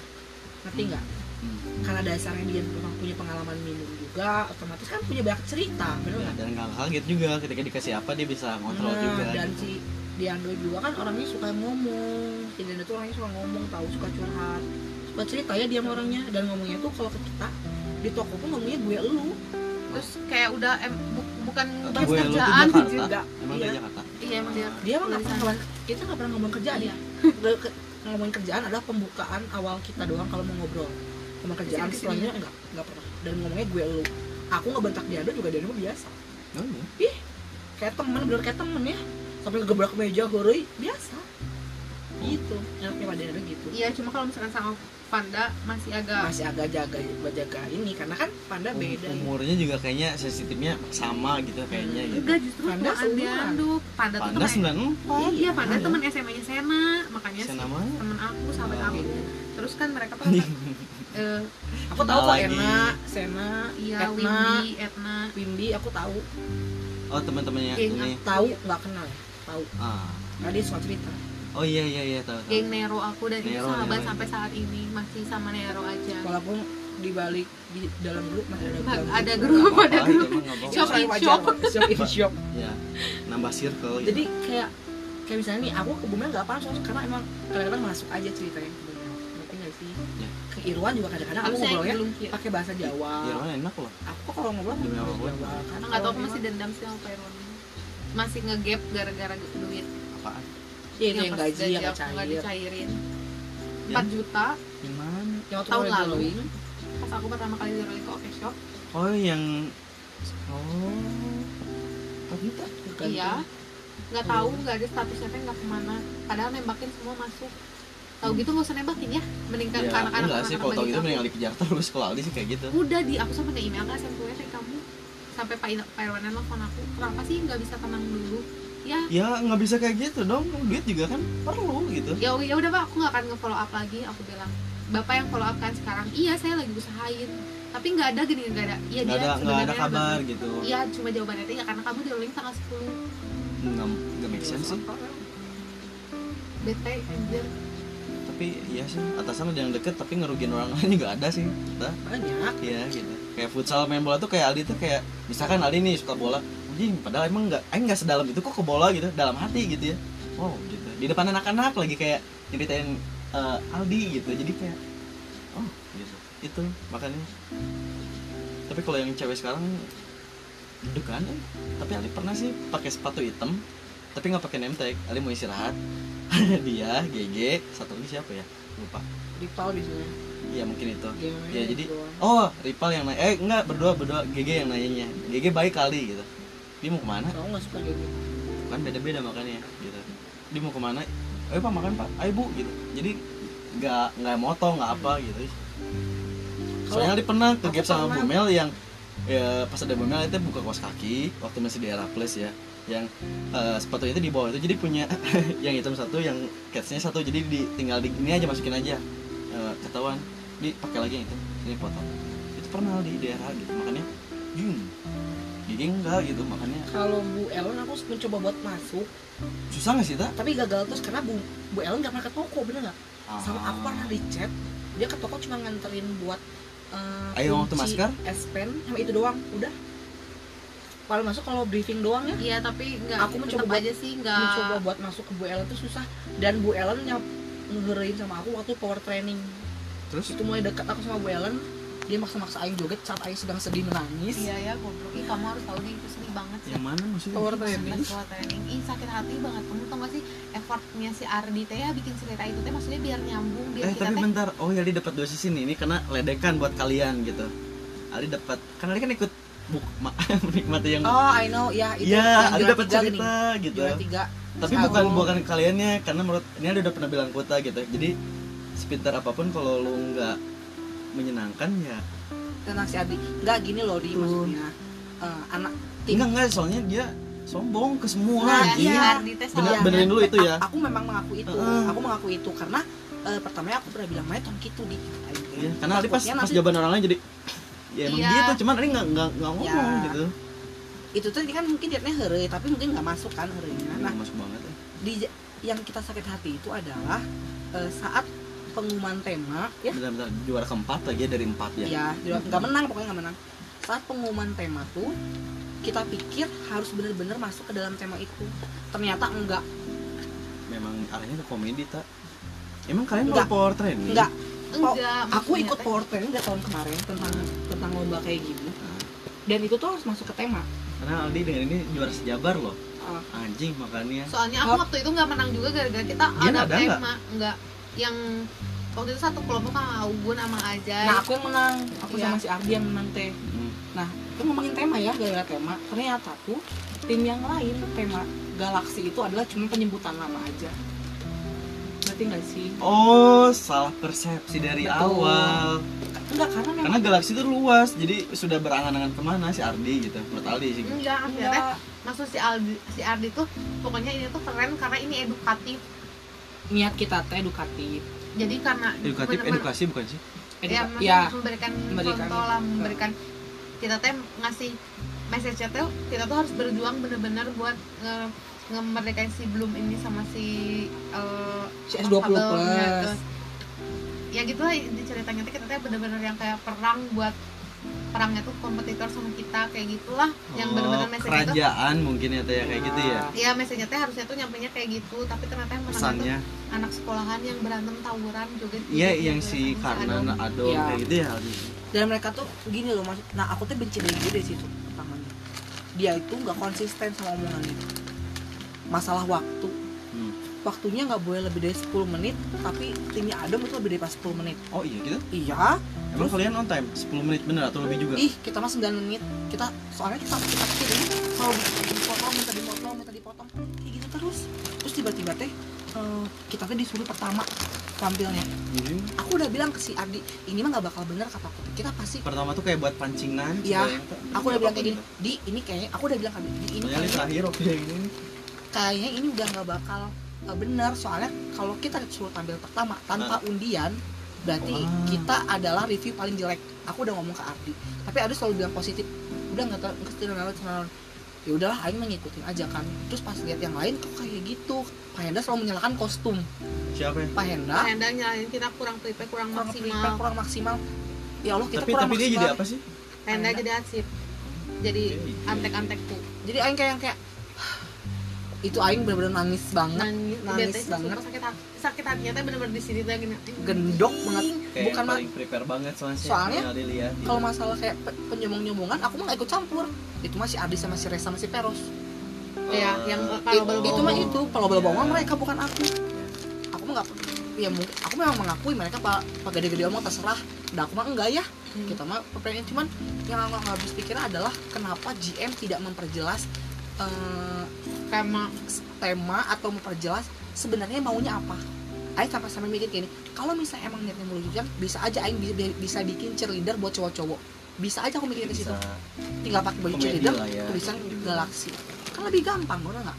Ngerti nggak? Hmm. karena dasarnya dia memang punya pengalaman minum juga otomatis kan punya banyak cerita bener Ya, nggak? dan nggak kaget juga ketika dikasih apa dia bisa ngontrol Nah, juga dan gitu. si Diando juga kan orangnya suka ngomong. Si Diando tuh orangnya suka ngomong tahu suka curhat suka cerita ya dia sama orangnya. Dan ngomongnya tuh kalau ke kita di toko pun ngomongnya gue lu. Terus kayak udah em, bu- bukan kerjaan gitu. Enggak, emang iya. dia Jakarta? Iya emang dia dia mah nggak pernah kita nggak pernah ngomong kerjaan Iya. Ngomongin kerjaan adalah pembukaan awal kita doang kalau mau ngobrol. Ngomong kerjaan selanjutnya enggak enggak pernah. Dan ngomongnya gue lu. Aku ngebentak Diando juga Diando mah biasa. Oh, iya. kayak temen bener kayak temen ya. Sampai ngegebrak meja hore biasa gitu enaknya pada gitu. Iya cuma kalau misalkan sama Panda masih agak masih agak jaga jaga ini karena kan panda Um- beda ya. umurnya juga kayaknya sensitifnya sama gitu kayaknya gitu enggak justru Panda Panda seumuran. Deando Panda tuh Panda temen 94 iya Panda Iya. temen SMA-nya Sena. Makanya sih namanya temen aku sahabat Oh. aku terus kan mereka tuh eh, aku tahu kok. Ena Sena iya Etna Windy Etna. Windy aku tahu. Oh teman-temannya ini tahu nggak kenal. Ya tahu. Ah. Dia suka cerita oh iya iya iya tahu tahu. Geng Nero aku dan itu Nero, sahabat Nero. sampai saat ini masih sama Nero aja. Walaupun di balik di dalam grup masih ada grup. ada grup apa-apa, ada grup. apa-apa. Shop in shop. shop in shop. Ya nambah circle gitu. jadi kayak kayak misalnya nih aku ke Bumel nggak pansos karena emang kadang-kadang masuk aja ceritanya. Ngerti nggak sih? Ya. ke Irwan juga kadang-kadang aku ngobrolnya pakai bahasa Jawa. Rumah enak loh. Aku kalau ngobrol pakai bahasa. Jawa kan? Nggak tahu aku masih Irwan- dendam sih sama Pak Irwan. Masih ngegap gara-gara duit. Apaan Iya, itu yang pas gaji yang nggak cair. dicairin. Ya. 4 juta. gimana yang Tahun lalu. drawing, pas aku pertama kali rolling ke Oke Shop. Oh yang oh. Empat juta? Iya. nggak tahu nggak ada statusnya teh nggak ke mana. Padahal nembakin semua masuk. Tahu gitu nggak usah nembakin ya? Mending ke ya ke anak-anak enggak sih kalau tahu gitu mending dikejar terus. Kalau Aldi sih kayak gitu. Udah di aku sampai nge email ke SMP teh kamu. Sampai Pak Irwan nelfon aku. Kenapa sih nggak bisa tenang dulu ya. Ya nggak bisa kayak gitu dong. Duit juga kan perlu gitu. Ya ya udah pak. Aku nggak akan nge-follow up lagi aku bilang. Bapak yang follow up kan sekarang. Iya saya lagi usahain. Tapi nggak ada gini nggak ada. Iya nggak dia ada nggak ada kabar gitu. Iya cuma jawabannya teh ya karena kamu di rolling tanggal 10 nggak nggak make sense sih. Bete anjir. Tapi iya sih. Atasan ada yang deket tapi ngerugiin orang lain juga ada sih. Kita banyak. Iya gitu. Kayak futsal main bola tuh kayak Aldi tuh kayak misalkan Aldi nih suka bola anjing padahal emang nggak eh nggak sedalam itu kok ke bola gitu dalam hati gitu ya. Wow gitu. Di depan anak-anak lagi kayak nyeritain eh, Aldi gitu jadi kayak oh gitu. Itu makanya. Tapi kalau yang cewek sekarang deg kan? Eh. tapi Ali pernah sih pakai sepatu hitam tapi nggak pakai name tag Ali mau istirahat. Dia GG satu lagi siapa ya? Lupa. Rival di sini iya mungkin itu. Gimana ya jadi doang. oh Ripal yang nanya eh enggak berdua berdua GG yang nanyanya GG baik kali gitu dia mau ke mana? Aku nggak suka gitu. Kan beda beda makanya gitu. Dia mau ke mana? Ayo pak makan pak. Ayo bu gitu. Jadi nggak nggak moto nggak apa gitu. Soalnya dia pernah ke aku gap sama. Bumel yang ya pas ada Bumel itu buka kaos kaki waktu masih di era plus ya yang eh, sepatu itu di bawah itu. Jadi punya yang hitam satu yang catsnya satu. Jadi di, tinggal di ini aja masukin aja Eh, ketahuan. Di pakai lagi yang itu ini foto itu pernah di daerah gitu makanya jum jadi enggak gitu makanya. Kalau Bu Ellen aku mencoba buat masuk. Susah nggak sih tak tapi gagal terus karena Bu Bu Ellen nggak pernah ke toko bener nggak? Sama aku pernah di chat dia ke toko cuma nganterin buat eh, Ayo, waktu kunci masker? S Pen sama itu doang udah. Kalau masuk kalau briefing doang ya. Iya tapi nggak Aku mencoba aja sih nggak. mencoba buat masuk ke Bu Ellen itu susah. Dan Bu Ellen nyap ngeherein sama aku waktu power training. Terus? Itu mulai dekat aku sama Bu Ellen dia maksa-maksa Aing joget saat Aing sedang sedih menangis. Iya ya goblok. Ih, kamu harus tahu nih itu sedih banget sih. Yang mana maksudnya? Power training. Sekolah training. Ih sakit hati banget. Kamu tau gak sih effortnya si Ardi teh ya bikin cerita itu teh maksudnya biar nyambung biar eh kita tapi teh bentar. Oh ya Ali dapat dua sisi nih. Ini karena ledekan buat kalian gitu. Ali dapat kan Ali kan ikut buk ma- menikmati yang oh I know. Ya itu Iya, yang Ali dapat cerita gini. gitu. juara tiga. Tapi Terus bukan bukan kaliannya karena menurut ini Ali udah pernah bilang kuota gitu. Jadi sepintar apa pun kalau lu nggak menyenangkan ya tentang si Adi nggak gini loh di maksudnya eh, anak tim enggak enggak soalnya dia sombong ke semua Nah, Iya, iya. Bener- benerin dulu itu ya. A- aku memang mengaku itu Heeh. aku mengaku itu karena eh, pertamanya aku pernah bilang Maya tong gitu di Iya, karena Ali pas pas nanti- jawaban orang lain jadi ya emang Iya. gitu, cuman Ali nggak nggak nggak ngomong Ya. gitu. itu tuh kan mungkin dia heureuy tapi mungkin nggak masuk kan heureunya nah Nggak masuk banget ya. di yang kita sakit hati itu adalah eh, saat pengumuman tema ya Bentar-bentar juara keempat lagi ya dari empat ya. ya nggak menang pokoknya nggak menang saat pengumuman tema tuh kita pikir harus benar-benar masuk ke dalam tema itu ternyata enggak Memang arahnya ke komedi tak. Emang kalian mau Nggak. power training? enggak enggak aku ikut power training dari tahun kemarin tentang tentang lomba kayak gini dan itu tuh harus masuk ke tema Karena Aldi dengan ini juara sejabar loh. Ah. Anjing makanya. soalnya aku Oh. waktu itu nggak menang juga gara-gara kita Dia ada ada tema enggak yang waktu itu satu kelompok sama Ugun sama Ajay nah aku yang menang aku Iya. sama si Ardi yang menang teh Hmm. nah itu ngomongin tema ya gara-gara tema ternyata tuh tim yang lain tema galaksi itu adalah cuma penyebutan nama aja berarti nggak sih Oh, salah persepsi dari Betul. awal. enggak karena memang Karena galaksi itu luas, jadi sudah berangan-angan ke mana si Ardi gitu, menurut Aldi sih. enggak akhirnya enggak maksud si Ardi si Ardi tuh pokoknya ini tuh keren karena ini edukatif niat kita teh edukatif jadi karena Edukatif, bener-bener- edukasi bukan sih? ya, Eduka- maksudnya ya memberikan, memberikan- contoh lah memberikan. Kita teh ngasih message tuh kita tuh harus berjuang bener-bener buat nge ngemerdekain si belum ini sama si eh, si S20 Fabel, ya, plus. ya gitu lah di ceritanya tuh kita teh bener-bener yang kayak perang buat perangnya tuh kompetitor sama kita kayak gitulah yang bener-bener Oh, message itu kerajaan mungkin ya teh kayak gitu ya. Iya, message-nya teh harusnya tuh nyampainya kayak gitu, tapi ternyata yang menang tuh Pesannya. anak sekolahan yang berantem tawuran joget. Iya, joget, yang joget si sama Karnan Adon. Adon Iya. kayak gitu ya dan mereka tuh gini loh maksud nah aku tuh benci dari dia dari situ pertamanya dia itu nggak konsisten sama omongannya masalah waktu. Waktunya nggak boleh lebih dari 10 menit tapi timnya Adam itu lebih dari pas 10 menit. Oh iya gitu. iya. Emang kalian on time? 10 menit bener atau lebih juga? ih kita mah 9 menit. Kita soalnya kita kita kecil ini kalau dipotong minta dipotong minta dipotong. Kayak gitu terus. Terus tiba-tiba teh eh, kita teh disuruh pertama tampilnya. Jadi, aku udah bilang ke si Ardi ini mah nggak bakal bener kata aku kita pasti pertama tuh kayak buat pancingan. Iya, kita- aku udah bilang kayak gini di ini kayaknya aku udah bilang ke di ini kayaknya terakhir oke ini. kayaknya ini udah nggak bakal uh, bener soalnya kalau kita disuruh tampil pertama tanpa undian berarti Wah. kita adalah review paling jelek aku udah ngomong ke Ardi tapi Ardi selalu bilang positif udah nggak tahu nggak ya udahlah Aing mah ngikutin aja kan terus pas lihat yang lain kok kayak gitu Pak Hendra selalu menyalahkan kostum Siapa ya? Pak Hendra Nah, Hendra nyalain kita kurang prepare, kurang, kurang maksimal. prepare, kurang maksimal ya Allah kita Tapi kurang tapi dia maksimal jadi apa sih? Hendra jadi arsip. Jadi Jadi- antek-antek tuh. jadi Aing kayak yang kayak itu Aing bener-bener nangis banget Nangis, nangis banget. sakit hati. Sakit hatinya tuh bener-bener di sini tuh gini. gendok banget Kayak bukan paling prepare banget soalnya. Soalnya, kalau masalah kayak pe- penyombong-nyombongan aku mah ikut campur itu masih Adi sama si Reza sama si Peros Ya, yang kalau itu, belum itu mah itu kalau belum Iya. mereka bukan aku aku mah gak ya mungkin aku memang mengakui mereka pak pak gede-gede omong terserah nah aku mah enggak ya Hmm. kita mah pengen cuman yang aku nggak habis pikir adalah kenapa GM tidak memperjelas eh, tema tema atau memperjelas sebenarnya maunya apa. Aing sampai sampai mikir gini kalau misalnya emang niatnya melucukan bisa aja Aing bisa, bisa bikin cheerleader buat cowok-cowok. Bisa aja aku mikir ke situ. Tinggal pakai baju cheerleader ya. tulisan galaksi. Kan lebih gampang bener nggak?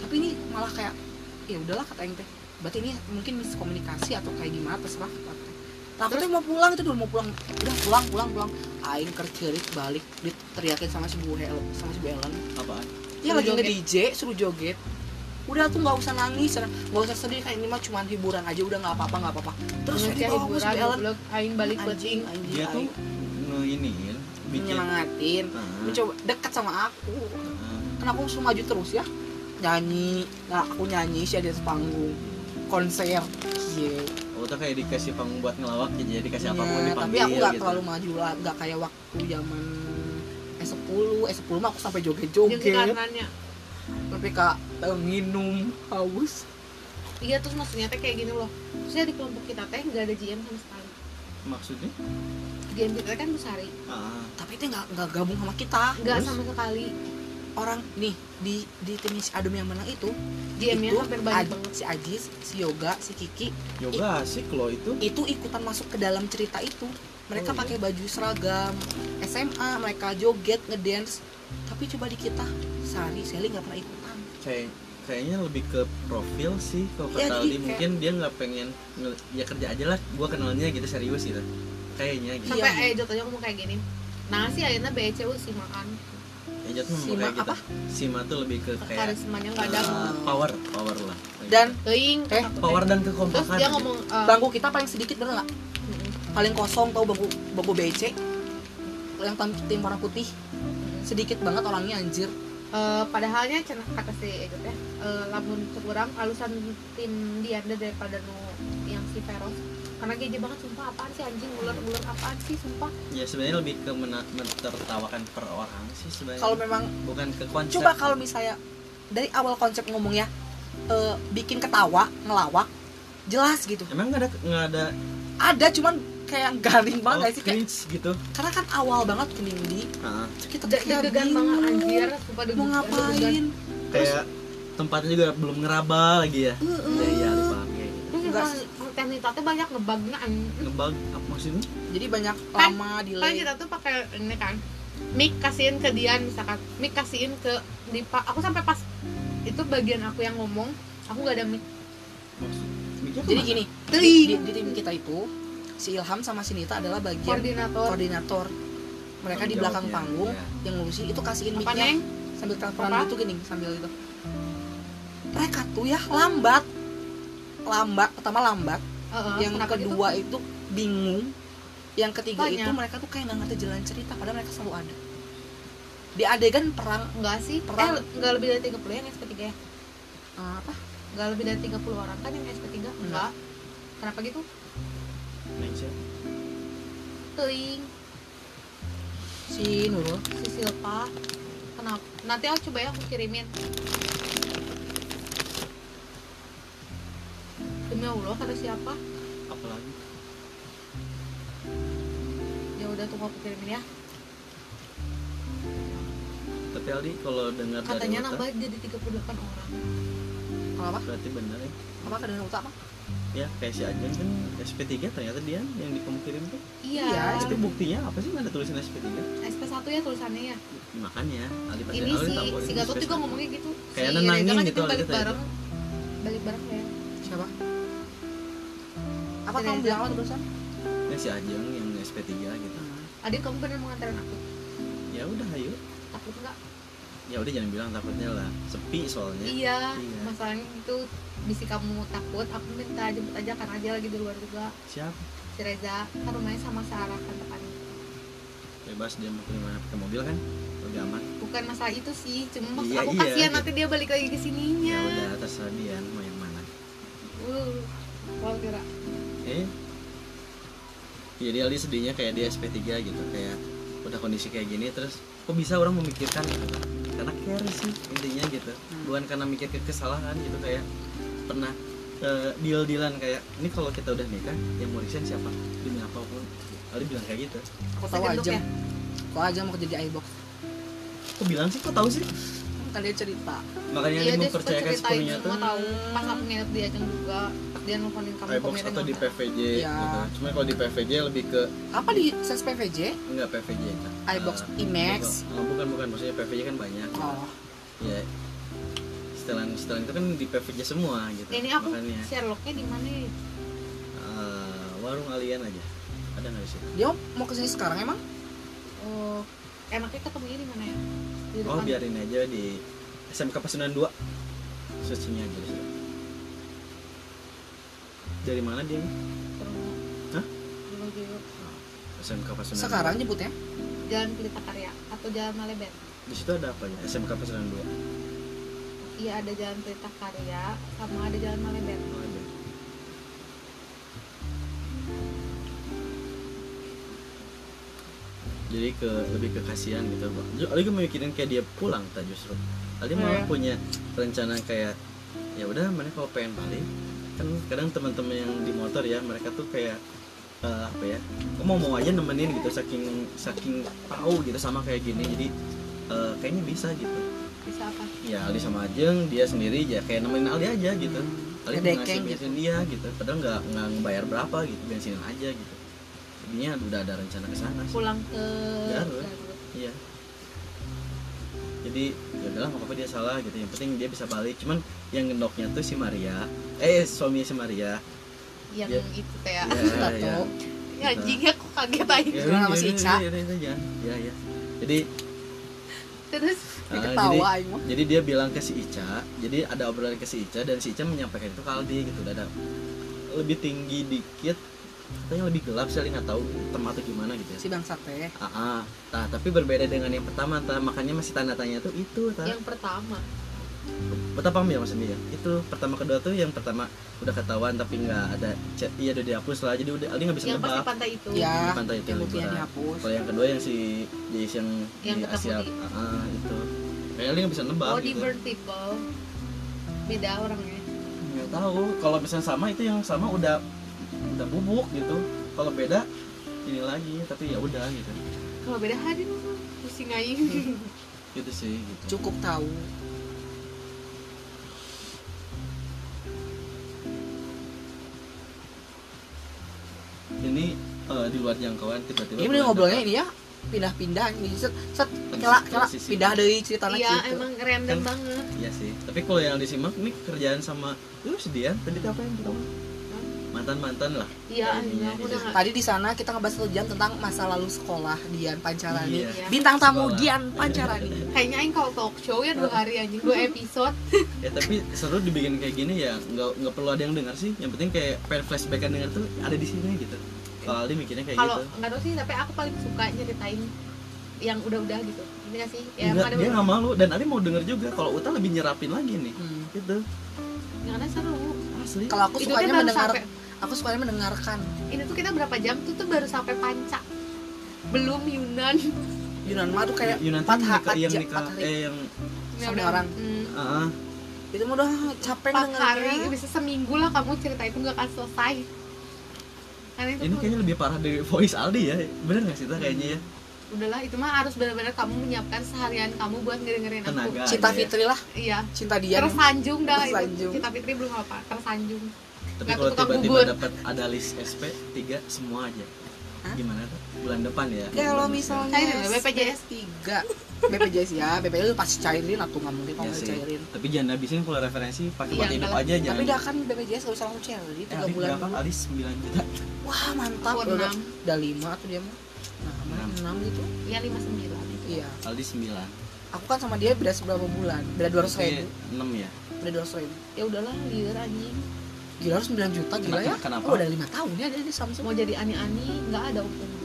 Tapi ini malah kayak ya udahlah kata Aing teh. Berarti ini mungkin miskomunikasi atau kayak gimana terserah kata Teh. nah aku tuh mau pulang itu dulu mau pulang. Udah pulang pulang pulang. Aing kercerit balik diteriakin sama si Bu Hel sama si Bu Ellen. Apaan ya Suruh lagi nge. DJ suruh joget. Udah tuh nggak usah nangis nggak usah sedih kayak ini mah cuma hiburan aja. Udah nggak apa-apa nggak apa-apa. Terus ya si hiburan Bu Ellen aing balik buat anjing dia tuh bikin. Menyemangatin Ah. mencoba dekat sama aku. Kenapa aku suruh maju terus ya? Nyanyi. Nah aku nyanyi sih di atas panggung konser. Iya. Oh tuh kayak dikasih panggung buat ngelawak jadi dikasih apa pun Iya, dipanggil tapi aku nggak gitu. terlalu maju lah. Nggak kayak waktu zaman S10 S10 mah aku sampai joget-joget tapi kak eh, minum haus Iya terus maksudnya teh kayak gini loh. Terusnya di kelompok kita teh nggak ada GM sama sekali. maksudnya GM kita kan Busari, ah tapi itu nggak nggak gabung sama kita nggak Terus? sama sekali. orang nih di di timnya si Adem yang menang itu GM-nya itu hampir banyak banget. si Ajis si Yoga si Kiki yoga asik loh itu itu ikutan masuk ke dalam cerita itu mereka Oh, iya? pakai baju seragam SMA mereka joget ngedance tapi coba di kita Sari Sally nggak pernah ikutan kayak kayaknya lebih ke profil sih kalau Iya, kata jadi Aldi kayak- mungkin dia nggak pengen nge- ya kerja aja lah gua kenalnya gitu serius gitu kayaknya gitu Sampai Iya. eh Jot aja ngomong kayak gini. Nah sih akhirnya BCU sih makan ya memang Sima kayak gitu apa? Sima tuh lebih ke kayak karismanya nggak ada. eh, power power lah dan Teing. Eh, power dan Terus kekompakan dia gitu. ngomong eh, bangku kita paling sedikit bener nggak mm-mm. Paling kosong tau bangku bangku BC yang tim warna putih. Sedikit banget orangnya anjir. Eh, padahalnya cenah kata si Ejot ya. Eh, lamun kurang alusan tim Dianda daripada nu yang si Veros karena geje banget sumpah apaan sih anjing? Ular-ular apaan sih sumpah? Ya sebenarnya lebih ke mena- mentertawakan per orang sih sebenarnya. Kalau memang bukan ke konsep. Coba kalau misalnya dari awal konsep ngomong ya eh, bikin ketawa ngelawak jelas gitu. Emang nggak ada nggak ada ada cuman kayak garing banget oh, sih? Kayak cringe gitu. karena kan awal banget kenindi Nah, terus kita kayak banget bingung anjir. Sumpah mau ngapain? kayak tempatnya juga belum ngeraba lagi ya. Heeh. ya iya paham ya terus tekniknya banyak ngebugnya ngebug apa maksudnya? Jadi banyak Kan- lama kan delay kita tuh pakai ini kan. Mic kasihin ke Dian misalkan. Mic kasihin ke Dipa. Aku sampai pas itu bagian aku yang ngomong aku nggak ada mic. Maksud- jadi gini di, di, di tim kita itu si Ilham sama si Nita adalah bagian koordinator. koordinator. Mereka di belakang jawabnya, panggung ya. yang ngurusin itu kasihin mic-nya. Sambil teleponan gitu gini sambil itu mereka tuh ya lambat. Lambat pertama lambat. Heeh, yang gitu? kedua itu bingung. Yang ketiga Banyak. itu mereka tuh kayak nggak ngerti jalan cerita padahal mereka selalu ada. Di adegan perang. Enggak sih. Perang. eh enggak lebih dari 30 yang SP3 ya? Eh, apa? Enggak lebih dari 30 orang kan yang SP3 enggak kenapa gitu Siapa? Teing si Nurul si Silpa. Kenapa? Nanti aku coba ya aku kirimin. Demi Allah kata siapa? Apa lagi ya udah tunggu aku kirimin ya. Tapi Aldi kalau dengar dari katanya nambah jadi 38 orang. Kalau apa berarti benar ya? Apa kedengeran utama ya kayak si Ajeng kan SP3 ternyata dia yang di kamu kirim tuh. Iya, tapi buktinya apa sih? Nggak ada tulisan SP3 SP1 ya tulisannya ya? Makanya Aldi pasti ini si si Gatot SP1. juga ngomongnya gitu. Kayak si nenangin Reza kan gitu, kita balik Aldi bareng. Balik bareng ya. Siapa? Apa kamu bilang apa terusan Ini si Ajeng yang SP3 gitu. Adik kamu bener mengantarin aku? Ya udah ayo. Takut nggak ya udah jangan bilang takutnya lah. Sepi soalnya. Iya Iya. masalahnya itu bisa kamu takut aku minta jemput aja kan aja lagi di luar juga. Siapa si Reza kan rumahnya sama Sarah kan depannya. Bebas dia mau ke mana? Pakai mobil kan? Lebih aman. Bukan masalah itu sih cuma Iya, aku iya, kasihan gitu. nanti dia balik lagi ke sininya. Ya udah terserah dia mau yang mana? Uh wow kira eh? Jadi Aldi sedihnya kayak dia SP3 gitu kayak udah kondisi kayak gini terus kok bisa orang memikirkan gitu karena care sih. Intinya gitu. Bukan karena mikir ke kesalahan gitu kayak pernah eh, deal-dealan kayak ini kalau kita udah nikah yang mau resign siapa? Demi apa pun. Aldi bilang kayak gitu. Aku tahu aja. ya? kok aja mau kerja di iBox. Kok bilang sih? Kok tahu sih? Kan dia cerita. Makanya iya dia dia mempercayakan sepenuhnya tuh. Tahu pas aku nginep di Ajeng juga dia nelfonin kamu iBox atau di. PVJ Iya. gitu. Cuma kalau di PVJ lebih ke apa di ses PVJ enggak PVJ kan. iBox IMAX. Bukan, bukan bukan. Maksudnya PVJ kan banyak. oh. Ya setelan setelan itu kan di PVJ semua gitu. ini aku Makanya. Sherlocknya di mana? Eh, warung alien aja. Ada nggak sih dia mau ke sini sekarang emang? Oh enaknya ketemunya di mana ya? Di oh depan. biarin aja di SMK Pasundan 2 sucinya aja deh. dari mana dia Hah? Terus- SMK Pasundan sekarang nyebutnya jalan Pelita Karya atau jalan Malebet 2. di situ ada apa ya SMK Pasundan 2 iya ada jalan Pelita Karya sama ada jalan Malebet jadi ke lebih ke kasihan gitu Bang. Aldi mikirin kayak dia pulang tak justru Aldi malah Iya. punya rencana kayak ya udah mana kalau pengen balik kan kadang teman-teman yang di motor ya mereka tuh kayak eh, apa ya mau mau aja nemenin gitu saking saking tahu gitu sama kayak gini jadi eh, kayaknya bisa gitu. Bisa apa? Ya Aldi sama Ajeng dia sendiri ya kayak nemenin Aldi aja gitu. Aldi Ngedekeng ngasih gitu. bensin dia gitu padahal nggak nggak ngebayar berapa gitu bensinin aja gitu. Jadinya udah ada rencana ke sana sih. pulang ke Garut. Iya. Jadi ya udahlah nggak apa-apa dia salah gitu. Yang penting dia bisa balik. Cuman yang gendoknya tuh si Maria eh suaminya si Maria yang Ya. itu teh ya ya, Tato. ya. ya anjingnya kok kaget aja Ya, ya, sama si ya, Ica? ya, ya, ya, ya, ya, ya. jadi terus ah, ketawa jadi jadi dia bilang ke si Ica jadi ada obrolan ke si Ica dan si Ica menyampaikan itu ke Aldi gitu ada lebih tinggi dikit katanya lebih gelap sih nggak tahu atau gimana gitu ya si bangsat teh ah, ah. Nah, tapi berbeda dengan yang pertama ta. makanya masih tanda tanya tuh itu ta. yang pertama betapa paham ya maksudnya ya? Itu pertama kedua tuh yang pertama udah ketahuan tapi nggak ada chat. Iya udah dihapus lah. Jadi udah Aldi nggak bisa yang pas di nebak pantai itu. Ya Di pantai itu yang liburan. dihapus. Kalau yang kedua yang si Jais yang, Yang di Asia. ah, ah, itu. Kayak Aldi nggak bisa nebak oh di gitu. burn people. Beda orangnya. Nggak tahu. Kalau misalnya sama itu yang sama udah udah bubuk gitu. Kalau beda ini lagi. Tapi ya udah gitu. Kalau beda hari pusing aing. Gitu sih gitu. Cukup tahu ini eh, di luar jangkauan tiba-tiba ini ngobrolnya ini ya pindah-pindah ini set set kelak kelak pindah dari cerita iya gitu emang random Kan- banget Iya sih. Tapi kalau yang disimak nih kerjaan sama lu sedian tadi tuh apa yang kita mantan mantan lah. iya nggak tadi di sana kita ngebahas satu jam tentang masa lalu sekolah Dian Pancarani Iya. bintang tamu Sekolah. Dian Pancarani kayaknya aing kalau talk show ya dua hari anjing dua episode Ya tapi seru dibikin kayak gini ya nggak nggak perlu ada yang dengar sih. Yang penting kayak pengen flashbackan dengar tuh ada di sini gitu. Kalau Aldi mikirnya kayak kalau gitu. nggak tahu sih tapi aku paling suka nyeritain yang udah-udah gitu ini gak sih ya Enggak, dia nggak malu dan Ali mau denger juga kalau Uta lebih nyerapin lagi nih. Hmm. Gitu. ada seru Asli. kalau aku Itu sukanya kan baru mendengar sampai- aku sukanya mendengarkan ini tuh kita berapa jam tuh tuh baru sampai panca belum Yunan Yunan mah tuh kayak Yunan empat tuh ha- nikah, yang nikah hari. eh yang Sama udah- orang. hmm, ah, itu mah udah capek empat hari dengarnya bisa seminggu lah kamu cerita itu nggak akan selesai karena itu ini kayaknya lebih parah dari voice Aldi ya. Bener nggak sih Ta, kayaknya ya? udahlah itu mah harus benar-benar kamu menyiapkan seharian kamu buat ngedengerin aku Tenaga. Cinta aja ya. Fitri lah iya cinta Dian tersanjung dah Tersanjung. itu Cita Fitri belum apa tersanjung Tapi Nggak kalau tiba-tiba dapat ada list SP 3 semua aja. Hah? Gimana tuh? Bulan depan ya. kalau misalnya BPJS. tiga BPJS ya BPJS pasti cairin atau nggak mungkin kalau Ya cairin. Tapi jangan habisin kalau referensi pakai Iya, buat hidup aja jangan. tapi dah kan BPJS gak usah langsung cairin tiga bulan berapa? Aldi 9 juta. wah mantap. Aku udah enam. udah lima tuh dia mah. Nah mana Enam. enam gitu. Iya lima sembilan itu iya. Aldi 9. aku kan sama dia beda seberapa bulan? Beda dua ratus ribu. 6 ya. beda dua ratus ribu. Ya udahlah liar anjing. Gila harus 9 juta gila ya? Kenapa- oh udah lima tahun ya dia di Samsung mau jadi ani-ani nggak ada umumnya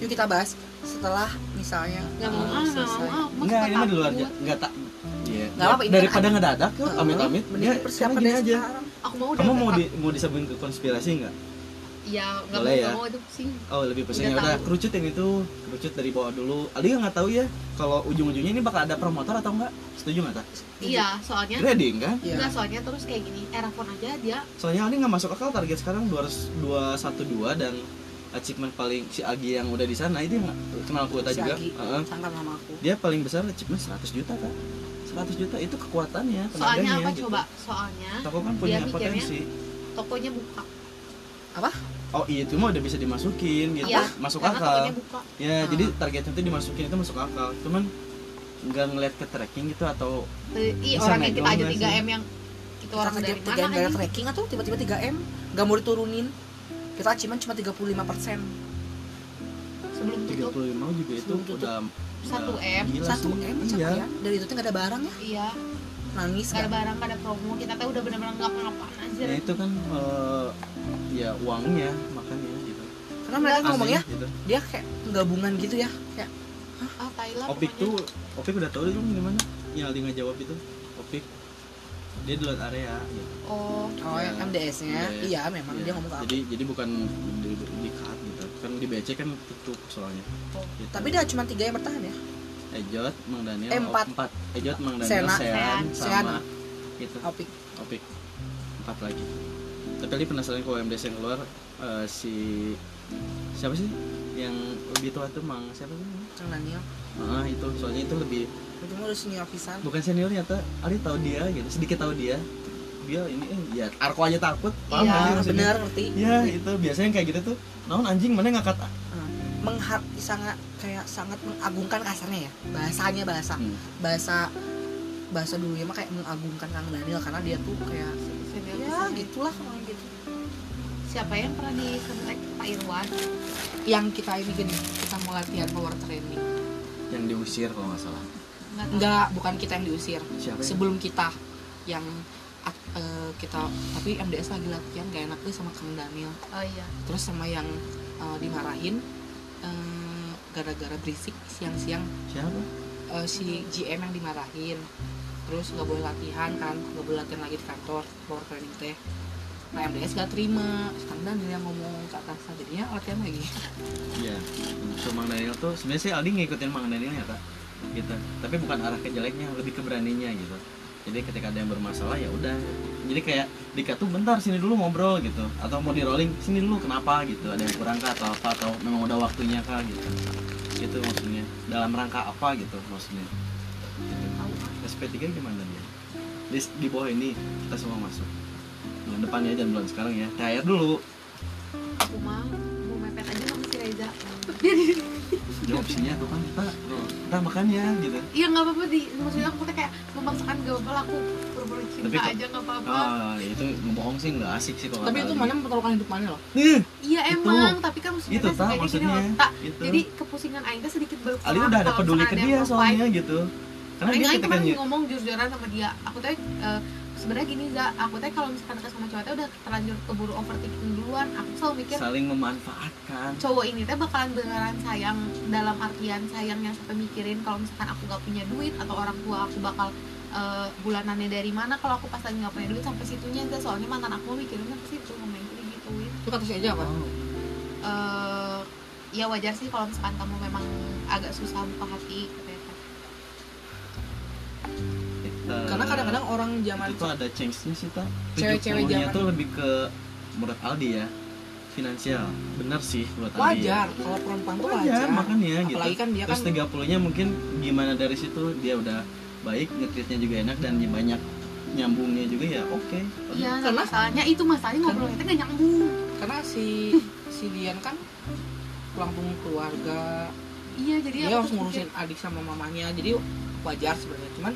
yuk kita bahas setelah misalnya nggak mau uh, ah nggak mau selesai. Enggak, ini mah di luar aja. Enggak tak. Iya. Nggak apa-apa, ini Daripada kan- ngedadak yuk, amit-amit. Ya, persiapan sekarang gini aja. aku mau udah Kamu mau di mau disebut ke konspirasi enggak? iya nggak mau Boleh ya? nggak mau itu pusing Oh lebih pusing Udah ya udah tahu. kerucutin itu kerucut dari bawah dulu. Ali nggak tahu ya kalau ujung-ujungnya ini bakal ada promotor atau enggak? Setuju nggak tak? iya soalnya Trading kan? Iya. Enggak, soalnya terus kayak gini, Erafon aja dia Soalnya Ali nggak masuk akal target sekarang 200 212 dan achievement paling si Agi yang udah di sana itu yang kenal kuota Si juga. Agi, Heeh. sangkal sama aku Dia paling besar achievement 100 juta kan? 100 juta itu kekuatannya, soalnya apa gitu. coba? Soalnya Toko kan punya potensi. tokonya buka. Oh iya itu mah udah bisa dimasukin gitu. Iya, Masuk akal. buka. Ya, Ah. jadi targetnya itu dimasukin itu masuk akal. Cuman nggak ngeliat ke tracking gitu atau Eh, Bisa orang yang kita aja nggak 3 sih? M yang itu kita orang dari mana tracking atau tiba-tiba 3 m gak mau diturunin kita achievement cuma 35% sebelum tutup. 35 juga itu tutup. udah Satu M, gila 1 sih. M iya. capaian dari itu tuh nggak ada barang ya? Iya. Nangis gak ada kan barang gak ada promo. Kita tuh udah bener-bener ngapa-ngapain aja. Ya itu kan eh, ya uangnya makanya gitu. Karena mereka ngomongnya Aslinya gitu. dia kayak gabungan gitu ya kayak ah Thailand Opik pokoknya. tuh Opik udah tahu dong di mana? Yang Aldi nggak jawab itu Opik dia di luar area gitu. oh oh Ya. MDS-nya MDS. iya memang Iya. dia ngomong ke aku jadi jadi bukan di, di, di cut gitu kan di BC kan tutup soalnya Oh. Gitu. tapi dia cuma tiga yang bertahan ya Ejot Mang Daniel Eh, empat. empat Ejot Mang Daniel Sena. Sean, Sean. sama itu Opik Opik empat lagi tapi Ali penasaran kalau MDS yang keluar eh, si siapa sih yang lebih tua tuh Mang siapa sih Kang Daniel ah itu. Soalnya itu lebih itu mah udah senior pisan. Bukan senior ternyata Ali tahu dia gitu sedikit tahu dia. Dia ini eh ya Arko aja takut. Paham Iya, bener ngerti. Ya itu. Biasanya kayak gitu tuh naon anjing mana ngangkat menghar sangat kayak sangat mengagungkan kasarnya ya? Bahasanya bahasa. Hmm. bahasa bahasa dulunya mah kayak mengagungkan Kang Daniel karena dia tuh kayak Senior ya pisan. gitulah orang gitu. Siapa yang pernah disentek Pak Irwan? Yang kita ini gini kita mau latihan power training yang diusir kalau nggak salah. Nggak bukan kita yang diusir. Siapa ya? sebelum kita yang eh, kita tapi MDS lagi latihan gak enak tuh sama Kang Daniel. Oh iya. Terus sama yang eh, dimarahin eh, gara-gara berisik siang-siang. Siapa? Eh, si GM yang dimarahin. Terus nggak boleh latihan kan nggak boleh latihan lagi di kantor power training teh nah MDS gak terima Kang Daniel yang ngomong ke atas jadinya latihan lagi Iya, so Mang Daniel tuh sebenarnya sih Aldi ngikutin Mang Daniel ya kak, gitu. Tapi bukan arah ke jeleknya, lebih ke beraninya gitu. Jadi ketika ada yang bermasalah ya udah. Jadi kayak Dika tuh bentar sini dulu ngobrol gitu, atau mau di rolling sini dulu kenapa gitu, ada yang kurang kah atau apa atau memang udah waktunya kah gitu. Itu maksudnya dalam rangka apa gitu maksudnya. Gitu. SP3 gimana dia? Di, di bawah ini kita semua masuk. Bulan depan ya jangan bulan sekarang ya. Cair dulu. aku mah mau mepet aja sama si Reza Jawab sini tuh kan kita, kita makannya gitu. iya nggak apa-apa di maksudnya aku tuh kayak memaksakan gak apa-apa lah, aku pura-pura cinta Tapi aja nggak apa-apa Ah, itu ngebohong sih nggak asik sih kalau tapi itu mana mempertaruhkan hidup mana loh Nih, iya Itu. emang tapi kan maksudnya itu teh tak kayak gini maksudnya. loh, tak Itu. jadi kepusingan Aing teh sedikit berkurang Ali udah ada peduli ke dia soalnya gitu. Karena Aing dia ketika ngomong jujur-jujuran sama dia aku teh eh, sebenarnya gini za aku teh kalau misalkan deket sama cowok teh udah terlanjur keburu overthinking duluan. Aku selalu mikir saling memanfaatkan. cowok ini teh bakalan beneran sayang dalam artian sayang yang sampai mikirin kalau misalkan aku gak punya duit atau orang tua aku bakal eh, bulanannya dari mana kalau aku pas lagi gak punya duit sampai situnya Za. soalnya mantan aku mikirinnya ke situ ngomongin gituin itu kata si aja apa? Oh, eh ya wajar sih kalau misalkan kamu memang agak susah buka hati katanya kita- karena kadang-kadang orang zaman itu ada change-nya sih tak. Cewek-cewek 70-nya zaman- tuh lebih ke menurut Aldi ya finansial. Benar sih menurut Aldi. wajar kalau perempuan tuh Wajar, wajar makanya gitu. kan dia kan Terus 30-nya mungkin gimana dari situ dia udah baik, ngetritnya juga enak dan banyak nyambungnya juga ya oke. iya nah, Karena- masalahnya itu masalahnya ngobrolnya teh gak nyambung karena si si Dian kan langsung keluarga iya jadi dia aku harus tuh ngurusin adik sama mamanya jadi wajar sebenarnya cuman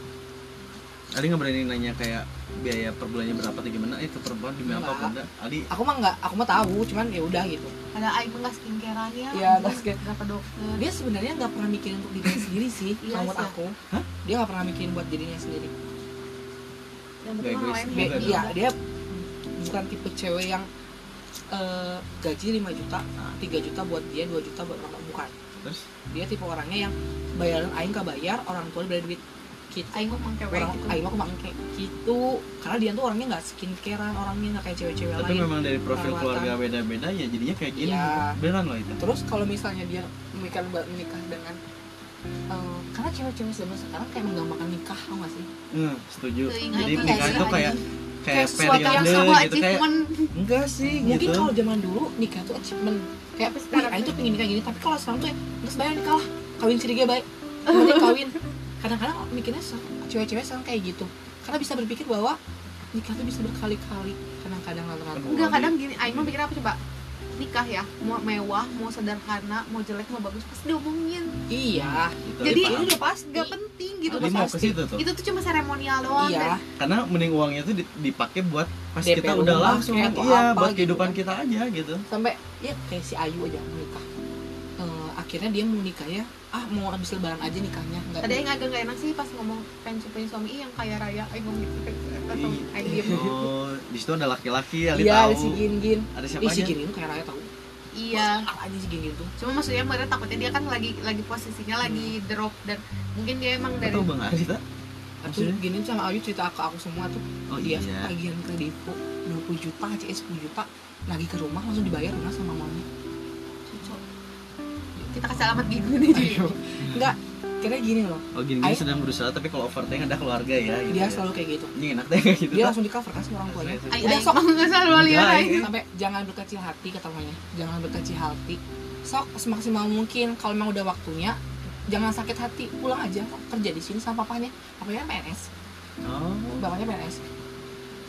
Ali nggak berani nanya kayak biaya per bulannya berapa atau gimana? Eh ke perempuan demi apa Enggak. bunda? Ali? Aku mah nggak aku mah tahu cuman ya udah gitu. Ada aing enggak skincareannya Iya, nggak skincare. nggak ke dokter. Dia sebenarnya nggak pernah mikirin untuk dirinya sendiri sih Iya, menurut aku. Hah? dia nggak pernah mikirin buat dirinya sendiri. Yang Nggak penting iya dia bukan tipe cewek yang eh, gaji 5 juta 3 juta buat dia 2 juta buat orang bukan. Terus? Dia tipe orangnya yang bayaran aing gak bayar orang tua bayar duit gitu aing kok mang cewek orang gitu aing mah kemang kayak gitu karena dia tuh orangnya nggak skincarean orangnya nggak kayak cewek-cewek tapi lain memang dari profil perawatan. keluarga beda-beda ya jadinya kayak gini. Iya. Beneran loh itu. terus kalau misalnya dia menikah menikah dengan eh, karena cewek-cewek zaman sekarang kayak menggambarkan nikah tau gak sih Hmm, setuju. Teuing Jadi tuh nikah itu kayak kayak Kayak sesuatu yang sama gitu kayak enggak sih mungkin gitu. kalau zaman dulu nikah tuh achievement kayak Tapi wih sekarang tuh tuh- pengen nikah gini tapi kalau sekarang tuh ya nggak bayar nikah lah kawin sendiri baik Mending kawin kadang-kadang mikirnya cewek-cewek sekarang kayak gitu. Karena bisa berpikir bahwa nikah tuh bisa berkali-kali. Kadang-kadang rata-rata enggak kadang gini aing mah mikir apa coba? Nikah ya mau mewah mau sederhana mau jelek mau bagus pasti diomongin. Iya. Gitu, jadi ini udah pasti gak penting gitu Jadi mau ke situ tuh. Itu tuh cuma seremonial doang iya. karena mending uangnya tuh di- dipakai buat pas DP kita udah langsung iya apa buat gitu kehidupan kan. kita aja gitu. Sampai ya kayak si Ayu aja mau nikah akhirnya dia mau nikah ya. Ah mau habis lebaran aja nikahnya. Nggak Tadi yang agak gak enak sih pas ngomong pengen pengen suami. "Ih, yang kaya raya, ayo ngomong gitu. Oh di situ ada laki-laki Ali iya tahu ada si Gin Gin. Ada siapa Ih, si aja Gin Gin kayak raya tau. Iya. apa aja si Gin Gin tuh? Cuma maksudnya mereka takutnya dia kan lagi lagi posisinya lagi drop dan mungkin dia emang dari atau bang Ali tak Maksudnya? Gin Gin sama Ayu cerita ke aku semua tuh. Oh dia iya. tagihan ke Depo 20 juta CS 10 juta. Lagi ke rumah langsung dibayar rumah sama mamanya Cucu. Kita kasih alamat gigi nih Ji. enggak kira gini loh. Oh gini, gini Ayo. sedang berusaha tapi kalau overtime ada keluarga ya gitu dia ya. selalu kayak gitu. Ini enak deh kayak gitu. Dia tak? langsung di cover kan sama orang tuanya Udah, sok. nggak selalu lihat sampai jangan berkecil hati kata mamanya. Jangan berkecil hati. Sok semaksimal mungkin kalau memang udah waktunya jangan sakit hati. Pulang aja kok kerja di sini sama papanya. Papanya PNS oh. Bapaknya PNS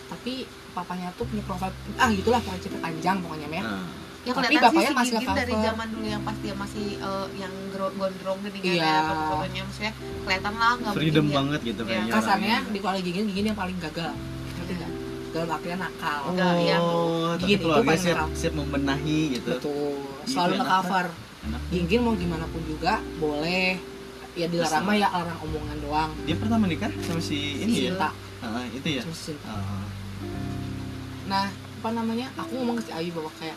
tapi papanya tuh punya profil ah gitulah pokoknya cerita panjang pokoknya ya nah, Ya Tapi kelihatan bapaknya sih si masih Gigin dari zaman dulu yang pas dia masih eh, yang gondrong gini kan Iya. ya foto-fotonya maksudnya kelihatan lah nggak freedom mungkin banget gitu Iya. kayaknya kasarnya orangnya. di keluarga gigin gigin yang paling gagal. Ngerti nggak? Dalam artian nakal. Enggak, iya. oh tapi Gini, itu paling siap nakal. siap membenahi gitu. Betul. Gitu, selalu nge-cover. enak gigin mau gimana pun juga boleh. Ya dilarang mah ya larang omongan doang. Dia pertama nikah sama si ini ya? Ah, itu ya? Sama si cinta Ah. nah apa namanya? Aku ngomong ke si Ayu bahwa kayak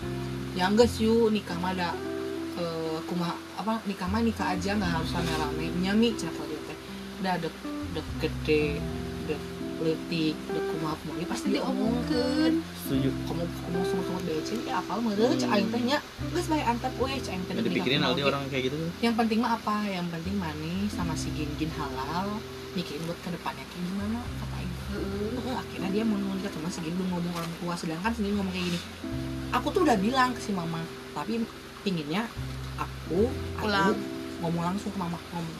ya enggak sih yuk nikah mah ada eh, kumaha apa nikah mah nikah aja nggak harus rame-rame. Nyami cina kalau dia teh? Udah dek dek gede dek letik dek kumaha kumaha pasti pasti diomongkan diomongkan setuju. Kamu kamu semua semua BC ya apal mah deh cek aing teh nya geus bae antep we cek aing teh nggak nikah dipikirin Aldi ge. orang kayak gitu yang penting mah apa? Yang penting manis sama si gin gin halal mikirin buat ke depannya kayak gimana Heeh, akhirnya dia mau nikah cuma si gin belum ngomong orang tua sedangkan si gin ngomong kayak gini. Aku tuh udah bilang ke si mama tapi pinginnya aku Pulang. aku ngomong langsung ke mama ngomong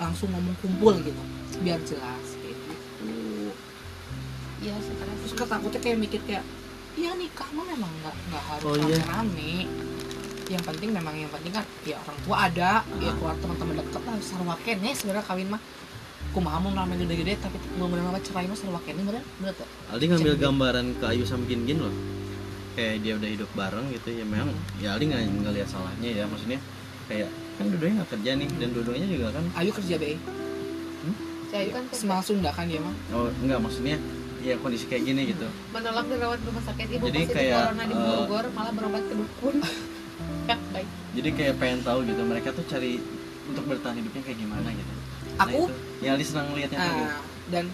langsung ngomong kumpul gitu biar jelas kayak gitu. Iya sekarang terus kata aku tuh kayak mikir kayak ya nikah mah memang nggak nggak harus Oh, iya. rame yang penting memang yang penting kan ya orang tua ada ya keluar teman-teman dekat lah sarwa kene sebenarnya kawin mah kumaha mau rame gede-gede tapi mau bener apa cerai mah sarwa kene bener. Bener tuh Aldi ngambil gambaran ke Ayu sama Gin Gin loh. Kayak dia udah hidup bareng gitu ya memang ya Aldi nggak nggak lihat salahnya ya maksudnya kayak kan dua-duanya nggak kerja nih dan dua-duanya juga kan Ayu kerja BE. Si Ayu kan semal Sunda kan dia mah. Oh enggak maksudnya ya kondisi kayak gini gitu. Menolak dirawat di rumah sakit ibu Jadi kayak, corona di eh, Bogor malah berobat ke dukun. Ya baik. Jadi kayak pengen tahu gitu mereka tuh cari untuk bertahan hidupnya kayak gimana gitu aku itu. ya Aldi senang lihatnya tuh gitu. nah, dan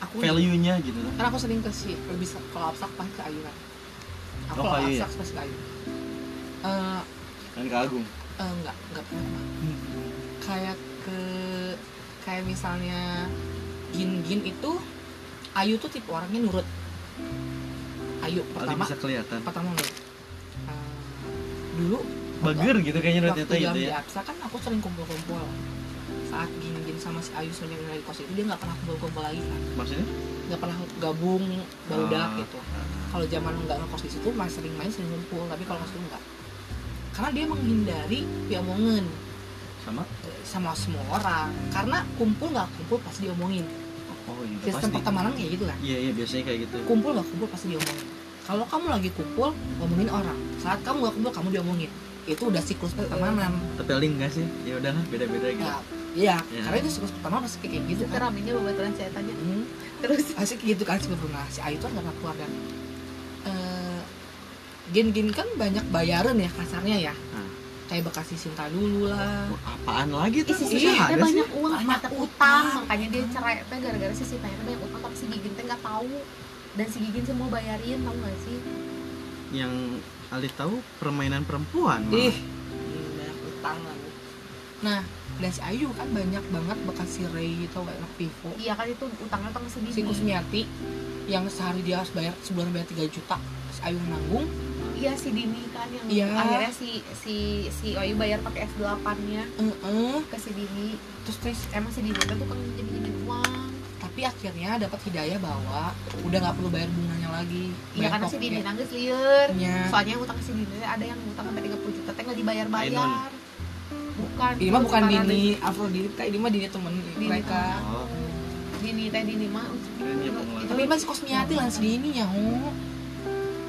aku value nya gitu. Karena aku sering ke si lebih kalau abstrak pas ke Ayu kan. Aku Oh, kalau ya? abstrak pas ke Ayu. Eh, kan ke Agung? eh, enggak enggak pernah. Mak. kayak ke kayak misalnya gin gin itu Ayu tuh tipe orangnya nurut. Ayu pertama bisa kelihatan. pertama nurut. Eh, dulu bager gitu kayaknya waktu ternyata gitu jam di ya? Aksa kan aku sering kumpul-kumpul. Saat sama si Ayu sering dari kos itu dia nggak pernah kumpul-kumpul lagi kan maksudnya? Nggak pernah gabung barudak Ah. gitu. kalau zaman nggak ngekos di situ masih sering main sering kumpul tapi kalau ngekos itu enggak karena dia menghindari diomongin sama? Sama semua orang. Karena kumpul nggak kumpul pasti diomongin. Oh iya sistem pasti. pertemanan kayak gitu kan? Iya iya biasanya kayak gitu. Kumpul nggak kumpul pasti diomongin. Kalau kamu lagi kumpul ngomongin orang. Saat kamu nggak kumpul kamu diomongin. Itu udah siklus pertemanan. Tapi Aldi enggak sih? Ya udahlah beda-beda gitu. Ya iya Ya. karena itu siklus pertemanan pasti kayak gitu itu kan ramenya babaturan saya tanya. Hmm. terus? Asik gitu kan si nah si Ayu tuh nggak pernah keluar dan eh, gen-gen kan banyak bayaran ya kasarnya ya. Hmm. kayak bekasi cinta dulu lah. Apaan lagi tuh? Ih, si Iya, ada sih. banyak uang Banyak utang. utang. Makanya dia cerai. Teh gara-gara si teh banyak utang tapi si Gigin teh nggak tahu. Dan si Gigin semua bayarin tahu nggak sih? Yang Aldi tahu permainan perempuan malah. ih ini banyak utang lagi nah dan si Ayu kan banyak banget bekas si Ray gitu kayak anak Vivo iya kan itu utangnya utang sedih si Kusmiati yang sehari dia harus bayar sebulan bayar 3 juta si Ayu nanggung iya si Dini kan yang Iya. akhirnya si si si Ayu bayar pakai S8 nya eh ke si Dini terus terus emang si Dini teh tuh kan jadi jadi uang tapi tapi akhirnya dapat hidayah bahwa udah nggak perlu bayar bunganya lagi Iya Bayar karena si. Dini nangis liur. Iya. Soalnya utang si Dini ada yang utang sampai 30 juta teh nggak dibayar-bayar. Bukan. ini mah bukan Dini Afrodita ini mah Dini temen Dini mereka oh Dini teh Dini mah. tapi masih kosmiati lah si Dini ya.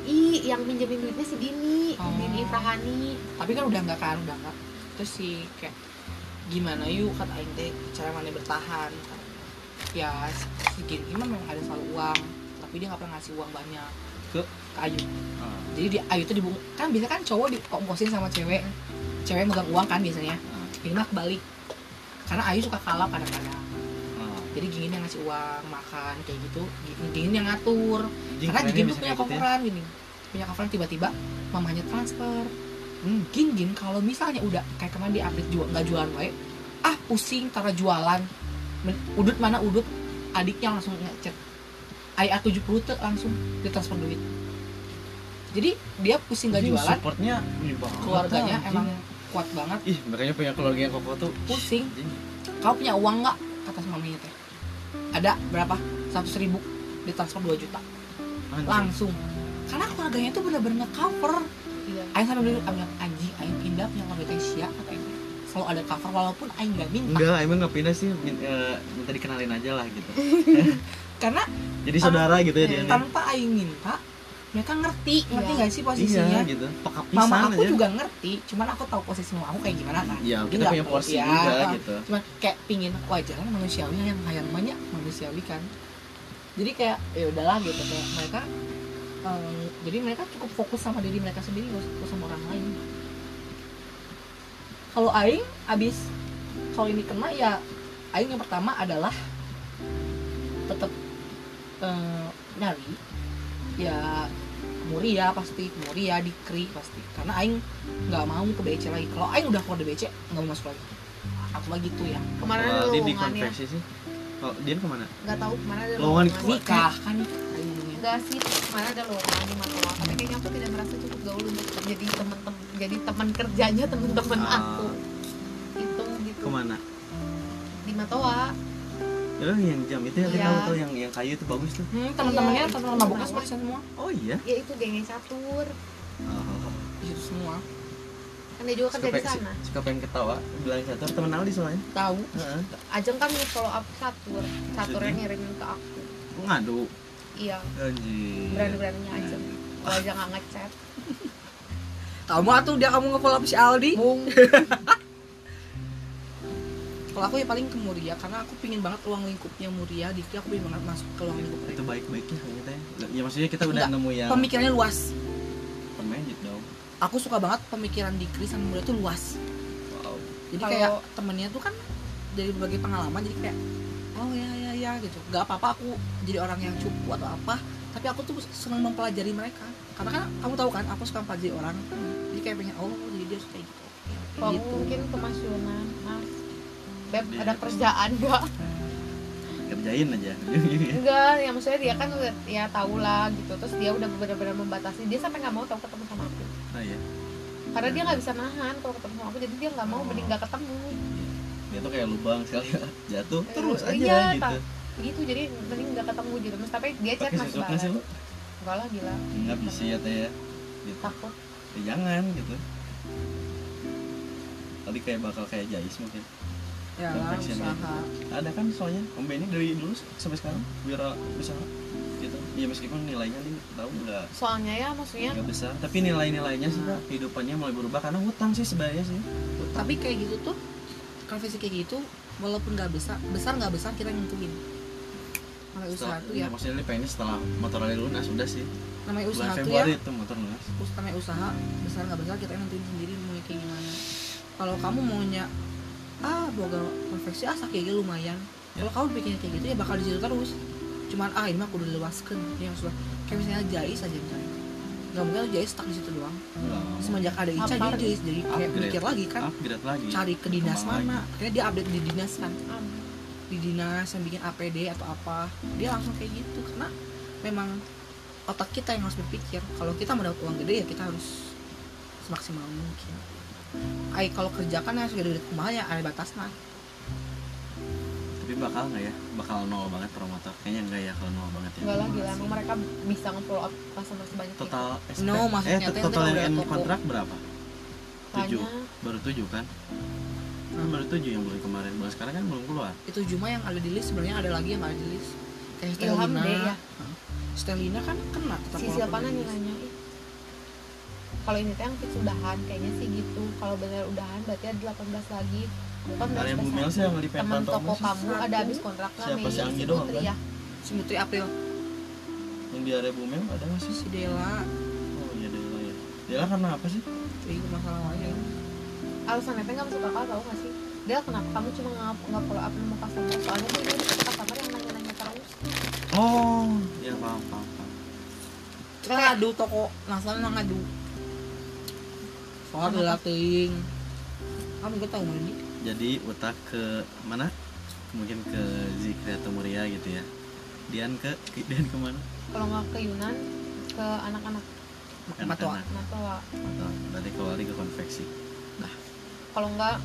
Ih, yang minjemin duitnya si Dini, Oh. Dini Ifrahani. tapi kan udah nggak kan udah nggak terus sih kayak gimana yuk kata Aing teh cara mana bertahan ya si Gini mah memang ada selalu uang tapi dia nggak pernah ngasih uang banyak Ke? ke Ayu Ah, jadi di Ayu tuh dibung kan biasanya kan cowok dikomposin sama cewek cewek megang uang kan biasanya. Ini mah kebalik. Karena Ayu suka kalap kadang-kadang. Ah. jadi Gingin yang ngasih uang makan kayak gitu Gingin, Gingin yang ngatur. Jing, karena kerennya Gingin tuh punya ya. coveran gini. Punya coveran tiba-tiba mamanya transfer. Hmm, Gingin kalau misalnya udah kayak kemarin di update jual nggak jualan wae ah pusing karena jualan. Men- udut mana udut adiknya langsung ngechat. IA 70 tuh langsung ditransfer duit. Jadi dia pusing gak jualan. supportnya keluarganya emang kuat banget. Ih makanya punya keluarga yang kokoh tuh. Pusing. Kau punya uang nggak? Kata si maminya teh. Ada berapa? Seratus ribu. Ditransfer 2 juta. Anjing. langsung. Karena keluarganya tuh bener-bener nge-cover. Iya. Aing sampai dulu bilang anjing Aing pindah punya keluarga teh sia kata Aing selalu ada cover walaupun Aing gak minta. Enggak emang nggak pindah sih. Eh, minta dikenalin aja lah gitu. Karena jadi saudara gitu ya dia nih. tanpa Aing minta mereka ngerti ngerti Iya. gak sih posisinya? Iya gitu. Mama aku aja. juga ngerti cuman aku tahu posisi mama aku kayak gimana kan? Ya Jadi kita nggak punya porsi ya, juga gitu. Cuman kayak pingin wajar manusiawi yang yang banyak manusiawi kan? Jadi kayak ya udahlah gitu. Kayak mereka em, jadi mereka cukup fokus sama diri mereka sendiri gak fokus sama orang lain. Kalau Aing abis kalau ini kena ya Aing yang pertama adalah tetap eh, nyari ya Muria pasti Muria Dikri pasti karena Aing nggak mau ke BC lagi kalau Aing udah keluar dari BC nggak mau masuk lagi aku lagi gitu ya ada Kalau dia di ya. konveksi sih kalau dia ke mana Nggak tahu ke mana ada Lowongan lowongan. nikah kan. Enggak sih, kemarin ada lowongan di Matoa. Tapi kayaknya aku tidak merasa cukup gaul untuk jadi teman-teman jadi teman kerjanya teman-teman Ah. aku. Itu gitu. ke mana Di Matoa. Ya yang jam itu yang kita Iya. tahu tuh yang yang kayu itu bagus tuh hmm, teman-temannya Iya, teman-teman mabuknya semua di semua oh iya Ya itu gengnya catur. oh. di situ semua Kan dia juga kerja di sana. suka pengen ketawa bilang catur temen Aldi soalnya tahu Heeh. Ajeng kan follow up catur. Caturnya ngirimin ke aku. ngadu Iya, anjing berani-beraninya Ajeng. Kalau aja nggak ngechat. kamu atuh dia kamu nge-follow up si Aldi Bung. kalau aku ya paling ke Muria karena aku pingin banget ruang lingkupnya Muria Dikri aku pingin banget masuk ke ruang lingkup itu baik-baiknya kayaknya teh ya. Maksudnya kita udah Enggak, nemu yang pemikirannya luas. Pemain gitu dong. Aku suka banget pemikiran Dikri sama Muria tuh luas. Wow. Jadi kayak temennya tuh kan dari berbagai pengalaman jadi kayak oh ya ya ya gitu. Gak apa-apa aku jadi orang yang cupu atau apa tapi aku tuh senang mempelajari mereka. Karena kan kamu tahu kan aku suka mempelajari orang. Jadi kayak pengen oh jadi dia suka kayak gitu. Kayak Kalau gitu mungkin ke Mas Yonan, Mas. Beb, ada kerjaan nggak? kerjain aja Enggak, ya maksudnya dia kan udah ya tahu lah gitu. Terus dia udah benar-benar membatasi. Dia sampai nggak mau tahu ketemu sama aku. nah ya Karena dia nggak bisa nahan kalau ketemu sama aku. Jadi dia nggak mau mending nggak ketemu. dia tuh kayak lubang sekali jatuh Eh, terus aja iya, gitu. Gitu jadi mending nggak ketemu gitu. Terus tapi dia chat masih balas. Enggak lah gila. nggak bisa ya teh ya gitu Takut. ya jangan gitu tadi kayak bakal kayak Jais mungkin ya Perfection usaha. Ada kan soalnya Om Benny dari dulu sampai sekarang biar bisa gitu. Ya meskipun nilainya nih tahu nggak Soalnya ya maksudnya nggak besar tapi nilai-nilainya sih Kak, kehidupannya mulai berubah karena hutang sih sebenarnya sih. Tapi kayak gitu tuh konversi kayak gitu walaupun nggak besar besar nggak besar kita nentuin namanya usaha tuh ya. maksudnya ini pengennya setelah motor rally lunas sudah sih. Namanya usaha tuh ya. itu motor lunas. Namanya usaha besar nggak besar kita nentuin sendiri mau kayak gimana. Kalau kamu maunya ah boga konveksi ah gitu lumayan. Kalau kamu bikinnya kayak gitu ya bakal di situ terus. Cuman ah ini mah aku udah luaskan ya sudah kayak misalnya jais aja misalnya. Nggak mungkin jais stuck di situ doang. Semenjak ada Ica dia jais jadi kayak Upgrade. mikir lagi kan. Upgrade lagi. Cari ke dinas Kembang mana. akhirnya dia update di dinas kan. Di dinas yang bikin APD atau apa. Dia langsung kayak gitu karena memang otak kita yang harus berpikir. Kalau kita mau dapat uang gede ya kita harus semaksimal mungkin Ay, kalau kerja kan harus gede-gede kumaha ya? Ada batasnya tapi bakal nggak ya? Bakal nol banget promotor. Kayaknya enggak ya kalau nol banget ya. Enggak lah gila emang mereka bisa nge-follow up customer sebanyak itu. Total SP, No, eh maksudnya yang total udah yang end kontrak berapa? Tujuh. Baru tujuh kan? Kan baru tujuh yang bulan kemarin. Bulan sekarang kan belum keluar. Itu cuma yang ada di list. Sebenarnya ada lagi yang nggak ada di list. Kayak Ilham Stelina deh ya. Stelina kan kena tetap si Silvana nanya "Ih, kalau ini teh yang fix udahan kayaknya sih gitu. Kalau bener udahan berarti ada 18 lagi. Kan Area udah Bumil sih yang di teman toko kamu ada habis kontraknya Siapa Mei. sih Anggi doang, kan? ya si Putri April. Yang di area Bumil ada nggak sih? Si Dela. Oh iya Dela ya Dela karena apa sih? Itu masalah aja. Alasannya teh nggak masuk akal tau gak sih? Dia kenapa kamu cuma nggak nggak follow up sama customer? Soalnya tuh dia customer yang nanya-nanya terus. Oh ya paham paham kita ngadu toko nasal nang ngadu soal adalah ting. Kamu gak tahu mana ini. Jadi utak ke mana? Mungkin ke Zikri atau Muria gitu ya. Dian ke Dian ke mana kalau nggak ke Yunan ke anak-anak. Matoa. Anak-anak. Matoa. Atau berarti ke Wali ke konveksi. Kalau nggak